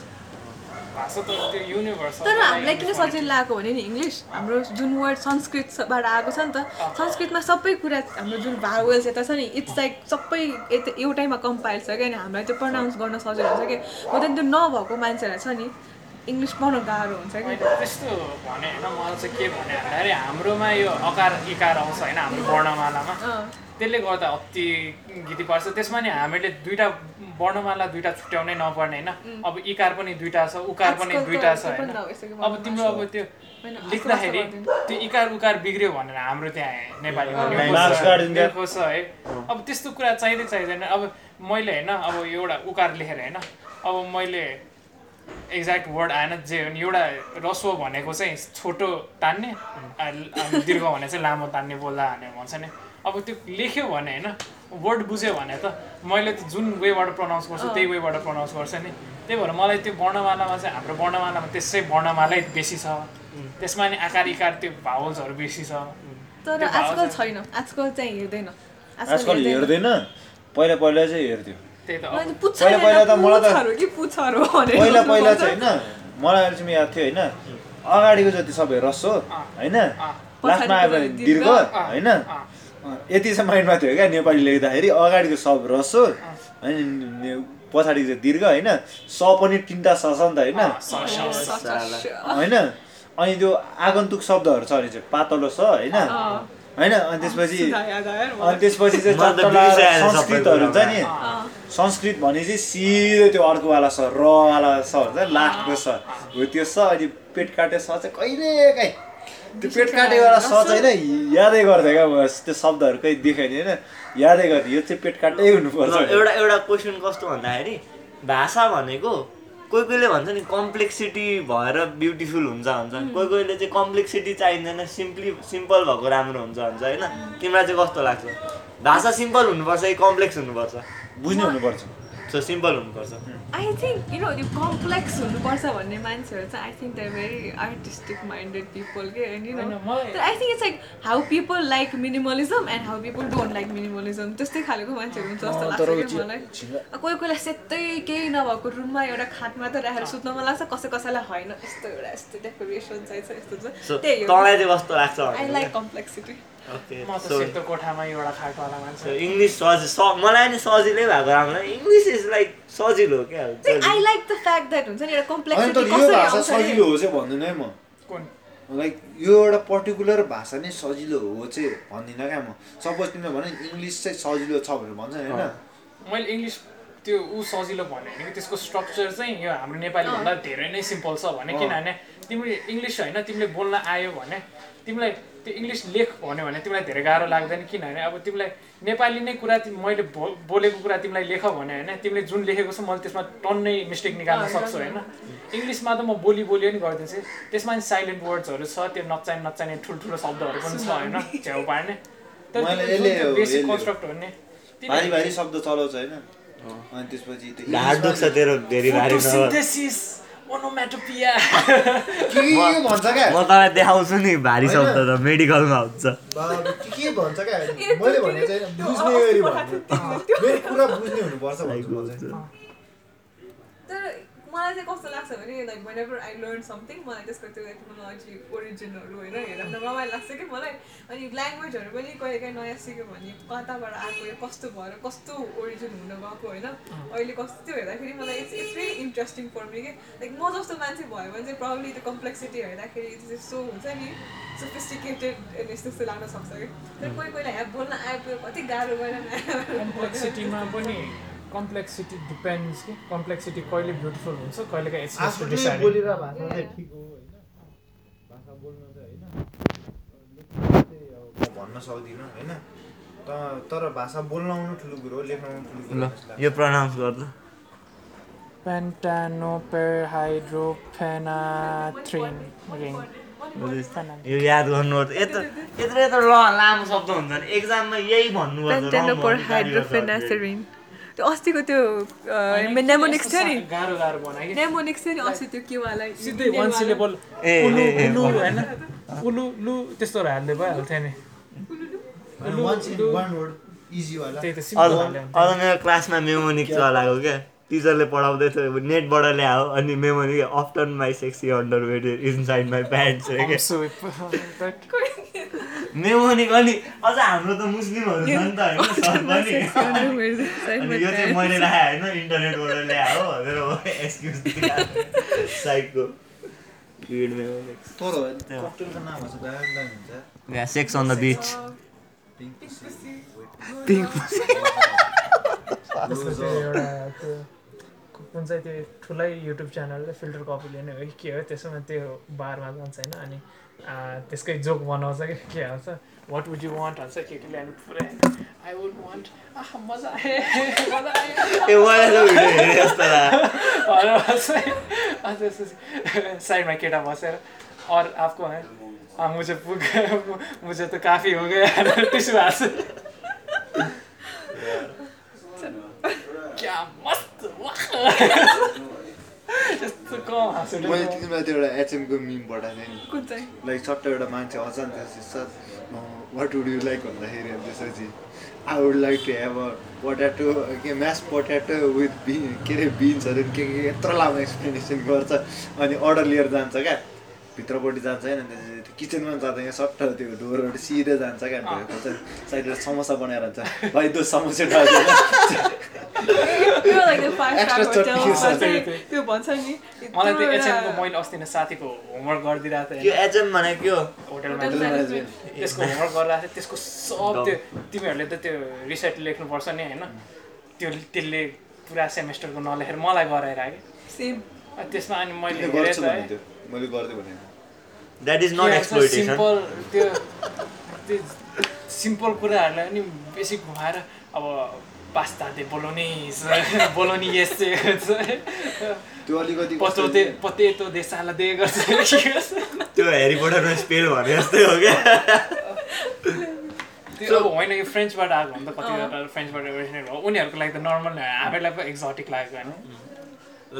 भाषा त त्यो युनिभर्सल तर हामीलाई किन सजिलो लागेको भने नि इङ्ग्लिस हाम्रो जुन वर्ड संस्कृतबाट आएको छ नि त संस्कृतमा सबै कुरा हाम्रो जुन भावेल्स यता छ नि इट्स लाइक सबै यता एउटैमा कम्पाइल छ क्या अनि हामीलाई त्यो प्रनाउन्स गर्न सजिलो हुन्छ कि? हो त त्यो नभएको मान्छेलाई छ नि इङ्ग्लिस पढ्नु गाह्रो हुन्छ कि? त्यस्तो भने होइन मलाई चाहिँ के भने भन्दाखेरि हाम्रोमा यो अकार इकार आउँछ होइन हाम्रो वर्णमालामा। त्यसले गर्दा अति गीति पर्छ। त्यसमा नि हामीले दुइटा वर्णमाला दुइटा छुट्याउनै नपर्ने होइन? अब इकार पनि दुइटा छ उकार पनि दुइटा छ होइन? अब तिम्रो अब त्यो लेख्दाखेरि त्यो इकार उकार बिग्रियो भनेर हाम्रो त्यहाँ नेपालीमा छ, है। अब त्यस्तो कुरा चाहिँदै चाहिँदैन। अब मैले होइन अब एउटा उकार लेखेर होइन? अब मैले एक्ज्याक्ट वर्ड आएन जे हो नि एउटा रस्व भनेको चाहिँ छोटो तान्ने दीर्घ भने चाहिँ लामो तान्ने बोल्दा भने भन्छ नि। अब त्यो लेख्यो भने होइन वर्ड बुझ्यो भने त मैले त जुन वेबाट प्रनाउन्स गर्छु त्यही वेबाट प्रनाउन्स गर्छ नि। त्यही भएर मलाई त्यो वर्णमालामा चाहिँ हाम्रो वर्णमालामा त्यसै वर्णमालै बेसी छ। त्यसमा नि आकार इकार त्यो भावल्सहरू बेसी छ। तर आजकल चाहिँ- छैन। आजकल चाहिँ हेर्दैन। आजकल हेर्दैन। पहिला पहिला चाहिँ हेर्थ्यो। पहिला- पहिला त मलाई त- पहिला पहिला चाहिँ होइन मलाई अहिलेसम्म याद थियो होइन अगाडिको जति सबै रस हो होइन लास्टमा आयो भने पछाडिको दीर्घ होइन। यति चाहिँ माइन्डमा थियो क्या नेपाली लेख्दाखेरि अगाडिको सब रस हो होइन पछाडिको चाहिँ दीर्घ होइन स पनि तिनवटा स छ नि त होइन। होइन अनि त्यो आगन्तुक शब्दहरू छ भने चाहिँ पातलो छ होइन। होइन अनि त्यसपछि। अनि त्यसपछि चाहिँ संस्कृतहरू हुन्छ नि। संस्कृत भने चाहिँ सिधै त्यो अर्कोवाला स रवाला स हुन्छ लास्टको स हो त्यो स अनि पेट काटे स चाहिँ कहिले काहीँ त्यो पेट काटेवाला चाहिँ होइन यादै गर्थेँ क्या म त्यो शब्दहरू कहीँ देखाइ होइन यादै गर्थेँ यो चाहिँ पेट काटै हुनुपर्छ एउटा एउटा क्वेसन कस्तो भन्दाखेरि भाषा भनेको कोही कोहीले भन्छ नि कम्प्लेक्सिटी भएर ब्युटिफुल हुन्छ भन्छ। कोही कोहीले चाहिँ कम्प्लेक्सिटी चाहिँदैन सिम्पली सिम्पल भएको राम्रो हुन्छ भन्छ होइन? तिमीलाई चाहिँ कस्तो लाग्छ? भाषा सिम्पल हुनुपर्छ कि कम्प्लेक्स हुनुपर्छ? बुझ्ने हुनुपर्छ। सो सिम्पल हुनुपर्छ। आई थिङ्क यु नो त्यो कम्प्लेक्स हुनुपर्छ भन्ने मान्छेहरू चाहिँ I think they very artistic minded people के and you know I think it's like how people like minimalism and how people don't like minimalism त्यस्तै खालेको मान्छेहरू हुन्छ जस्तो लाग्छ कि मलाई। कोही कोहीलाई सेतै केही नभएको रुममा एउटा खाटमा त राखेर सुत्न मन लाग्छ कसै कसैलाई होइन। यस्तो एउटा यस्तो डेकोरेसन चाहिन्छ यस्तो छ त्यही हो। आई लाइक कम्प्लेक्सिटी म त सो सेतो कोठामा एउटा खाटवाला मान्छे इङ्ग्लिस सजि स मलाई नि सजिलै भएको राम्रो इङ्ग्लिस इज लाइक सजिलो क्या। I like the fact that हुन्छ नि एउटा होइन कम्प्लेक्सिटी तर यो कसरी भाषा आउँछ अरे? सजिलो हो चाहिँ भन्दिनँ है म। कुन? लाइक यो एउटा पर्टिकुलर भाषा नै सजिलो हो चाहिँ भन्दिनँ क्या म। सपोज तिमीले भने इङ्ग्लिस चाहिँ सजिलो छ भनेर भन्छ नि होइन। मैले इङ्ग्लिस त्यो ऊ सजिलो भने होइन कि त्यसको स्ट्रक्चर चाहिँ यो हाम्रो नेपालीभन्दा धेरै नै सिम्पल छ भने। किनभने तिमीले इङ्ग्लिस होइन तिमीले बोल्न आयो भने तिमीलाई त्यो इङ्ग्लिस लेख भन्यो भने तिमीलाई धेरै गाह्रो लाग्दैन किनभने अब तिमीलाई नेपाली नै कुरा मैले बोलेको कुरा तिमीलाई लेख भने होइन तिमीले जुन लेखेको छ मैले त्यसमा टन्नै मिस्टेक निकाल्न सक्छु। होइन। इङ्ग्लिसमा त म बोली बोली पनि गरिदिन्छु त्यसमा नि साइलेन्ट वर्ड्सहरू छ त्यो नचाहिने नचाहिने ठुल्ठुलो शब्दहरू पनि छ होइन <laughs> छेउ पार्ने। तर बेसिक। कन्स्ट्रक्ट हो नि भारी भारी शब्द चलाउँछ होइन। अनि त्यसपछि ओनोम्याटोपिया के भन्छ क्या? म तँलाई देखाउँछु नि भारी शब्द त मेडिकलमा हुन्छ। बाबु के के भन्छ क्या? <laughs> मैले भने चाहिँ बुझ्ने गरी भन्नु। मेरो कुरा बुझ्ने हुनुपर्छ भन्छु म चाहिँ। तर मलाई चाहिँ कस्तो लाग्छ भने like whenever I learn something मलाई त्यसको त्यो एटमोलोजी ओरिजिनहरू होइन हेरेर रमाइलो लाग्छ कि मलाई। अनि ल्याङ्ग्वेजहरू पनि कहिले काहीँ नयाँ सिक्यो भने कताबाट आएको यो कस्तो भएर कस्तो ओरिजिन हुन गएको होइन अहिले कस्तो त्यो हेर्दाखेरि मलाई it's it's very interesting for me कि लाइक म जस्तो मान्छे भयो भने चाहिँ प्रब्लली त्यो कम्प्लेक्सिटी हेर्दाखेरि त्यस्तो हुन्छ नि सोफिस्टिकेटेड यस्तो यस्तो लाग्न सक्छ कि तर कोही कोहीलाई यहाँ बोल्न आयो कति गाह्रो गरेर कम्प्लेक्सिटीमा पनि कम्प्लेक्सिटी डिपेन्ड्स कि? कम्प्लेक्सिटी कहिले ब्युटिफुल हुन्छ कहिले काहीँ इट्स जस्ट आफ्नै डिसाइड बोलेर भाषा चाहिँ ठिक हो होइन। भाषा बोल्न चाहिँ होइन। म भन्न सक्दिनँ होइन? त- तर भाषा बोल्न आउनु ठुलो कुरो हो लेख्न आउनु ठुलो कुरो ल। यो प्रनाउन्स गर्नु पेन्टानोपेर हाइड्रोफेनाथ्रिन रिङ यो याद गर्नु यत्रो यत्रो यत्रो ल- लामो शब्द हुन्छ नि। एक्जाममा यही भन्नुपर्छ त्यो अस्तिको त्यो नेमोनिक्स थियो नि? गाह्रो गाह्रो बनायो कि नेमोनिक्स थियो नि अस्ति त्यो केवालाई सिधै वान सिलेबल ए, उलु होइन? उलु लु त्यस्तोहरू हाल्दै भइहाल्थ्यो नि। Once in one word easy वाला त्यही त अझ सिम्पल हाल्यो भने। अझ मेरो क्लासमा मेमोनिक चलाएको क्या? टिचरले पढाउँदै थियो नेटबाट ल्यायो अनि mnemonic after my sexy under wed inside my pants mnemonic अनि अझ हाम्रो त मुस्लिमहरू छ नि त होइन <laughs> सर पनि अनि यो चाहिँ मैले राखेँ होइन इन्टरनेटबाट ल्याए हो भनेर एक्सक्युज साइडको सेक्स अन द बिच कुन चाहिँ त्यो ठुलै युट्युब च्यानलले फिल्टर कपीले नै हो कि के हो त्यसमा त्यो बारमा जान्छ होइन अनि त्यसकै जोक बनाउँछ कि के हाल्छ वाट वुड यु वान्ट हाल्छ केटीले अनि पुरै? आई वुड वान्ट आह मजा आयो। साइडमा केटा बसेर और आपको है हाँ मुझे पुग मुझे तो काफी हो गया। टिस्यू हाथ क्या मस्त। कम मैले तिमीलाई त्यो एउटा एचएमको मिम पठाएको थिएँ नि कुन चाहिँ? लाइक सट्ट एउटा मान्छे आउँछ नि त्यसपछि वाट वुड यु लाइक भन्दाखेरि त्यसपछि I would like to have a potato के म्यास पोट्याटो विथ बि के अरे बिन्सहरू के के यत्रो लामो एक्सप्लेनेसन गर्छ अनि अर्डर लिएर जान्छ क्या। भित्रपट्टि जान्छ होइन त्यो किचनमा जाँदा यहाँ सट्ट त्यो डोरबाट सिधै जान्छ क्या साइडबाट समोसा बनाएर हुन्छ भाइ दो समोसा त्यो भन्छ नि। मलाई एचएमको मैले अस्ति नै साथीको होमवर्क गरिदिरहेको त्यो थिएँ एचएम भनेको के हो होटेल Hotel म्यानेजमेन्ट management। त्यसको होमवर्क गरिरहेको थिएँ। त्यसको सब त्यो तिमीहरूले त त्यो रिसेट लेख्नुपर्छ नि होइन। त्यो त्यसले पुरा सेमेस्टरको नलेखेर मलाई गराएर कि। Same. अनि त्यसमा अनि मैले त भने। That is not exploitation simple त्यो त्यो सिम्पल कुराहरूलाई पनि बेसी घुमाएर अब पास्ता दे बोलोनिस <laughs> बोलोनियस चाहिँ त्यो अलिकति पतोते पतेतो दे साला दे गर्छ। त्यो हेरी पोटरमा स्पेल भने जस्तै हो क्या। <laughs> त्यो अब होइन यो फ्रेन्चबाट आएको हो नि त कतिवटा फ्रेन्चबाट ओरिजिनेट हो उनीहरूको लागि त नर्मल हामीलाई पो एक्जोटिक लागेको होइन।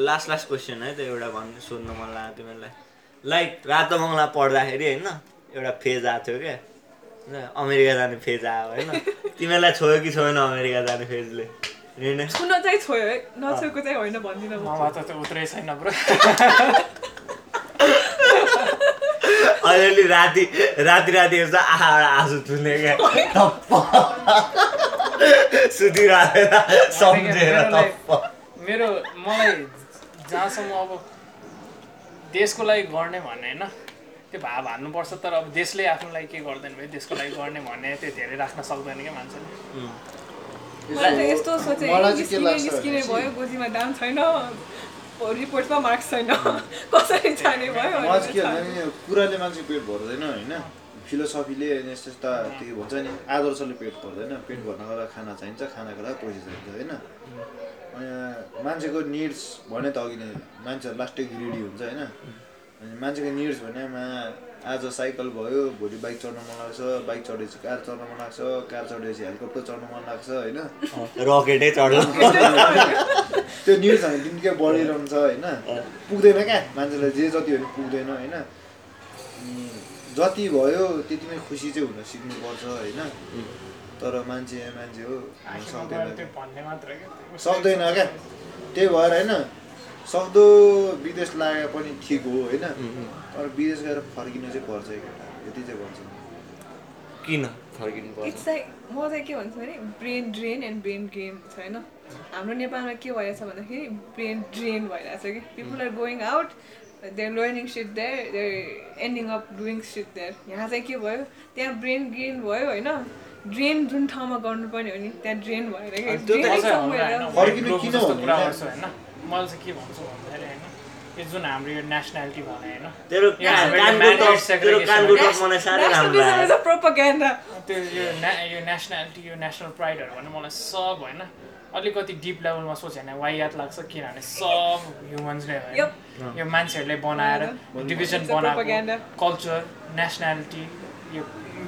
लास्ट लास्ट क्वेसन है त एउटा भन्नु सोध्नु मन लाग्यो तिमीलाई लाइक रातो बङ्गला पढ्दाखेरि होइन एउटा फेज आएको थियो क्या होइन, अमेरिका जाने फेज आयो होइन? <laughs> तिमीलाई छोयो कि छोएन अमेरिका जाने फेजले? छुन चाहिँ छोयो है नछोएको चाहिँ होइन भन्दिनँ म। मलाई त त्यो उत्रै छैन ब्रो। अलिअलि राति राति राति हेर्छ आहा एउटा आँसु चुल्ने क्या <laughs> सुतिरहेर सम्झेर मेरो मलाई जहाँसम्म अब देशको लागि गर्ने भने होइन? त्यो भाव हान्नुपर्छ तर अब देशले आफ्नो लागि के गर्दैन भने देशको लागि गर्ने भने त्यो धेरै राख्न सक्दैन क्या मान्छेले। मलाई यस्तो सोचेँ के निस्किने भयो गोजीमा दाम छैन रिपोर्टमा मार्क्स छैन कसरी जाने भयो के हुन्छ भने यो कुराले मान्छे पेट भर्दैन होइन? फिलोसफीले अनि यस्तो यस्ता त्यो भन्छ नि आदर्शले पेट भर्दैन पेट भर्नको लागि खाना चाहिन्छ खानाको लागि पैसा चाहिन्छ होइन? मान्छेको निड्स भने त अघि नै मान्छेहरू लास्टै ग्रिडी हुन्छ होइन। अनि मान्छेको निड्स भनेमा आज साइकल भयो भोलि बाइक चढ्न मन लाग्छ बाइक चढेपछि कार चढ्न मन लाग्छ कार चढेपछि हेलिकप्टर चढ्न मन लाग्छ होइन। रकेटै चढ्ला <laughs> त्यो न्युज हामी दिनकै बढिरहन्छ होइन। पुग्दैन क्या मान्छेलाई जे जति हो भने पुग्दैन होइन। जति भयो त्यतिमै खुसी चाहिँ हुन सिक्नुपर्छ होइन। तर मान्छे मान्छे हो सक्दैन सक्दैन क्या। त्यही भएर होइन सक्दो विदेश लागे पनि ठिक हो होइन। तर विदेश गएर फर्किनु चाहिँ पर्छ है केटा यति चाहिँ भन्छु किन फर्किनु पर्छ? इट्स लाइक म चाहिँ के भन्छु भने brain drain and brain gain छ होइन। हाम्रो नेपालमा के भइरहेछ भन्दाखेरि ब्रेन ड्रेन भइरहेछ कि people are going out there learning shit there there ending up doing shit there यहाँ चाहिँ के भयो? त्यहाँ ब्रेन गेन भयो होइन। ड्रेन जुन ठाउँमा गर्नुपर्ने हो नि त्यहाँ ड्रेन भएर मैले चाहिँ के भन्छु भन्दाखेरि होइन? यो जुन हाम्रो यो नेसनालिटी भने होइन. त्यो यो ना यो नेसनालिटी यो नेसनल प्राइडहरू भने मलाई सब होइन? अलिकति डिप लेभलमा सोच्यो भने वाइयात लाग्छ किनभने सब ह्युमन्सले. होइन? यो मान्छेहरूले बनाएर डिभिजन. बनाएको कल्चर नेसनालिटी यो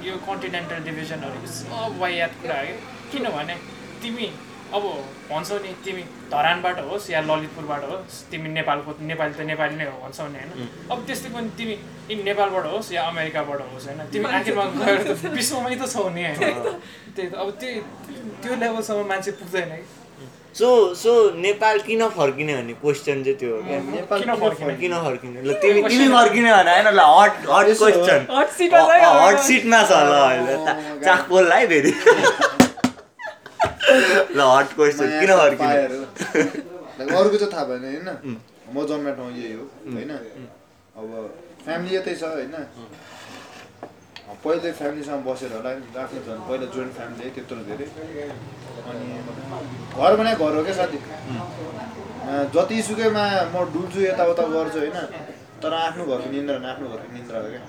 यो कन्टिनेन्टल डिभिजनहरू यो सब वाइयात कुरा हो। किनभने तिमी अब भन्छौ नि तिमी धरानबाट होस् या ललितपुरबाट होस् तिमी नेपालको नेपाली त नेपाली नै हो भन्छौ नि होइन। अब त्यस्तै पनि तिमी तिमी नेपालबाट होस् या अमेरिकाबाट होस् होइन तिमी आखिरमा गएर त विश्वमै त छौ नि होइन। त्यही त। अब त्यो त्यो लेभलसम्म मान्छे पुग्दैन है। सो सो नेपाल किन फर्किने भन्ने क्वेसन चाहिँ त्यो हो क्या। नेपाल किन किन फर्किने? किन फर्किने? ल तिमी तिमी फर्किने भने होइन ल हट हट। क्वेसन हट सिटमा छ ल चाख पोल है फेरि। ल हट क्वेसन किन फर्किने? <laughs> अरूको चाहिँ थाहा भएन होइन? म जन्मेको ठाउँ यही हो होइन? अब फ्यामिली यतै छ होइन? पहिले फ्यामिलीसँग बसेर होला आफ्नो झन् पहिला जोइन्ट फ्यामिली है त्यत्रो धेरै। अनि घर भने घर हो क्या साथी? जतिसुकैमा म डुल्छु यताउता गर्छु होइन तर आफ्नो घरको निन्द्रा आफ्नो घरको निन्द्रा हो क्या।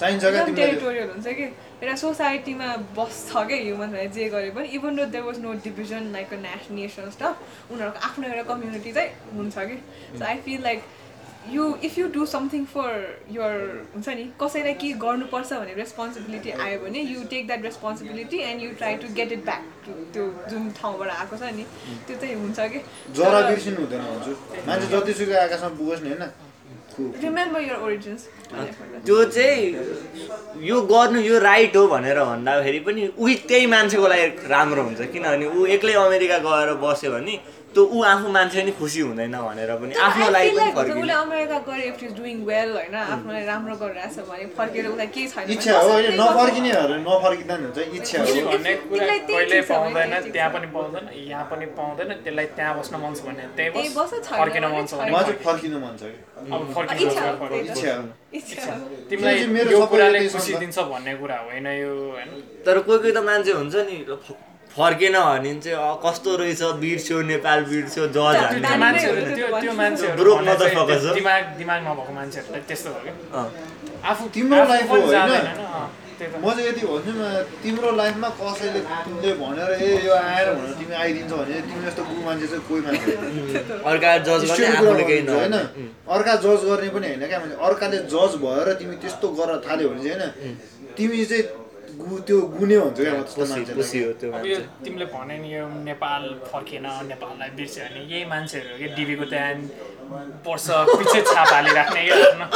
चाहिन्छ क्या एउटा सोसाइटीमा बस्छ क्या ह्युमन भने जे गरे पनि? Even though there was no division like a nation nation stuff उनीहरूको आफ्नो एउटा कम्युनिटी चाहिँ हुन्छ कि? So I feel like you if you do something for your हुन्छ नि कसैलाई के गर्नुपर्छ भन्ने रेस्पोन्सिबिलिटी आयो भने you take that responsibility and you try to get it back to त्यो जुन ठाउँबाट आएको छ नि त्यो चाहिँ हुन्छ कि? जरा बिर्सिनु हुँदैन मान्छे जतिसुकै आकाशमा पुगोस् नि होइन? रिमेम्बर युर ओरिजिन्स त्यो चाहिँ यो गर्नु यो राइट हो भनेर भन्दाखेरि पनि उही त्यही मान्छेको लागि राम्रो हुन्छ। किनभने ऊ एक्लै अमेरिका गएर बस्यो भने त्यो ऊ आफू मान्छे नि खुसी हुँदैन भनेर पनि आफ्नो लागि पनि उसले फर्किने अमेरिका गएर इफ इज डुइङ वेल होइन आफ्नोलाई राम्रो गरिरहेछ भने फर्केर उसलाई केही छैन इच्छा हो होइन नफर्किनेहरू नफर्किँदा नि हुन्छ इच्छा हो भन्ने कुरा कहिले पाउँदैन त्यही। पनि पाउँदैन यहाँ पनि पाउँदैन त्यसलाई त्यहाँ बस्न मन छ भने त्यही बस फर्किन मन छ। भने मलाई चाहिँ फर्किन। मन छ कि अब फर्किन इच्छा। इच्छा। तिमीलाई मेरो कुराले खुसी। दिन्छ भन्ने कुरा होइन यो होइन तर कोही कोही त मान्छे हुन्छ नि फर्केन भने चाहिँ कस्तो रहेछ? बिर्स्यो नेपाल बिर्स्यो जज दिमाग दिमाग नभएको मान्छेहरूलाई त्यस्तो अँ। आफू तिम्रो life हो, म चाहिँ यति भन्छु न तिम्रो लाइफमा कसैले तिमीले भनेर ए यो आएर भनेर तिमी आइदिन्छ भने तिमी जस्तो गु मान्छे चाहिँ कोही मान्छे होइन। <laughs> अर्का जज गर्ने भन्छु, पनि होइन क्या मान्छे अर्काले जज भएर तिमी त्यस्तो गर्न थाल्यो भने चाहिँ होइन? तिमी चाहिँ गु त्यो गुने भन्छ क्या त्यस्तो खुसी हो त्यो अब यो मान्छे। तिमीले भने नि यो नेपाल फर्केन नेपाललाई बिर्स्यो भने यही मान्छेहरू हो कि डिबीको त्यहाँ वर्ष पछि छाप हालिराख्ने क्या आफ्नो।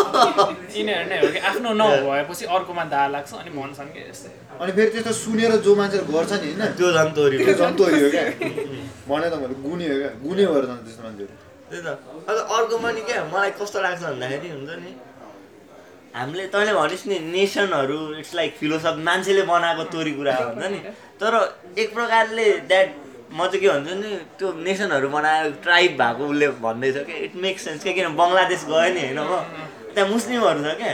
यिनीहरू नै हो कि आफ्नो नभएपछि अर्कोमा दा लाग्छ अनि भन्छन् कि यस्तै। अनि फेरि त्यस्तो सुनेर जो मान्छेले गर्छ नि होइन? त्यो झन् तोरी त्यो जन्तु हो क्या। भने त मैले गुने हो क्या गुने भएर जान्छ त्यस्तो मान्छेहरू। त्यही त। अन्त अर्को पनि क्या मलाई कस्तो लाग्छ भन्दाखेरि हुन्छ नि हामीले तैँले भनिस् नि नेसनहरू इट्स लाइक फिलोसफी मान्छेले बनाएको तोरी कुरा हो हुन्छ नि। <laughs> तर एक प्रकारले द्याट म चाहिँ के भन्छु नि त्यो नेसनहरू बनायो ट्राइब भएको उसले भन्दैछ क्या। इट मेक्स सेन्स क्या किन बङ्गलादेश गयो नि होइन म त्यहाँ मुस्लिमहरू छ क्या।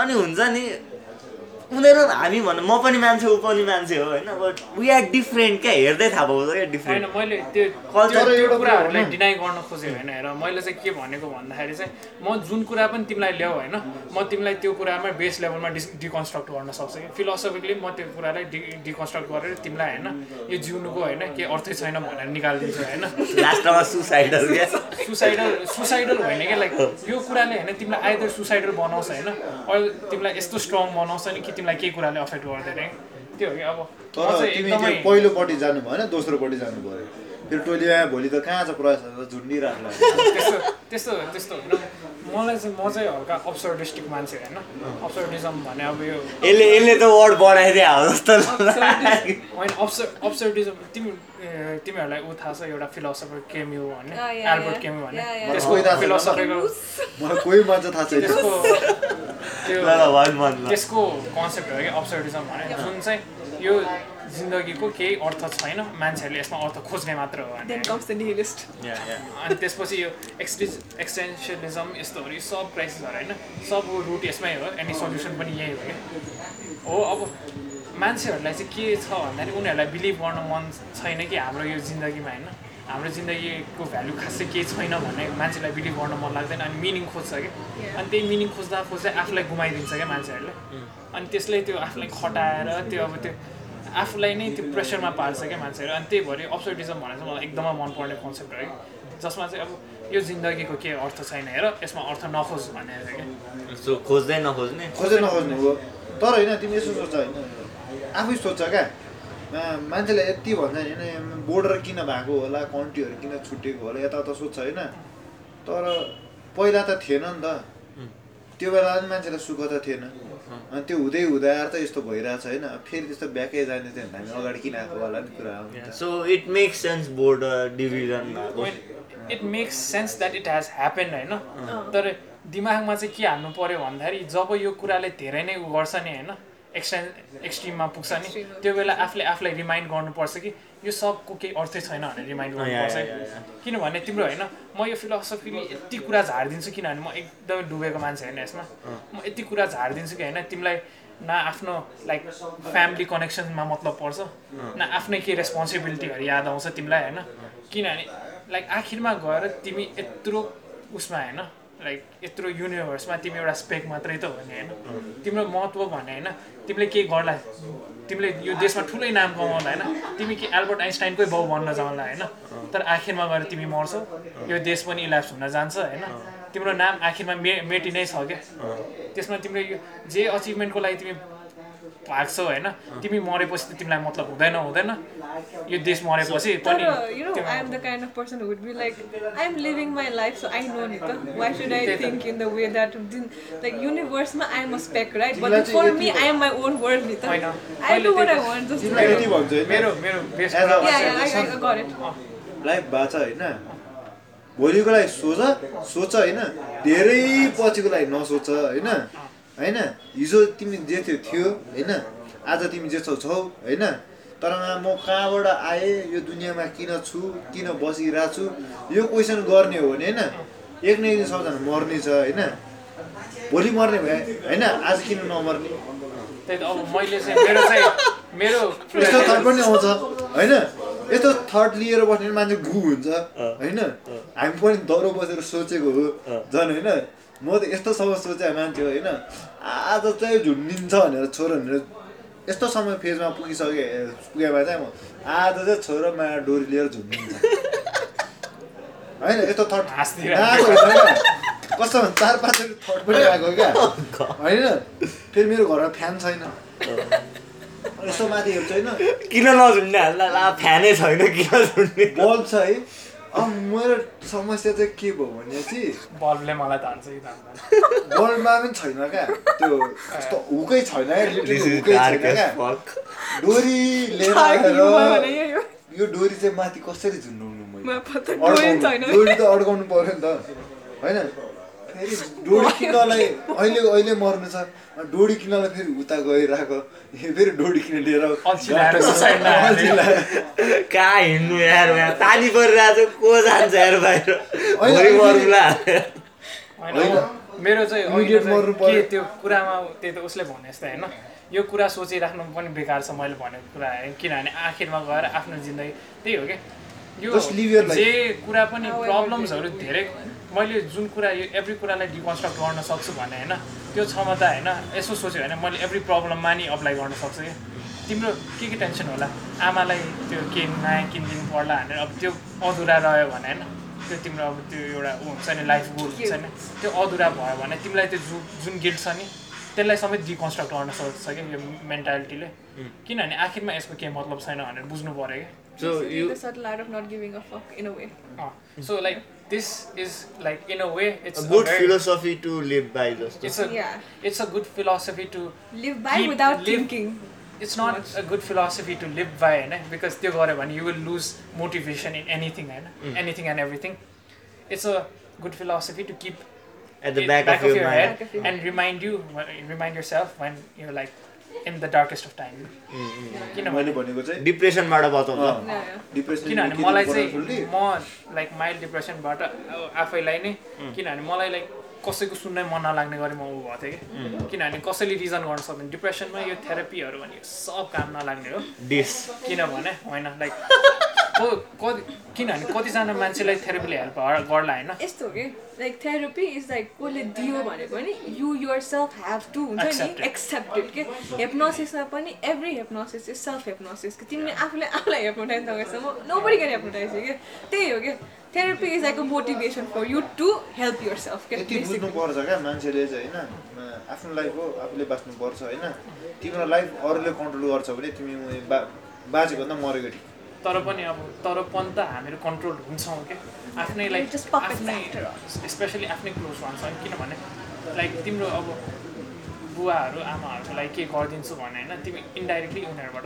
अनि हुन्छ नि उनीहरू हामी भन्नु म पनि मान्छे ऊ पनि मान्छे हो होइन? बट वी आर डिफ्रेन्ट क्या? हेर्दै थाहा पाउँछ क्या डिफ्रेन्ट मैले त्यो Culture त्यो- कुराहरूलाई। डिनाइ गर्न खोजेँ होइन? हेर मैले चाहिँ के भनेको भन्दाखेरि चाहिँ म जुन कुरा पनि तिमीलाई ल्याऊ होइन? म तिमीलाई त्यो कुरामा बेस लेभलमा डिस डिकन्स्ट्रक्ट गर्न सक्छु कि? फिलोसफिकली म त्यो कुरालाई डि डिकन्स्ट्रक्ट गरेर तिमीलाई होइन? यो जिउनुको होइन? के अर्थै छैन भनेर निकालिदिन्छु होइन? लास्टमा सुसाइडल सुसाइडल सुसाइडल होइन क्या? लाइक यो कुराले होइन? तिमीलाई आइदर सुसाइडल बनाउँछ होइन? अहिले तिमीलाई यस्तो स्ट्रङ बनाउँछ नि कि तिमीलाई केही कुराले अफेक्ट गर्दैन त्यो हो कि अब म तर तिमी त्यो पहिलोपट्टि जानु भएन दोस्रोपट्टि जानु पऱ्यो। फेरि टोलीमा भोलि त कहाँ छ प्रयास झुन्डिराख्ला <laughs> त्यस्तो त्यस्तो त्यस्तो होइन मलाई चाहिँ म चाहिँ हल्का अब्सर्डिस्टिक मान्छे होइन अब्सर्डिजम भने अब यो यसले यसले त वर्ड बनाइदिए हो जस्तो। होइन अब्सर अब्सर्डिजम तिमी तिमीहरूलाई ऊ थाहा छ एउटा फिलोसफर केम्यु भन्ने एल्बर्ट. केम्यु भन्ने. त्यसको। फिलोसफीको मलाई कोही मान्छे थाहा छैन त्यसको त्यो त्यसको कन्सेप्ट हो कि अब्सर्डिजम भने जुन चाहिँ यो जिन्दगीको केही अर्थ छैन। मान्छेहरूले यसमा अर्थ खोज्ने मात्र हो भने। अनि त्यसपछि यो एक्सटिज एक्सटेन्सनलिजम यस्तोहरू यो सब क्राइसिसहरू होइन सब रुट यसमै हो एनी सल्युसन पनि यही हो कि हो अब मान्छेहरूलाई चाहिँ के छ भन्दाखेरि उनीहरूलाई बिलिभ गर्न मन छैन कि हाम्रो यो जिन्दगीमा होइन। हाम्रो जिन्दगीको भ्यालु खासै केही छैन भन्ने मान्छेलाई बिलिभ गर्न मन लाग्दैन अनि मिनिङ खोज्छ कि अनि त्यही मिनिङ खोज्दा खोज्दै आफूलाई गुमाइदिन्छ क्या मान्छेहरूले। अनि त्यसले त्यो आफूलाई खटाएर त्यो अब त्यो आफूलाई नै त्यो प्रेसरमा पार्छ क्या मान्छेहरू अनि त्यही भएर अब्सर्टिजम भनेर चाहिँ मलाई एकदमै मनपर्ने कन्सेप्ट हो कि जसमा चाहिँ अब यो जिन्दगीको के अर्थ छैन हेर यसमा अर्थ नखोज भनेर चाहिँ क्या। सो खोज्दै नखोज्ने? खोज्दै नखोज्ने हो। तर होइन तिमी यसो सोच होइन। आफै सोध्छ क्या। मा- मान्छेले यति भन्छ नि होइन बोर्डर किन भएको होला कन्ट्रीहरू किन छुटेको होला यताउता सोध्छ होइन। तर पहिला त थिएन नि त। त्यो बेला पनि मान्छेलाई सुख त थिएन। अनि त्यो हुँदै हुँदै आएर त यस्तो भइरहेछ होइन। फेरि त्यस्तो ब्याकै जाने थियो भने हामी अगाडि किन आएको होला नि कुरा हो। So it makes sense border division it makes sense that it has happen होइन? तर दिमागमा चाहिँ के हाल्नु पऱ्यो भन्दाखेरि जब यो कुराले धेरै नै उ गर्छ नि होइन? एक्सटेन एक्सट्रिममा पुग्छ नि. त्यो बेला आफूले आफूलाई रिमाइन्ड गर्नुपर्छ कि यो सबको केही अर्थै छैन भनेर रिमाइन्ड गर्नुपर्छ। किनभने तिम्रो होइन म यो फिलोसफीले यति कुरा झारिदिन्छु किनभने म एकदमै डुबेको मान्छे होइन यसमा। म यति कुरा झारिदिन्छु कि होइन तिमीलाई न आफ्नो लाइक फ्यामिली कनेक्सनमा मतलब पर्छ। न आफ्नै केही रेस्पोन्सिबिलिटीहरू याद आउँछ तिमीलाई होइन। किनभने लाइक आखिरमा गएर तिमी यत्रो उसमा होइन लाइक यत्रो युनिभर्समा तिमी एउटा स्पेक मात्रै त हो नि होइन। तिम्रो महत्त्व भने होइन तिमीले केही गर्ला तिमीले यो देशमा ठुलै नाम कमाउला होइन तिमी के एल्बर्ट आइन्स्टाइनकै बाउ बन्न जाउँला होइन। तर आखिरमा गएर तिमी मर्छौ यो देश पनि इलाप्स हुन जान्छ होइन। तिम्रो नाम आखिरमा मे मेटी नै छ क्या। त्यसमा तिमीले यो जे अचिभमेन्टको लागि तिमी भाग्छौ होइन? तिमी मरेपछि त तिमीलाई मतलब हुँदैन हुँदैन। यो देश मरेपछि पनि तर यु नो तिम्रो- I am the kind of person would be like I am living my life so I know नि त why should I think in the way that like युनिभर्समा I am a speck right but तिमीलाई चाहिँ for me I am my own world नि त होइन। I do what I want just तिमीलाई यति भन्छ होइन? मेरो मेरो बेस्ट As a- कुरा yeah yeah I got it life बाँच होइन? भोलिको लागि सोच सोच होइन? धेरै पछिको लागि नसोच होइन? होइन? हिजो तिमी जे थियो थियो होइन? आज तिमी जे छौ छौ होइन? तर म कहाँबाट आएँ? यो दुनियाँमा किन छु? किन बसिरहेको छु यो क्वेसन गर्ने हो भने होइन? एक न एक दिन सबजना मर्ने छ होइन? भोलि मर्ने भए होइन? आज किन नमर्ने? त्यही त अब मैले चाहिँ मेरो चाहिँ मेरो यस्तो थट पनि आउँछ होइन? यस्तो थट लिएर बस्ने मान्छे गु हुन्छ होइन? हामी पनि दह्रो बसेर सोचेको हो झन् होइन? म त यस्तोसम्म सोचे मान्छे होइन? आज चाहिँ झुन्डिन्छ भनेर छोरो भनेर यस्तो समय फेजमा पुगिसके पुगेमा चाहिँ म आज चाहिँ छोरो माया डोरी लिएर झुन्डिन्छ। होइन यस्तो थट होइन? कस्तो भने चार पाँचचोटि थट पनि आएको क्या? होइन? फेरि मेरो घरमा फ्यान छैन। यस्तो माथि हेर्छु होइन। किन नझुन्ने? ला फ्यानै छैन किन झुन्ने? बल्ब छ है। अब मेरो समस्या चाहिँ के भयो भने चाहिँ बल्बले मलाई धान्छ कि धान्दैन बल्बमा पनि छैन क्या त्यो यस्तो हुकै छैन क्या. डोरी लिएर आएर यो यो डोरी चाहिँ माथि कसरी झुन्डाउनु मैले डोरी अड्काउनु छैन डोरी त अड्काउनु पऱ्यो नि त होइन फेरि डोरी किन्नलाई अहिले अहिले मर्नु छ। डोरी किन्नलाई फेरि उता गइरहेको। फेरि डोरी किनेर लिएर। कहाँ हिँड्नु यार पानी परिरहेको छ को जान्छ यार बाहिर। मेरो चाहिँ के। त्यो कुरामा त्यही त उसले भने जस्तै होइन? यो कुरा सोचिराख्नु पनि बेकार छ मैले भनेको कुरा किनभने आखिरमा गएर आफ्नो जिन्दगी त्यही हो क्या यो. जे कुरा पनि प्रब्लम्सहरू धेरै मैले जुन कुरा यो एभ्री कुरालाई डिकन्स्ट्रक्ट गर्न सक्छु भने होइन त्यो क्षमता होइन यसो सोच्यो भने मैले एभ्री प्रब्लममा नि अप्लाई गर्न सक्छु कि? तिम्रो के के टेन्सन होला? आमालाई त्यो के नयाँ किनिदिनु पर्ला भनेर अब त्यो अधुरा रह्यो भने होइन त्यो तिम्रो अब त्यो एउटा ऊ हुन्छ नि लाइफ गोल हुन्छ नि त्यो अधुरा भयो भने तिमीलाई त्यो जु जुन गिल्ट छ नि त्यसलाई सबै डिकन्स्ट्रक्ट गर्न सक्छ क्या यो मेन्टालिटीले किनभने आखिरमा यसको केही मतलब छैन भनेर बुझ्नु पऱ्यो क्या So you the subtle art of not giving a fuck in a way. So like this is like in a way it's good philosophy to live by जस्तो it's a Yeah. It's a good philosophy to Live by Keep- without live- thinking. It's not a good philosophy to live by होइन because त्यो गऱ्यो भने you will lose motivation in anything होइन anything and everything it's a good philosophy to keep at the back of your mind Back of your head and remind you remind yourself when you're like in the darkest of time. मैले किनभने भनेको चाहिँ डिप्रेसनबाट बचाउँछ. Depression किनभने के मलाई चाहिँ म लाइक माइल्ड डिप्रेसनबाट आफैलाई नै किनभने मलाई लाइक कसैको सुन्नै मन नलाग्ने गरी म ऊ भएको थिएँ कि। किनभने कसैले रिजन गर्न सक्दैन। डिप्रेसनमा यो थेरापीहरू भने सब काम नलाग्ने हो। डिस। किनभने होइन लाइक कति किनभने कतिजना मान्छेलाई थेरापीले हेल्प गर्ला होइन। यस्तो हो कि लाइक थेरापी इज लाइक कसले दियो भने पनि you yourself have to हुन्छ नि. एक्सेप्टेड के? हेप्नोसिसमा पनि every hypnosis is self hypnosis कि तिमीले आफूले आफूलाई हेप्नोटाइज नगरेसम्म नो बडी क्यान हेप्नोटाइज कि? त्यही हो कि? Therapy is like a motivation for you to help yourself यति बुझ्नुपर्छ क्या मान्छेले चाहिँ होइन? आफ्नो लाइफ हो आफूले बाँच्नुपर्छ होइन? तिम्रो लाइफ अरूले कन्ट्रोल गर्छ भने तिमी उयो बा बाँचेको भन्दा मरेको ठिक। तर पनि अब तर पनि त हामीहरू कन्ट्रोल हुन्छौँ क्या आफ्नै puppets आफ्नै. स्पेसली आफ्नै क्लोज वान्स होइन किनभने लाइक तिम्रो अब बुवाहरू आमाहरूको लागि के गरिदिन्छु भने होइन तिमी इन्डाइरेक्टली उनीहरूबाट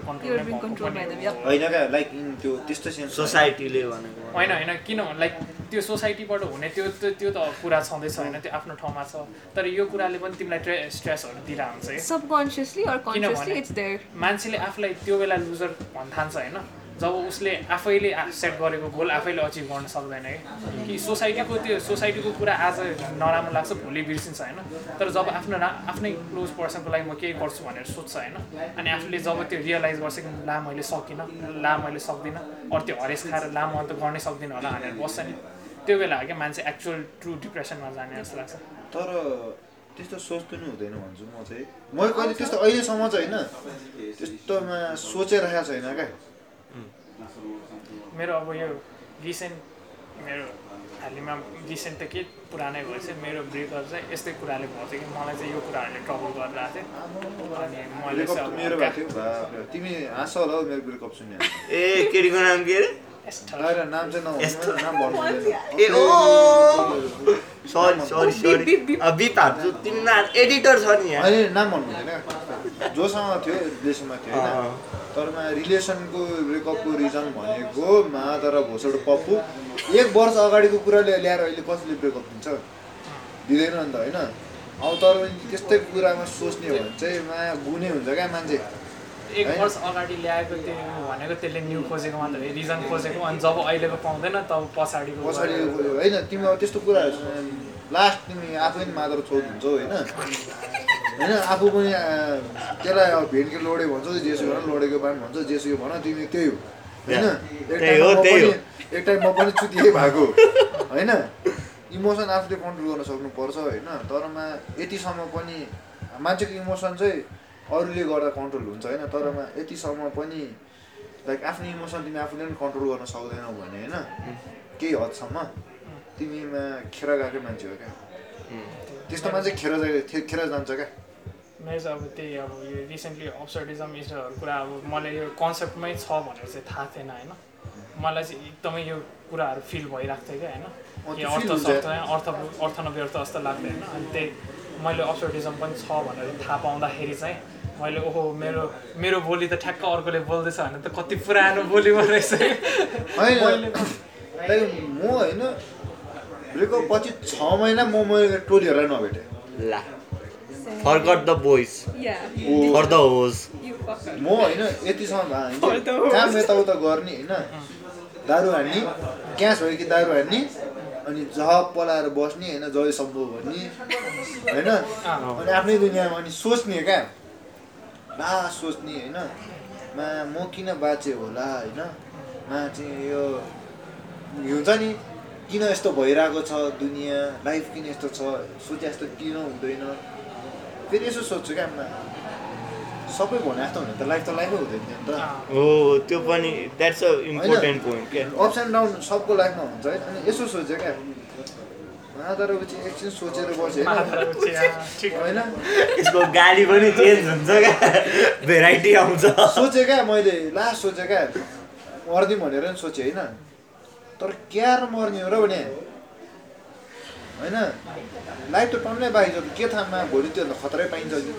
कन्ट्रोल लाइक इन त्यो त्यस्तो सोसाइटीले भनेको। होइन होइन किन लाइक त्यो सोसाइटीबाट हुने त्यो त्यो त्यो त कुरा छँदैछ होइन त्यो आफ्नो ठाउँमा छ। तर यो कुराले पनि तिमीलाई ट्रे स्ट्रेसहरू दिइरहेको हुन्छ कि सबकन्सियसली किनभने मान्छेले आफूलाई त्यो बेला लुजर भन्न थाल्छ होइन। जब उसले आफैले सेट गरेको गोल आफैले अचिभ गर्न सक्दैन कि कि सोसाइटीको त्यो सोसाइटीको कुरा आज नराम्रो लाग्छ भोलि बिर्सिन्छ होइन। तर जब आफ्नो रा आफ्नै क्लोज पर्सनको लागि म केही गर्छु भनेर सोध्छ होइन। अनि आफूले जब त्यो रियलाइज गर्छ कि ला मैले सकिनँ ला मैले सक्दिनँ अरू त्यो हरेस खाएर ला म त गर्नै सक्दिनँ होला भनेर बस्छ नि। त्यो बेला हो क्या मान्छे एक्चुअल ट्रु डिप्रेसनमा जाने जस्तो लाग्छ। तर त्यस्तो सोच्नु हुँदैन भन्छु म चाहिँ। मैले कहिले त्यस्तो अहिलेसम्म चाहिँ होइन त्यस्तोमा सोचिरहेको छैन क्या। मेरो अब यो रिसेन्ट मेरो हालैमा रिसेन्ट त के पुरानै भएछ मेरो ब्रेकअप चाहिँ यस्तै कुराले भएको थियो कि मलाई चाहिँ यो कुराहरूले ट्रबल गरिरहेको थियो। अनि मैले तिमी हाँस होला हौ मेरो ब्रेकअप सुन्यो ए केटीको नाम के अरे? नाम चाहिँ नभन्नु नाम भन्नु सरी सरी सरी बिप हाल्छु एडिटर छ नि नाम भन्नु जोसँग थियो रिलेसनमा थियो होइन तर मा रिलेसनको ब्रेकअपको रिजन भनेको माधर भोसड पप्पु। एक वर्ष अगाडिको कुराले ल्याएर अहिले कसले ब्रेकअप दिन्छ दिँदैन नि त होइन? अब तर पनि त्यस्तै कुरामा सोच्ने हो भने चाहिँ मा गुने हुन्छ क्या मान्छे। एक। वर्ष अगाडि ल्याएको त्यो भनेको त्यसले न्यू खोजेको मात्र रिजन खोजेको अनि जब अहिलेको पाउँदैन तब पछाडिको पछाडि होइन? तिमी अब त्यस्तो कुराहरू लास्ट तिमी आफै छोड हुन्छौ होइन? होइन? आफू पनि त्यसलाई अब भेन्के लोडे भन्छौ जेसुकै भन लोडेको बान भन्छौ जेसुकै भन तिमी त्यही हो। होइन? एक टाइम म पनि चुतिए भएको। होइन? इमोसन आफूले कन्ट्रोल गर्न सक्नुपर्छ होइन? तरमा यतिसम्म पनि मान्छेको इमोसन चाहिँ अरूले गर्दा कन्ट्रोल हुन्छ होइन? तरमा यतिसम्म पनि लाइक आफ्नो इमोसन तिमी आफूले पनि कन्ट्रोल गर्न सक्दैनौ भने होइन? केही हदसम्म तिमीमा खेर गएकै मान्छे हो क्या। त्यस्तो मान्छे खेर खेर जान्छ क्या। मेरो चाहिँ अब त्यही अब यो रिसेन्टली अब्सर्डिजम इस्टहरू कुरा अब मलाई यो कन्सेप्टमै छ भनेर चाहिँ थाहा थिएन होइन? मलाई चाहिँ एकदमै यो कुराहरू फिल भइरहेको थियो क्या होइन? अर्थ अर्थ अर्थ नव्यर्थ जस्तो लाग्दैन। अनि त्यही मैले अब्सर्डिजम पनि छ भनेर थाहा पाउँदाखेरि चाहिँ मैले ओहो मेरो मेरो बोली त ठ्याक्क अर्कोले बोल्दैछ भने त कति पुरानो बोली रहेछ। होइन म होइन पछि छ महिना म मेरो टोलीहरूलाई नभेटेँ। ला forget the boys yeah for the hoes म होइन यतिसम्म काम यताउता गर्ने होइन? दारु हान्ने क्यास भयो कि दारु हान्ने अनि जब पलाएर बस्ने होइन जय सम्भव भन्ने होइन? अनि आफ्नै दुनियाँमा अनि सोच्ने क्या। ला सोच्ने होइन? मा म किन बाँचेँ होला होइन? मा चाहिँ यो हुन्छ नि? किन यस्तो भइरहेको छ दुनियाँ? लाइफ किन यस्तो छ? सोचे जस्तो किन हुँदैन? फेरि यसो सोध्छु क्या मा सबै भने जस्तो हुने त लाइफ त लाइफै हुँदैन थियो नि त। हो त्यो पनि द्याट्स अ इम्पोर्टेन्ट पोइन्ट क्या। अप्स एन्ड डाउन सबको लाइफमा हुन्छ है अनि यसो सोच्यो क्या। तर पछि एकछिन सोचेर बसेँ होइन। यसको गाडी पनि चेन्ज हुन्छ क्या। भेराइटी आउँछ। सोचेँ क्या मैले लास्ट सोचेँ क्या। मर्दिउँ भनेर नि सोचेँ होइन। तर क्यार मर्ने हो र भने। होइन? लाइफ त टन्नै बाँकी छ के थाहा भोलि त्यो खतरै पाइन्छ कि?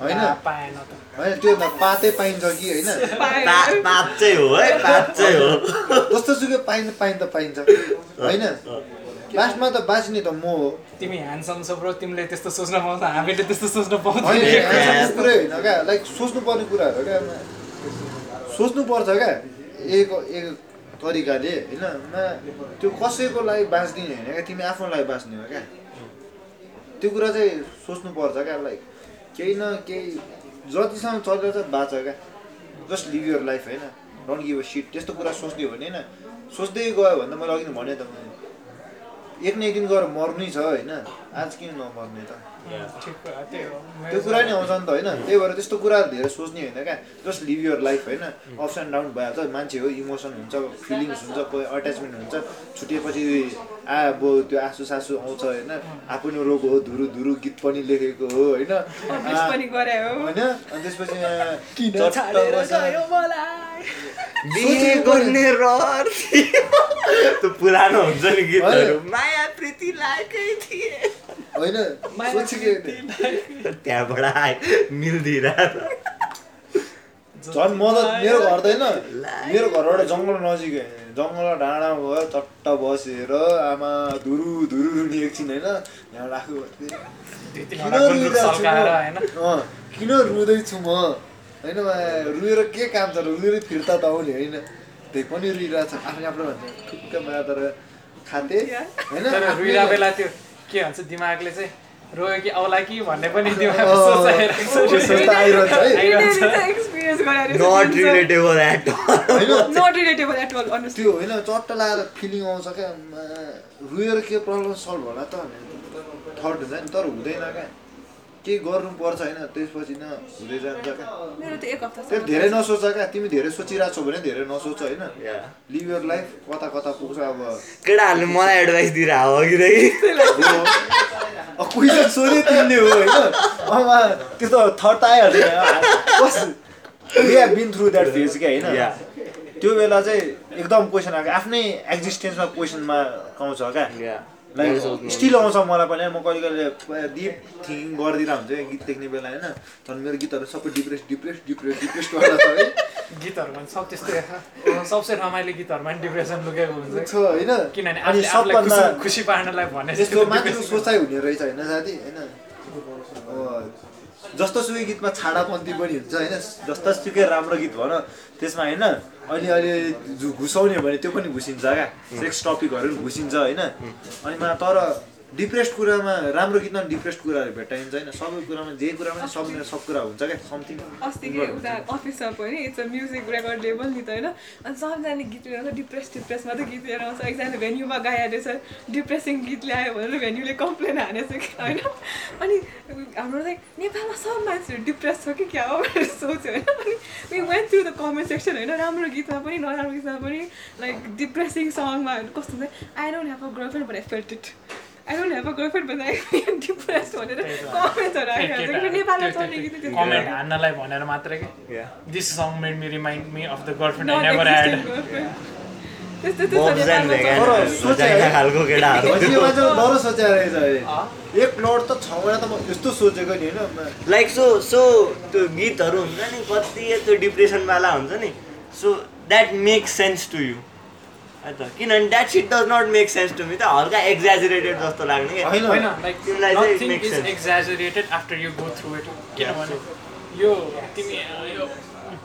होइन? पाएन त। होइन त्यो पातै पाइन्छ कि? होइन? पा- पात चाहिँ हो है पात चाहिँ हो। जस्तो सुकै पाइन पाइन त पाइन्छ। होइन? लास्टमा त बाँच्ने त म हो। तिमी ह्यान्डसम छ ब्रो तिमीले त्यस्तो सोच्न पाउँछ हामीले त्यस्तो सोच्न पाउँदैन। कुरै होइन क्या? लाइक सोच्नुपर्ने कुराहरू क्या? सोच्नुपर्छ क्या? एक एक तरिकाले होइन? त्यो कसैको लागि बाँच्दिने होइन क्या? तिमी आफ्नो लागि बाँच्ने हो क्या? त्यो कुरा चाहिँ सोच्नुपर्छ क्या लाइक केही न केही जतिसम्म चलेर चाहिँ बाँच क्या? जस्ट लिभ यर लाइफ होइन? Don't give a shit. त्यस्तो कुरा सोच्ने भने होइन? सोच्दै गयो भने त मैले अघि नै भने त एक न एक दिन गएर मर्नै छ होइन? आज किन नमर्ने त ठिक कुरा, त्यही हो त्यो कुरा नै आउँछ नि त होइन? त्यही भएर त्यस्तो कुराहरू धेरै सोच्ने होइन क्या? जस्ट लिभ यर लाइफ होइन? अप्स एन्ड डाउन भइहाल्छ। मान्छे हो इमोसन हुन्छ फिलिङ्स हुन्छ कोही अट्याचमेन्ट हुन्छ। छुटेपछि आ अब त्यो आँसु सासु आउँछ होइन? आफ्नो रोग हो धुरु धुरु गीत पनि लेखेको हो होइन? होइन? अनि त्यसपछि। त्यो पुरानो हुन्छ नि गीतहरू। माया प्रीति लागेकै थिए। होइन सोचेको त्यहाँबाट आयो झन् म त मेरो घर त होइन मेरो घरबाट जङ्गल नजिकै जङ्गल डाँडा गयो चट्ट बसेर आमा धुरु धुरु रुने एकछिन होइन। यहाँ राख्यो किन रुँदैछु म? होइन रुएर के काम छ र रुएर फिर्ता त आउने होइन। त्यही पनि रुइरहेको छ। आफै आफ्नो भन्छ ठुक्क माया तर खाते। होइन के भन्छ दिमागले चाहिँ रोयो कि औला कि भन्ने पनि <laughs> त्यो होइन चट्ट लगाएर फिलिङ आउँछ क्या। रुएर के प्रब्लम सल्भ होला त थर्ड हुन्छ नि तर हुँदैन क्या। केही गर्नुपर्छ होइन त्यसपछि न हुँदै जान्छ क्या। मेरो त एक त्यो धेरै नसोच क्या तिमी धेरै सोचिरहेको छौ भने धेरै नसोच होइन। लिभ यर लाइफ कता कता पुग्छ अब। केटाहरूले मलाई एडभाइस दिइरहेको हो कि क्वेसन सोधे तिमीले हो होइन। त्यो त थर्ड त आइहाल्छ we have been through that phase क्या होइन. त्यो बेला चाहिँ एकदम क्वेसन आएको। आफ्नै एक्जिस्टेन्समा क्वेसनमा आउँछ क्या। लाइक स्टिल आउँछ मलाई पनि म कहिले कहिले डिप थिङ्किङ गरिदिरहेको हुन्छ गीत लेख्ने बेला होइन। झन् मेरो गीतहरू सबै डिप्रेस डिप्रेस डिप्रेस डिप्रेस गरेर छ है। गीतहरूमा पनि सब त्यस्तै सबसे रमाइलो गीतहरूमा पनि डिप्रेसन लुकेको हुन्छ। छ होइन। किनभने अनि सबभन्दा खुसी- पार्नलाई भने मान्छेको सोचाइ हुने रहेछ होइन साथी? होइन। जस्तो सुकै गीतमा छाडापन्थी पनि हुन्छ होइन? जस्तो सुकै राम्रो गीत भन त्यसमा होइन अहिले अहिले घुसाउने भने त्यो पनि घुसिन्छ क्या सेक्स टपिकहरू पनि घुसिन्छ होइन? अनि मा तर डिप्रेस्ड कुरामा राम्रो गीतमा डिप्रेस्ड कुराहरू भेटाइन्छ होइन। सबै कुरामा जे कुरामा सब सब कुरा हुन्छ क्या। समथिङ अस्तिकै उता अफिसमा पनि it's a music record label नि त होइन। अनि सबैजनाले गीत लिएर आउँछ डिप्रेस डिप्रेस मात्रै गीत लिएर आउँछ। एकजना भेन्यूमा गाइहालेछ डिप्रेसिङ गीत ल्यायो भनेर भेन्यूले कम्प्लेन हानेछ कि होइन। अनि हाम्रो चाहिँ नेपालमा सब मान्छेहरू डिप्रेस छ कि क्या हो भनेर सोच्यो होइन। अनि we went through the comment section होइन। राम्रो गीतमा पनि नराम्रो गीतमा पनि लाइक डिप्रेसिङ सङमा कस्तो हुन्छ I don't have a girlfriend but I felt it I don't have a girlfriend but I depress भनेर कमेन्ट्सहरू आइहाल्छ कि नेपालमा चल्ने गीत चाहिँ कमेन्ट हान्नलाई भनेर मात्रै कि this song made me remind me of the girlfriend I never had एक प्लट त छ महिना त म यस्तो सोचेको नि होइन लाइक सो सो त्यो गीतहरू हुन्छ नि कति त्यो डिप्रेसनवाला हुन्छ नि so that makes sense to you है त किनभने that shit does not make sense to me त हल्का एक्जाजुरेटेड जस्तो लाग्ने क्या। किनभने यो तिमी यो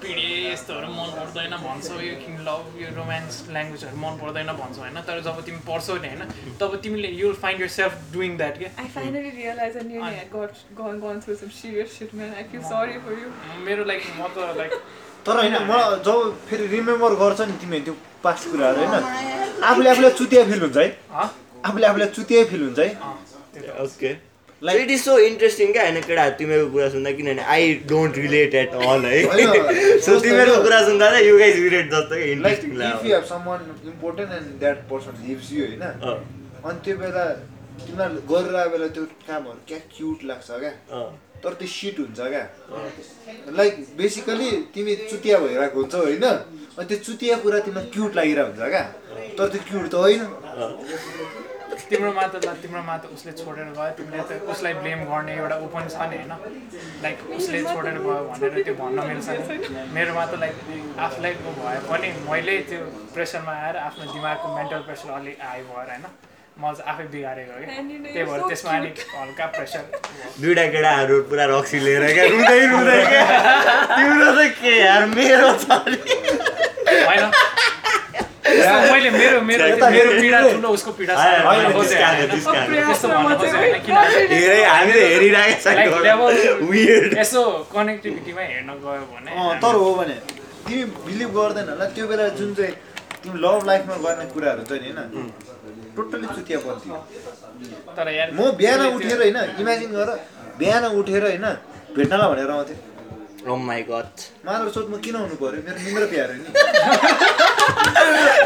पिँढी यस्तोहरू मन पर्दैन भन्छौ यो किन लभ यो रोमान्स ल्याङ्ग्वेजहरू मन पर्दैन भन्छौ होइन? तर जब तिमी पढ्छौ नि होइन? तब तिमीले you will find yourself doing that के I finally realized I nearly had got gone gone through some serious shit, man. I feel sorry for you. मेरो लाइक म त लाइक <laughs> तर होइन मलाई जब फेरि रिमेम्बर गर्छ नि तिमीले त्यो पास्ट कुराहरू होइन? आफूले आफूलाई चुतिया फिल हुन्छ है। हँ? आफूले आफूलाई चुतिया फिल हुन्छ है। Okay Like- it is so interesting क्या होइन केटाहरू तिमीहरूको कुरा सुन्दा किनभने I don't relate at all है। <laughs> सो तिमीहरूको कुरा सुन्दा चाहिँ यु गाइज रिलेट जस्तो लाइक इन्ट्रेस्टिङ इफ यु लाग्यो। Have someone important and that person leaves you होइन? अँ, अनि त्यो बेला तिमीलाई गरिरहेको बेला त्यो कामहरू क्या क्युट लाग्छ क्या। अँ, तर त्यो सिट हुन्छ क्या। लाइक बेसिकली तिमी चुतिया भइरहेको हुन्छौ होइन? अनि त्यो चुतिया कुरा तिमीलाई क्युट लागिरहेको हुन्छ क्या। तर त्यो क्युट त होइन। तिम्रोमा त तिम्रोमा त उसले छोडेर गयो। तिमीले त उसलाई ब्लेम गर्ने एउटा ऊ पनि छ नि होइन? लाइक उसले छोडेर गयो भनेर त्यो भन्न मिल्छ मेरोमा त लाइक आफूलाई भए पनि मैले त्यो प्रेसरमा आएर आफ्नो दिमागको मेन्टल प्रेसर अलिक आयो भएर होइन? म चाहिँ आफै बिगारेको कि? त्यही भएर त्यसमा अलिक हल्का प्रेसर दुइटा केटाहरू पुरा रक्सी लिएर क्या? रुँदै रुँदै क्या? तिम्रो चाहिँ के यार? मेरो छ नि। होइन। त्यस्तो मैले मेरो मेरो यता मेरो हेर, पीडा। ठुलो उसको धेरै हामीले हेरिरहेको Like level- छ वियर्ड यसो कनेक्टिभिटीमा हेर्न गयो भने अँ, तर हो भने तिमी बिलिभ गर्दैन होला। त्यो बेला जुन चाहिँ तिमी लभ लाइफमा गर्ने कुराहरू चाहिँ नि होइन? टोटल्ली चुतिया पर्थ्यो तर यार म बिहान उठेर होइन इमेजिन गर बिहान उठेर होइन भेट्नला भनेर आउँथेँ। ओ माई गड मात्र सोध म किन आउनु पऱ्यो मेरो निन्द्रा प्यारो नि।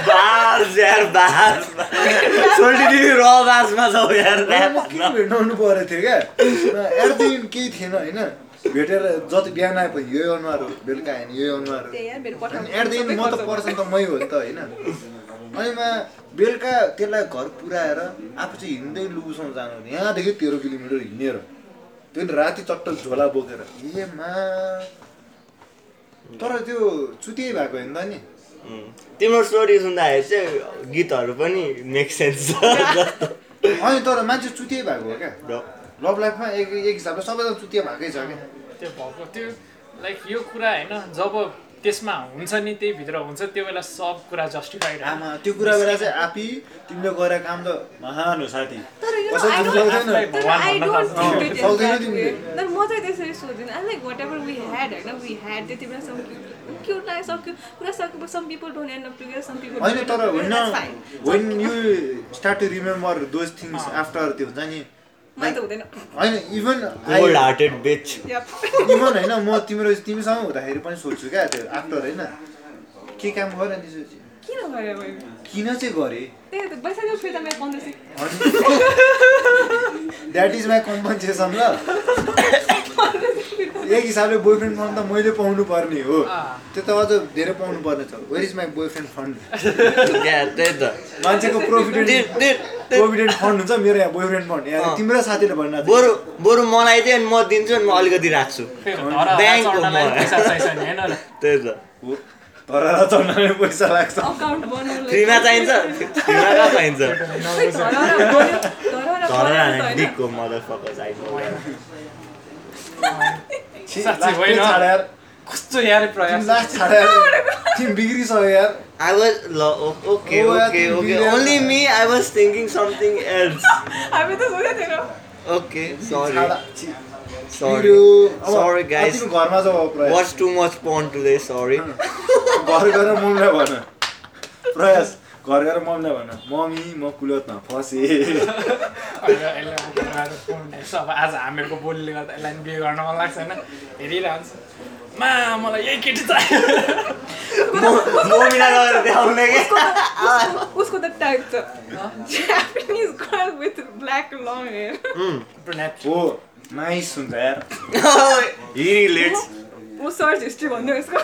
बास यार दिदी र छौ यार म किन भेट्न आउनु परेको थियो क्या? एट दिन केही थिएन होइन? भेटेर जति बिहान आएपछि यही अनुहार हो बेलुका आयो भने यही अनुहार हो यार एट दिन म त पर्सन त मै हो नि त होइन? अनि मा बेलुका त्यसलाई घर पुऱ्याएर आफू चाहिँ हिँड्दै लुबुसम्म जानु यहाँदेखि तेह्र किलोमिटर हिँडेर त्यो पनि राति चट्ट झोला बोकेर। ए मा। तर त्यो चुतियै भएको होइन त नि तिम्रो स्टोरी सुन्दाखेरि चाहिँ गीतहरू पनि मेक सेन्स अनि तर मान्छे चुतियै भएको हो क्या। लभ लाइफमा एक एक हिसाबले सबैजना चुतिया भएकै छ क्या। त्यो भएको त्यो लाइक यो कुरा होइन जब त्यसमा हुन्छ नि त्यही भित्र हुन्छ त्यो बेला सब कुरा जस्टिफाइड आमा त्यो कुरा बेला चाहिँ आफी तिमीले गरेको काम त महान हो साथी। तर म चाहिँ त्यसरी सोच्दिनँ। I like whatever we had होइन? वी ह्याड त्यति बेला सम क्युट लाग्यो सब क्युट पुरा सकेपछि some people don't end up together some people होइन तर होइन। When you start to remember those things after त्यो हुन्छ नि त हुँदैन। होइन even old hearted bitch. Even होइन म तिम्रो तिमीसँग हुँदाखेरि पनि सोध्छु क्या त्यो आफ्टर होइन? के काम गरेँ त्यसपछि। किन गरे मैले किन चाहिँ गरेँ? त्यही त बैसाखी फेरि त मेरो पन्ध्र सय द्याट इज माई कम्पन्सेसन ल एक हिसाबले बोयफ्रेन्ड फन्ड त मैले पाउनु पर्ने हो। त्यो त अझ धेरै पाउनु पर्ने छ। Where is my boyfriend fund त्यही त। मान्छेको प्रोभिडेन्ट प्रोभिडेन्ट फन्ड हुन्छ मेरो यहाँ बोयफ्रेन्ड फन्ड यहाँ। तिम्रो साथीले भन्न बरु बरु मलाई चाहिँ अनि म दिन्छु अनि म अलिकति राख्छु। र त्यही त। भरेर चढ्न पैसा लाग्छ। फ्रीमा चाहिन्छ। फ्रीमा कहाँ चाहिन्छ। डिकको मदर फकर चाहिन्छ। कस्तो यार प्रयास। लास्ट छाडेर बिग्रिसक्यो यार। आई वाज ल okay okay okay only me I was thinking something else हामी त सोधेको थिएन। Okay sorry sorry sorry guys घरमा जाऊ प्रयास। Watch too much porn today sorry घर गएर मम्मीलाई भन। प्रयास घर गएर मम्मीलाई भन। मम्मी म कुलतमा फसेँ। अब आज हामीहरूको बोलीले गर्दा यसलाई बिहे गर्न मन लाग्छ होइन? हेरिरहन्छ। मा मलाई यही केटी चाहियो। उसको त टाइप छ। Japanese girl with black long hair हो। नाइस हुन्छ यार हि रिलेट्स ऊ सर्च हिस्ट्री भन्नु यसको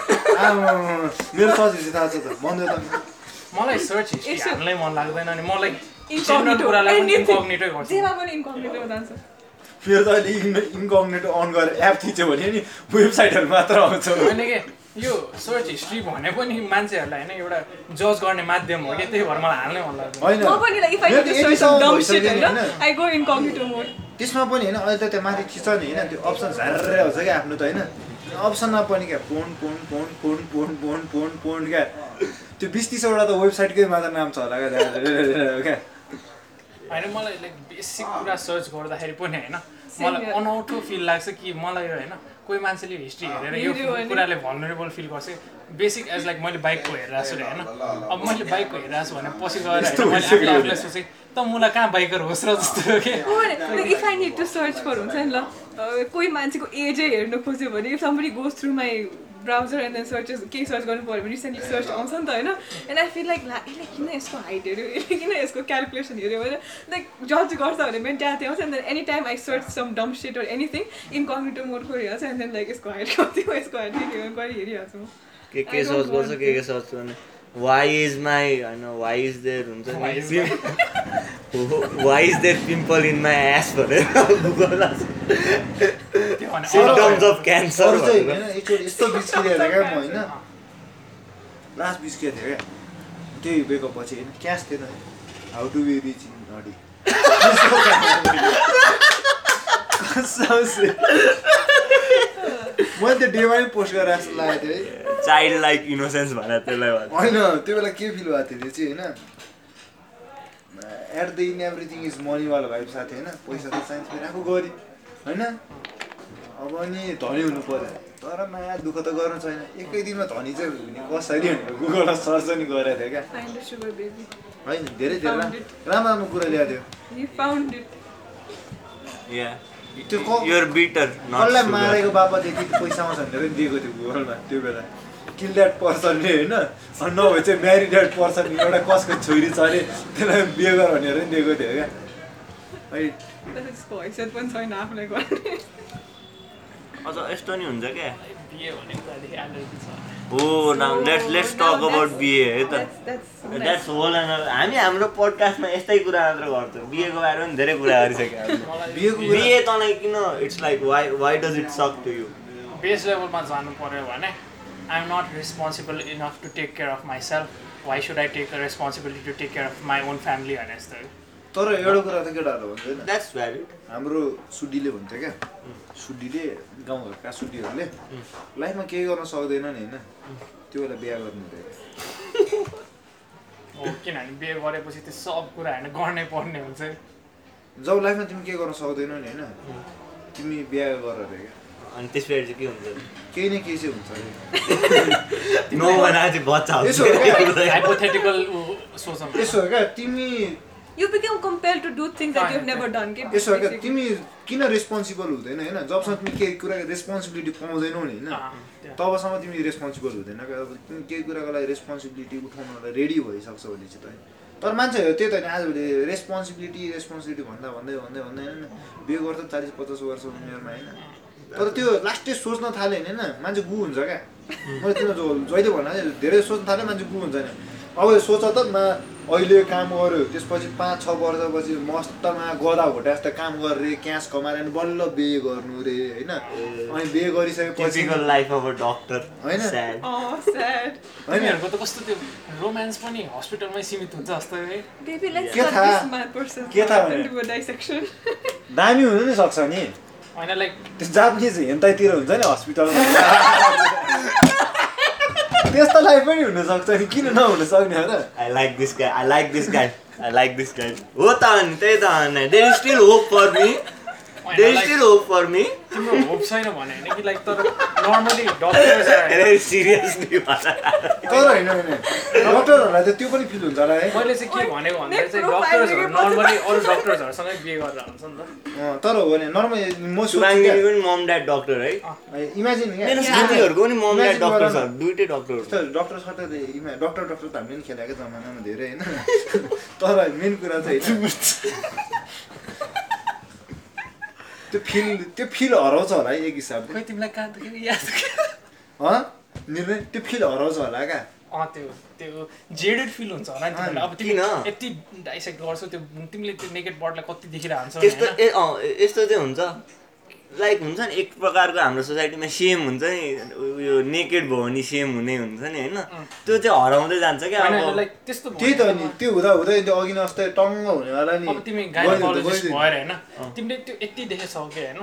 मेरो सजिलो थाहा छ त भन्दै त मलाई सर्च हिस्ट्री हाल्नै मन लाग्दैन अनि मलाई इन्कग्निटो कुरालाई पनि इन्कग्निटै गर्छु जेमा पनि इन्कग्निटो जान्छ मेरो त अहिले इन्कग्नेटो अन गरेर एप थिच्यो भने नि वेबसाइटहरू मात्र आउँछ होइन के यो सर्च हिस्ट्री भने पनि मान्छेहरूलाई होइन एउटा जज गर्ने माध्यम हो कि त्यही भएर मलाई हाल्नै मन लाग्दैन होइन त्यसमा पनि होइन अहिले त त्यहाँ माथि थिच्छ नि होइन त्यो अप्सन झार्रै आउँछ क्या आफ्नो त होइन। अप्सनमा पनि क्या phone phone phone phone phone phone phone phone क्या। त्यो बिस तिसवटा त वेबसाइटकै मात्र नाम छ होला क्या <laughs> क्या। होइन मलाई लाइक बेसिक कुरा सर्च गर्दाखेरि पनि होइन मलाई. अनौठो फिल लाग्छ कि मलाई होइन कोही मान्छेले हिस्ट्री हेरेर यो कुराले भनरेबल फिल गर्छ। बेसिक एज लाइक मैले बाइकको हेरिरहेको छु अरे होइन। अब मैले बाइकको हेरिरहेको छु भने पछि गएर आफूलाई सोचेँ त मलाई कहाँ बाइकर होस् र जस्तो हो कि? If I need to search for हुन्छ नि ल। कोही मान्छेको एजै हेर्नु खोज्यो भने if somebody goes through my browser and then searches केही सर्च गर्नु पऱ्यो भने रिसेन्टली सर्च आउँछ नि त होइन एन्ड आई फिल लाइक ला यसले किन यसको हाइट हेऱ्यो यसले किन यसको क्यालकुलेसन हेऱ्यो भने लाइक जज गर्छ भने मेन्टालिटी आउँछ and then any time I search some dumb shit or anything incognito mode खोलिहाल्छ and then like यसको हाइट कति हो यसको हाइट के म के के सर्च गर्छ के के सर्च गर्ने वाइ इज माई होइन वाइ इज देयर हुन्छ Why is नि why is there pimple in my ass भनेर सिम्टम्स अफ क्यान्सर यस्तो बिस्किरहेको थिएँ क्या म होइन। लास्ट बिस्किएको थिएँ क्या त्यही ब्रेकअप पछि होइन क्यास थिएन। How to be rich in नडी मैले त्यो डेमा पनि पोस्ट गरेर जस्तो लागेको थियो है। चाइल्ड लाइक इनोसेन्स भनेर त्यसलाई भन्छ। होइन त्यो बेला के फिल भएको थियो त्यो चाहिँ होइन। At the end everything is मनीवाला भाइ साथी होइन। पैसा त चाहिन्छ फेरि आफू गरी। होइन? अब अनि धनी हुनु पऱ्यो तर माया दुःख त गर्नु छैन। एकै दिनमा धनी चाहिँ हुने कसरी भनेर गुगलमा सर्च पनि गरेको थियो क्या. होइन धेरै धेरै राम्रो राम्रो कुरा ल्याएको थियो. त्यो क- युर बिटर कसलाई मारेको बापत यति पैसा आउँछ भनेर पनि दिएको थियो गुगलमा त्यो बेला। किल द्याट पर्सनले होइन? अनि नभए चाहिँ म्यारिड द्याट पर्सन एउटा कसको छोरी छ अरे त्यसलाई बिहे गर भनेर पनि दिएको थियो क्या। हैसियत पनि छैन अझ यस्तो नि हुन्छ क्या। हो now let's let's talk about BA है त. द्याट्स होल हामी हाम्रो पोडकास्टमा यस्तै कुरा मात्र गर्छौँ। बिहेको बारेमा पनि धेरै कुरा गरिसक्यो बिहेको बिहे तँलाई किन it's like why why does it suck to you base लेभलमा जानु पऱ्यो भने I am not responsible enough to take care of myself why should I take responsibility to take care of my own family भने जस्तो। तर एउटा कुरा त केटाहरू भ्यालिड हाम्रो सुडीले भन्छ क्या। सुडीले गाउँघरका सुडीहरूले लाइफमा केही गर्न सक्दैन नि होइन। त्यो बेला बिहा गर्नु हुँदैन। हो किनभने बिहे गरेपछि त्यो सब कुरा होइन गर्नै पर्ने हुन्छ। जब लाइफमा तिमी केही गर्न सक्दैनौ नि होइन। तिमी बिहा गर अरे क्या। अनि त्यसपछि चाहिँ के हुन्छ? केही न केही चाहिँ हुन्छ <laughs> यसो हो क्या तिमी You become compelled to do things that you've never done. के यसो क्या. तिमी किन रेस्पोन्सिबल हुँदैन होइन? जबसम्म तिमी केही कुराको रेस्पोन्सिबिलिटी पाउँदैनौ नि होइन। तबसम्म तिमी रेस्पोन्सिबल हुँदैन क्या? अब तिमी केही कुराको लागि रेस्पोन्सिबिलिटी उठाउनलाई रेडी भइसक्छ भने चाहिँ त तर मान्छेहरू त्यही त नि आजभोलि रेस्पोन्सिबिलिटी रेस्पोन्सिबिलिटी भन्दा भन्दै भन्दै भन्दै होइन? बिहे गर्दा चालिस पचास वर्ष उमेरमा होइन? तर त्यो लास्टै सोच्न थाल्यो भने होइन? मान्छे गु हुन्छ क्या? मैले जो जहिले भन्दा चाहिँ धेरै सोच्न थाल्यो मान्छे गु हुन्छ नि अब सोच त अहिले काम गर्यो त्यसपछि पाँच छ वर्षपछि मस्तमा गदा घोटा जस्तो काम गरेर क्यास कमाएर अनि बल्ल बिहे गर्नु रे होइन? अनि बिहे गरिसकेपछि typical life of a doctor होइन? दामी हुनु नि सक्छ नि। होइन लाइक त्यो जापानिज हेन्ताइतिर हुन्छ नि हस्पिटलमा <laughs> त्यस्तो लाइफ पनि हुनसक्छ नि? किन नहुन सक्ने हो र? I like this guy I like this guy I like this guy हो त अनि त्यही त अनि। There is still hope for me still hope for me तिम्रो होप छैन भने होइन कि लाइक तर नर्मली डक्टर धेरै सिरियसली तर होइन होइन। डक्टरहरूलाई त त्यो पनि फिल हुन्छ होला है। मैले चाहिँ के भनेको भन्दा चाहिँ डक्टर्सहरू नर्मली <laughs> अरू डक्टर्सहरूसँगै बिहे गरेर हुन्छ नि त। अँ, तर हो भने नर्मल म पनि मम ड्याड डक्टर है। इमेजिन मेरो साथीहरूको पनि मम ड्याड डक्टर छ। दुइटै डक्टरहरू छ डक्टर सटर डक्टर डक्टर त हामीले पनि खेलाएको जमानामा धेरै होइन। <laughs> तर मेन कुरा चाहिँ <laughs> त्यो फिल त्यो फिल हराउँछ होला है एक हिसाबले। खै तिमीलाई कहाँदेखि याद हँ निर्णय त्यो फिल हराउँछ होला क्या? अँ त्यो त्यो जेडेड फिल हुन्छ होला नि तिमीलाई। अब किन? तिमी यति डाइसेक्ट गर्छौ त्यो तिमीले त्यो नेकेड बर्डलाई कति देखिरहन्छ यस्तो ए अँ यस्तो चाहिँ हुन्छ। लाइक हुन्छ नि एक प्रकारको हाम्रो सोसाइटीमा सेम हुन्छ नि उयो नेकेड भयो भने सेम हुने हुन्छ नि होइन? त्यो चाहिँ हराउँदै जान्छ क्या अब। लाइक त्यस्तो त्यही त नि त्यो हुँदा हुँदै त्यो अघि नै अस्ति टङ्ग हुनेवाला नि। अब तिमी गाइनोकोलोजिस्ट। भएर होइन? तिमीले त्यो यति देखेछौ कि होइन?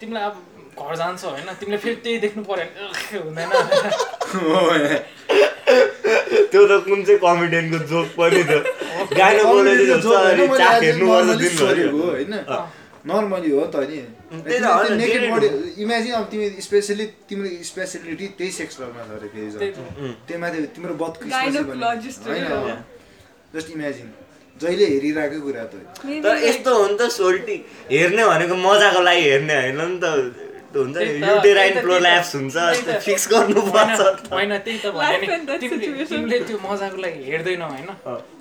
तिमीलाई अब घर जान्छौ होइन? तिमीले फेरि त्यही देख्नु पऱ्यो भने हुँदैन? हो, <laughs> त्यो त कुन चाहिँ कमेडियनको जोक पनि थियो <laughs> गाइनोकोलोजिस्ट होइन? नर्मली हो त नि नेकेड बडी इमेजिन अब तिमी स्पेसली तिम्रो स्पेसलिटी त्यही सेक्सरमा छ अरे फेरि त्यही माथि तिम्रो बद होइन। जस्ट इमेजिन जहिले हेरिरहेको कुरा त तर यस्तो हो नि त सोल्टी हेर्ने भनेको मजाको लागि हेर्ने होइन नि त हुन्छ युटेराइन प्रोल्याप्स हुन्छ फिक्स गर्नुपर्छ होइन त्यही त भने तिमीले त्यो मजाको लागि हेर्दैनौ होइन।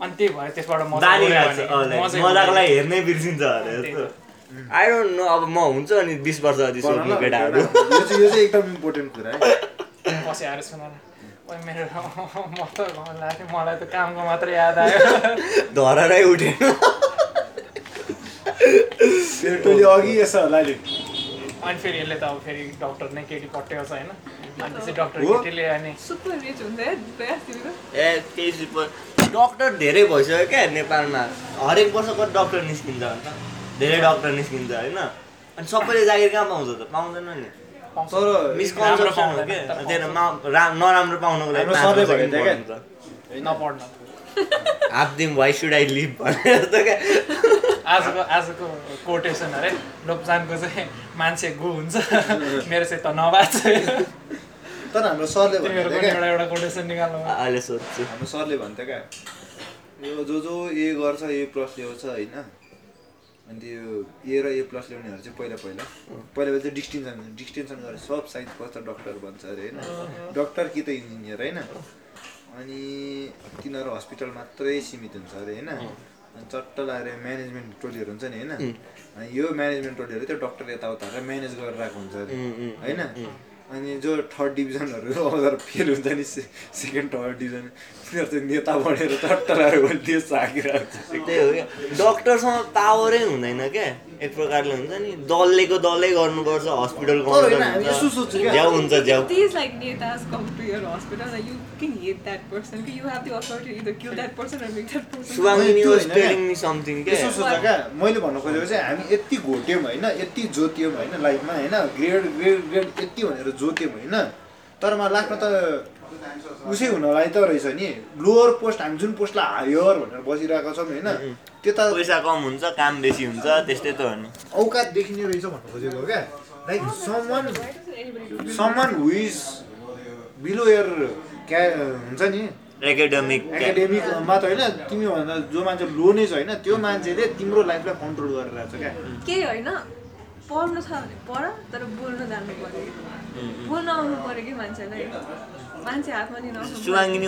अनि त्यही भएर त्यसबाट मजाको। लागि हेर्नै बिर्सिन्छ अरे आई डोन्ट नो अब म हुन्छ अनि बिस वर्ष भन सोध्नु केटाहरू। यो चाहिँ यो चाहिँ एकदम इम्पोर्टेन्ट कुरा है। पछि आएर सुन न। ओइ मेरो <laughs> म त लाग्यो मलाई त कामको मात्र याद आयो। धररै उठेन अघि यसो होला नि अनि फेरि यसले त अब फेरि डक्टर नै केटी पट्याउँछ होइन। अनि त्यसै डक्टर हो? केटीले अनि super rich हुन्छ ए केही सुपर डक्टर धेरै भइसक्यो क्या नेपालमा। हरेक वर्ष कति डक्टर निस्किन्छ अन्त। धेरै डक्टर निस्किन्छ होइन? अनि सबैले जागिर कहाँ पाउँछ त? पाउँदैन नि। तर मिसकन्सेप्सन हो पाउँदैन, कि तर त्यो मा- रा- नराम्रो पाउनको लागि? नपढ्न। Half them why should I live भनेर त क्या। आजको आजको कोटेसन अरे लोकजानको चाहिँ मान्छे गु हुन्छ। मेरो चाहिँ त नबाच तर हाम्रो सरले एउटा एउटा कोटेसन निकाल्नु अहिले सोध्छु। हाम्रो सरले भन्थ्यो क्या। यो जो जो ए गर्छ ए प्लस ल्याउँछ होइन? अनि त्यो ए र ए प्लस ल्याउनेहरू चाहिँ पहिला पहिला। पहिला पहिला चाहिँ डिस्टिङसन डिस्टिङसन गरेर सब साइन्स पढ्छ डक्टर बन्छ अरे होइन? डक्टर कि त इन्जिनियर होइन? अनि तिनीहरू हस्पिटल मात्रै सीमित हुन्छ अरे होइन? अनि चट्ट लगाएर म्यानेजमेन्ट टोलीहरू हुन्छ नि होइन? अनि यो म्यानेजमेन्ट टोलीहरू त्यो डक्टर यताउता म्यानेज गरेर राखेको हुन्छ अरे होइन? अनि जो थर्ड डिभिजनहरू <laughs> अगर फेल हुन्छ नि से सेकेन्ड थर्ड डिभिजन तिनीहरू चाहिँ नेता बनेर चट्ट लगाएर भोलि देश झाकिरहेको छ त्यही हो क्या। डक्टरसँग पावरै हुँदैन क्या। एक प्रकारले हुन्छ नि दललेको दलै गर्नुपर्छ हस्पिटल हुन्छ मैले भन्नु खोजेको चाहिँ हामी यति घोट्यौँ होइन यति जोत्यौँ होइन लाइफमा होइन। ग्रेड ग्रेड ग्रेड यति भनेर जोत्यौँ होइन। तर मलाई लाग्न त उसै हुनलाई त रहेछ नि। लोवर पोस्ट हामी जुन पोस्टलाई हायर भनेर बसिरहेको छौँ होइन त्यो त पैसा कम हुन्छ काम बेसी हुन्छ त्यस्तै त हो नि। औकात देखिने रहेछ भन्नु खोजेको हो क्या। Like someone? Someone who is below your क्या हुन्छ नि। एकाडेमिक एकाडेमिकमा त होइन तिमी भन्दा जो मान्छे लो नै छ होइन त्यो मान्छेले तिम्रो लाइफलाई कन्ट्रोल गरिरहेको छ क्या। केही होइन पढ्नु छ भने पढ तर बोल्नु जान्नु पऱ्यो बोल्न आउनु पऱ्यो कि मान्छेलाई। मान्छे हातमा। सुवाङ्गिनी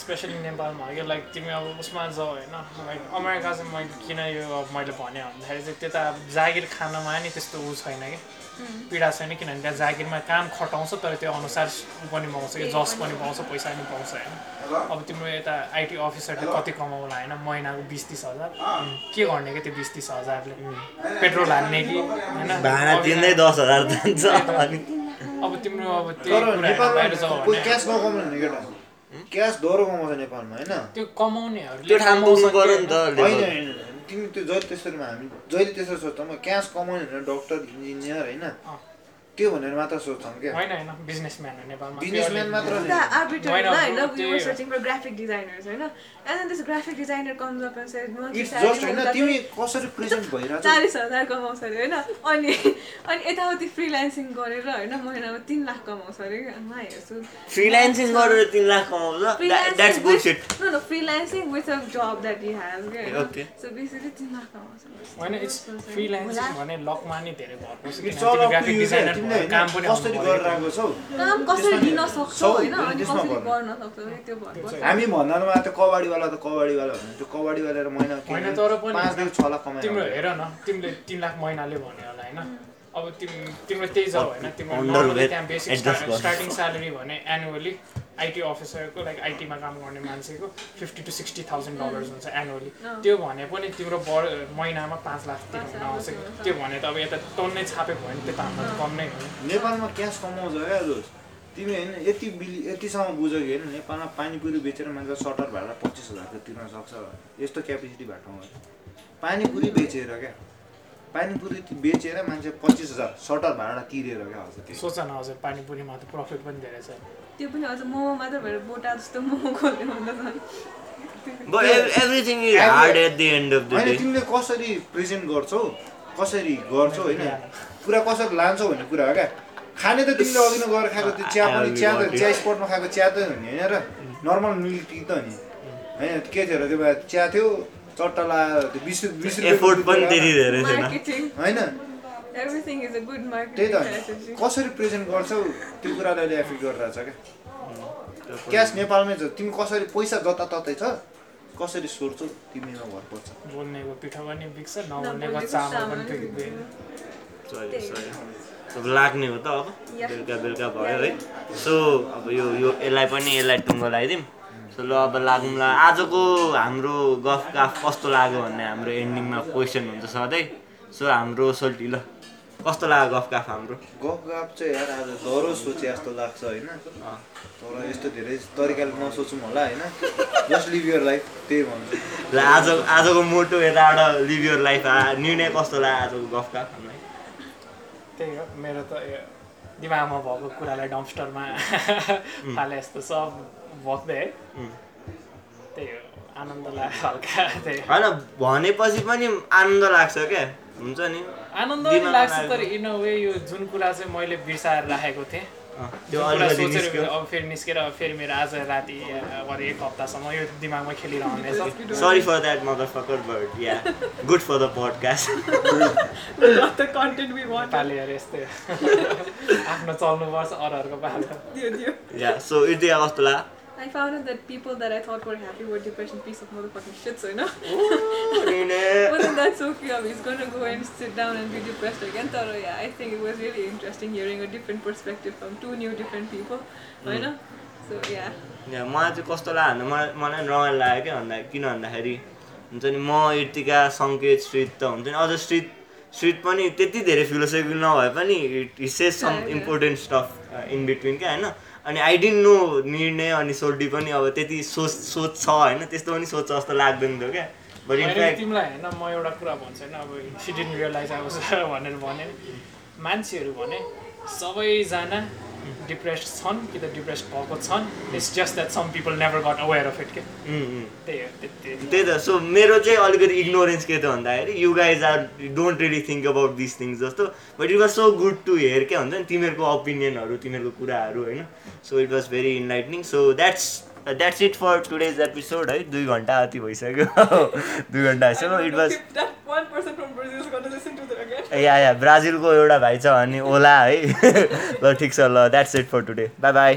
स्पेसली नेपालमा यो लाइक तिमी अब उसमा जाऊ होइन लाइक अमेरिका चाहिँ मैले किन यो अब मैले भने भन्दाखेरि चाहिँ त्यो त अब जागिर खानमा नि त्यस्तो ऊ छैन कि पीडा छैन किनभने त्यहाँ जागिरमा काम खटाउँछ तर त्यो अनुसार ऊ पनि पाउँछ कि जस पनि पाउँछ पैसा पनि पाउँछ होइन अब तिम्रो यता आइटी अफिसरले कति कमाउला होइन? महिनाको बिस तिस हजार। के गर्ने कि त्यो बिस तिस हजारले? पेट्रोल हाल्ने कि? होइन? भाडा अब तिर्दै दस हजार जान्छ अनि। अब तिम्रो अब क्यास डह्रो कमाउँछ नेपालमा होइन? त्यो कमाउनेहरूले त्यो पऱ्यो नि त होइन। होइन। तिमी त्यो जहिले त्यसरीमा हामी जहिले त्यसरी सोच्छौँ क्यास कमाउने भनेर डक्टर इन्जिनियर होइन। त्यो भनेर मात्र सोच्छौँ क्या होइन होइन बिजनेसम्यान हो नेपालमा. बिजनेसम्यान मात्र The arbitrary, Why not? no, I know we त्यही were हो। searching for graphic designers, होइन? And then this graphic designer comes up and says, "No, it's just होइन भन्दा तिमी कसरी प्रेजेन्ट भइरहेको छ चालिस हजार कमाउँछ अरे होइन? अनि अनि यताउति फ्रिल्यान्सिङ गरेर होइन महिनामा तिन लाख कमाउँछ अरे म हेर्छु। फ्रिल्यान्सिङ गरेर तिन लाख कमाउँछ? No, no, freelancing with a job that he has. Okay. Okay. So basically, तिन लाख कमाउँछ। होइन इट्स फ्रिल्यान्सिङ भने लकमा नि धेरै भर पर्छ it's all up to graphic designer तिमीले काम पनि होइन? कसरी। गरिरहेको छौ हामी भन्दामा त्यो कबाडीवाला त कबाडीवाला भने त्यो कबाडीवाला महिना होइन, तर पनि पाँचदेखि छ लाख कमाइ तिम्रो हेर न तिमीले तिन लाख महिनाले भन्यो होला होइन? अब तिम तिम्रो त्यही छ होइन? तिम्रो त्यहाँ बेसिक। स्टार्टिङ स्यालेरी भने एनुअली आइटी अफिसरको लाइक आइटीमा काम गर्ने मान्छेको fifty to sixty thousand dollars हुन्छ एनुअली अँ। त्यो भने पनि तिम्रो बर महिनामा पाँच लाख तिर्नु आउँछ त्यो भने त अब यता टन्नै छापेको भयो भने त्यो त हामीलाई त कम नै हो। नेपालमा क्यास कमाउँछ क्या तिमी होइन यति बिल यतिसम्म बुझ कि होइन नेपालमा पानीपुरी बेचेर मान्छे सटर भाडा पच्चिस हजारको तिर्न सक्छ। यस्तो क्यापेसिटी भएको ठाउँमा पानीपुरी बेचेर क्या। पानीपुरी बेचेर मान्छे पच्चिस हजार सटर भाडा तिरेर क्या त्यो सोच न हजुर पानीपुरीमा त प्रफिट पनि धेरै छ। त्यो पनि अझ मोमो मात्र भएर बोटा जस्तो मोमो झन् but everything is hard at the end of the होइन डे तिमीले कसरी प्रेजेन्ट गर्छौ कसरी गर्छौ होइन कुरा कसरी लान्छौ भन्ने कुरा हो क्या। खाने त तिमीले अघि नै गएर खाएको त्यो चिया पनि चिया त चिया स्पटमा खाएको चिया त हो नि होइन र। नर्मल मिल्क टी त हो नि होइन के थियो र त्यो बेला चिया थियो चट्टा लायो त्यो बिस बिस रुपियाँको एफोर्ट पनि रुपियाँ होइन एभ्रिथिङ इज अ गुड त्यही त। कसरी प्रेजेन्ट गर्छौ त्यो कुराले अहिले एफेक्ट गरिरहेछ क्या। क्यास नेपालमै छ। तिमी कसरी पैसा जताततै छ कसरी सोध्छौ तिमीमा भर पर्छ। बोल्नेको पिठो पनि बिग्छ नबोल्नेको चामल पनि अब लाग्ने हो त अब। बेलुका बेलुका भयो है। सो अब यो यो यसलाई पनि यसलाई टुङ्गो लगाइदिउँ। सो ल अब लागौँला आजको हाम्रो गफ गाफ कस्तो लाग्यो भन्ने हाम्रो एन्डिङमा क्वेसन हुन्छ सधैँ। सो हाम्रो सोल्टी ल। कस्तो लाग्यो गफ गाफ हाम्रो? गफ गफ चाहिँ यार आज डह्रो सोचे जस्तो लाग्छ होइन। तर यस्तो धेरै तरिकाले नसोचौँ होला होइन। जस्ट लिभ यर लाइफ त्यही भन्छु। ल आज आजको मोटो यताबाट लिभ यर लाइफ निर्णय कस्तो लाग्यो आजको गफ गाफ हामीलाई? त्यही हो मेरो त दिमागमा भएको कुरालाई डम्पस्टरमा फाले जस्तो सब भक्दै है. त्यही हो आनन्द लाग्यो हल्का त्यही। होइन भनेपछि पनि आनन्द लाग्छ क्या हुन्छ नि। आनन्द लाग्छ। तर इन अ वे यो जुन कुरा चाहिँ मैले बिर्साएर राखेको थिएँ कुरा सोचेर अब फेरि निस्केर अब फेरि मेरो आज राति अरू एक हप्तासम्म यो दिमागमा खेलिरहनेछ sorry for that mother fucker but yeah good for the podcast Not the content we want. नेपालीहरू यस्तै हो। <laughs> आफ्नो चल्नुपर्छ अरूहरूको बाटो दियो दियो या सो इडिया कस्तो लाग्यो I found out that people that I thought were happy were depression piece of motherfucking shit, so you know. Wasn't that so cute? He's gonna go and sit down and be depressed again. Taro, yeah, I think it was really interesting hearing a different perspective from two new different people. You know? So yeah. या मलाई चाहिँ कस्तो लाग्यो भने मलाई मलाई रमाइलो लाग्यो क्या भन्दा किन भन्दाखेरि हुन्छ नि म इर्तिका सङ्केत श्रीत त हुन्छ नि अझ श्रीत श्रीत पनि त्यति धेरै फिलोसफी नभए पनि it says some Yeah, yeah. Important stuff in between क्या होइन अनि आई डिन्ट नो निर्णय अनि सोल्डी पनि अब त्यति सोच सोच छ होइन त्यस्तो पनि सोच जस्तो लाग्दैन थियो क्या। बट इनफ्याक्ट तिमीलाई होइन म एउटा कुरा भन्छु होइन अब सी डिन रियलाइज अब भनेर भने। मान्छेहरू भने सबैजना डिप्रेस्ड छन् कि त डिप्रेस्ड भएको छन् it's just that some people never got aware of it के त्यही हो त्यही त सो मेरो चाहिँ अलिकति इग्नोरेन्स के त भन्दाखेरि you guys are don't really think about this things जस्तो but it was so good to hear क्या हुन्छ नि तिमीहरूको ओपिनियनहरू तिमीहरूको कुराहरू होइन? So it was very enlightening so that's that's it for today's episode है दुई घन्टा अति भइसक्यो दुई घन्टा भइसक्यो don't इट वाज. या या ब्राजिलको एउटा भाइ छ भने ओला है ल ठिक छ ल that's it for today bye bye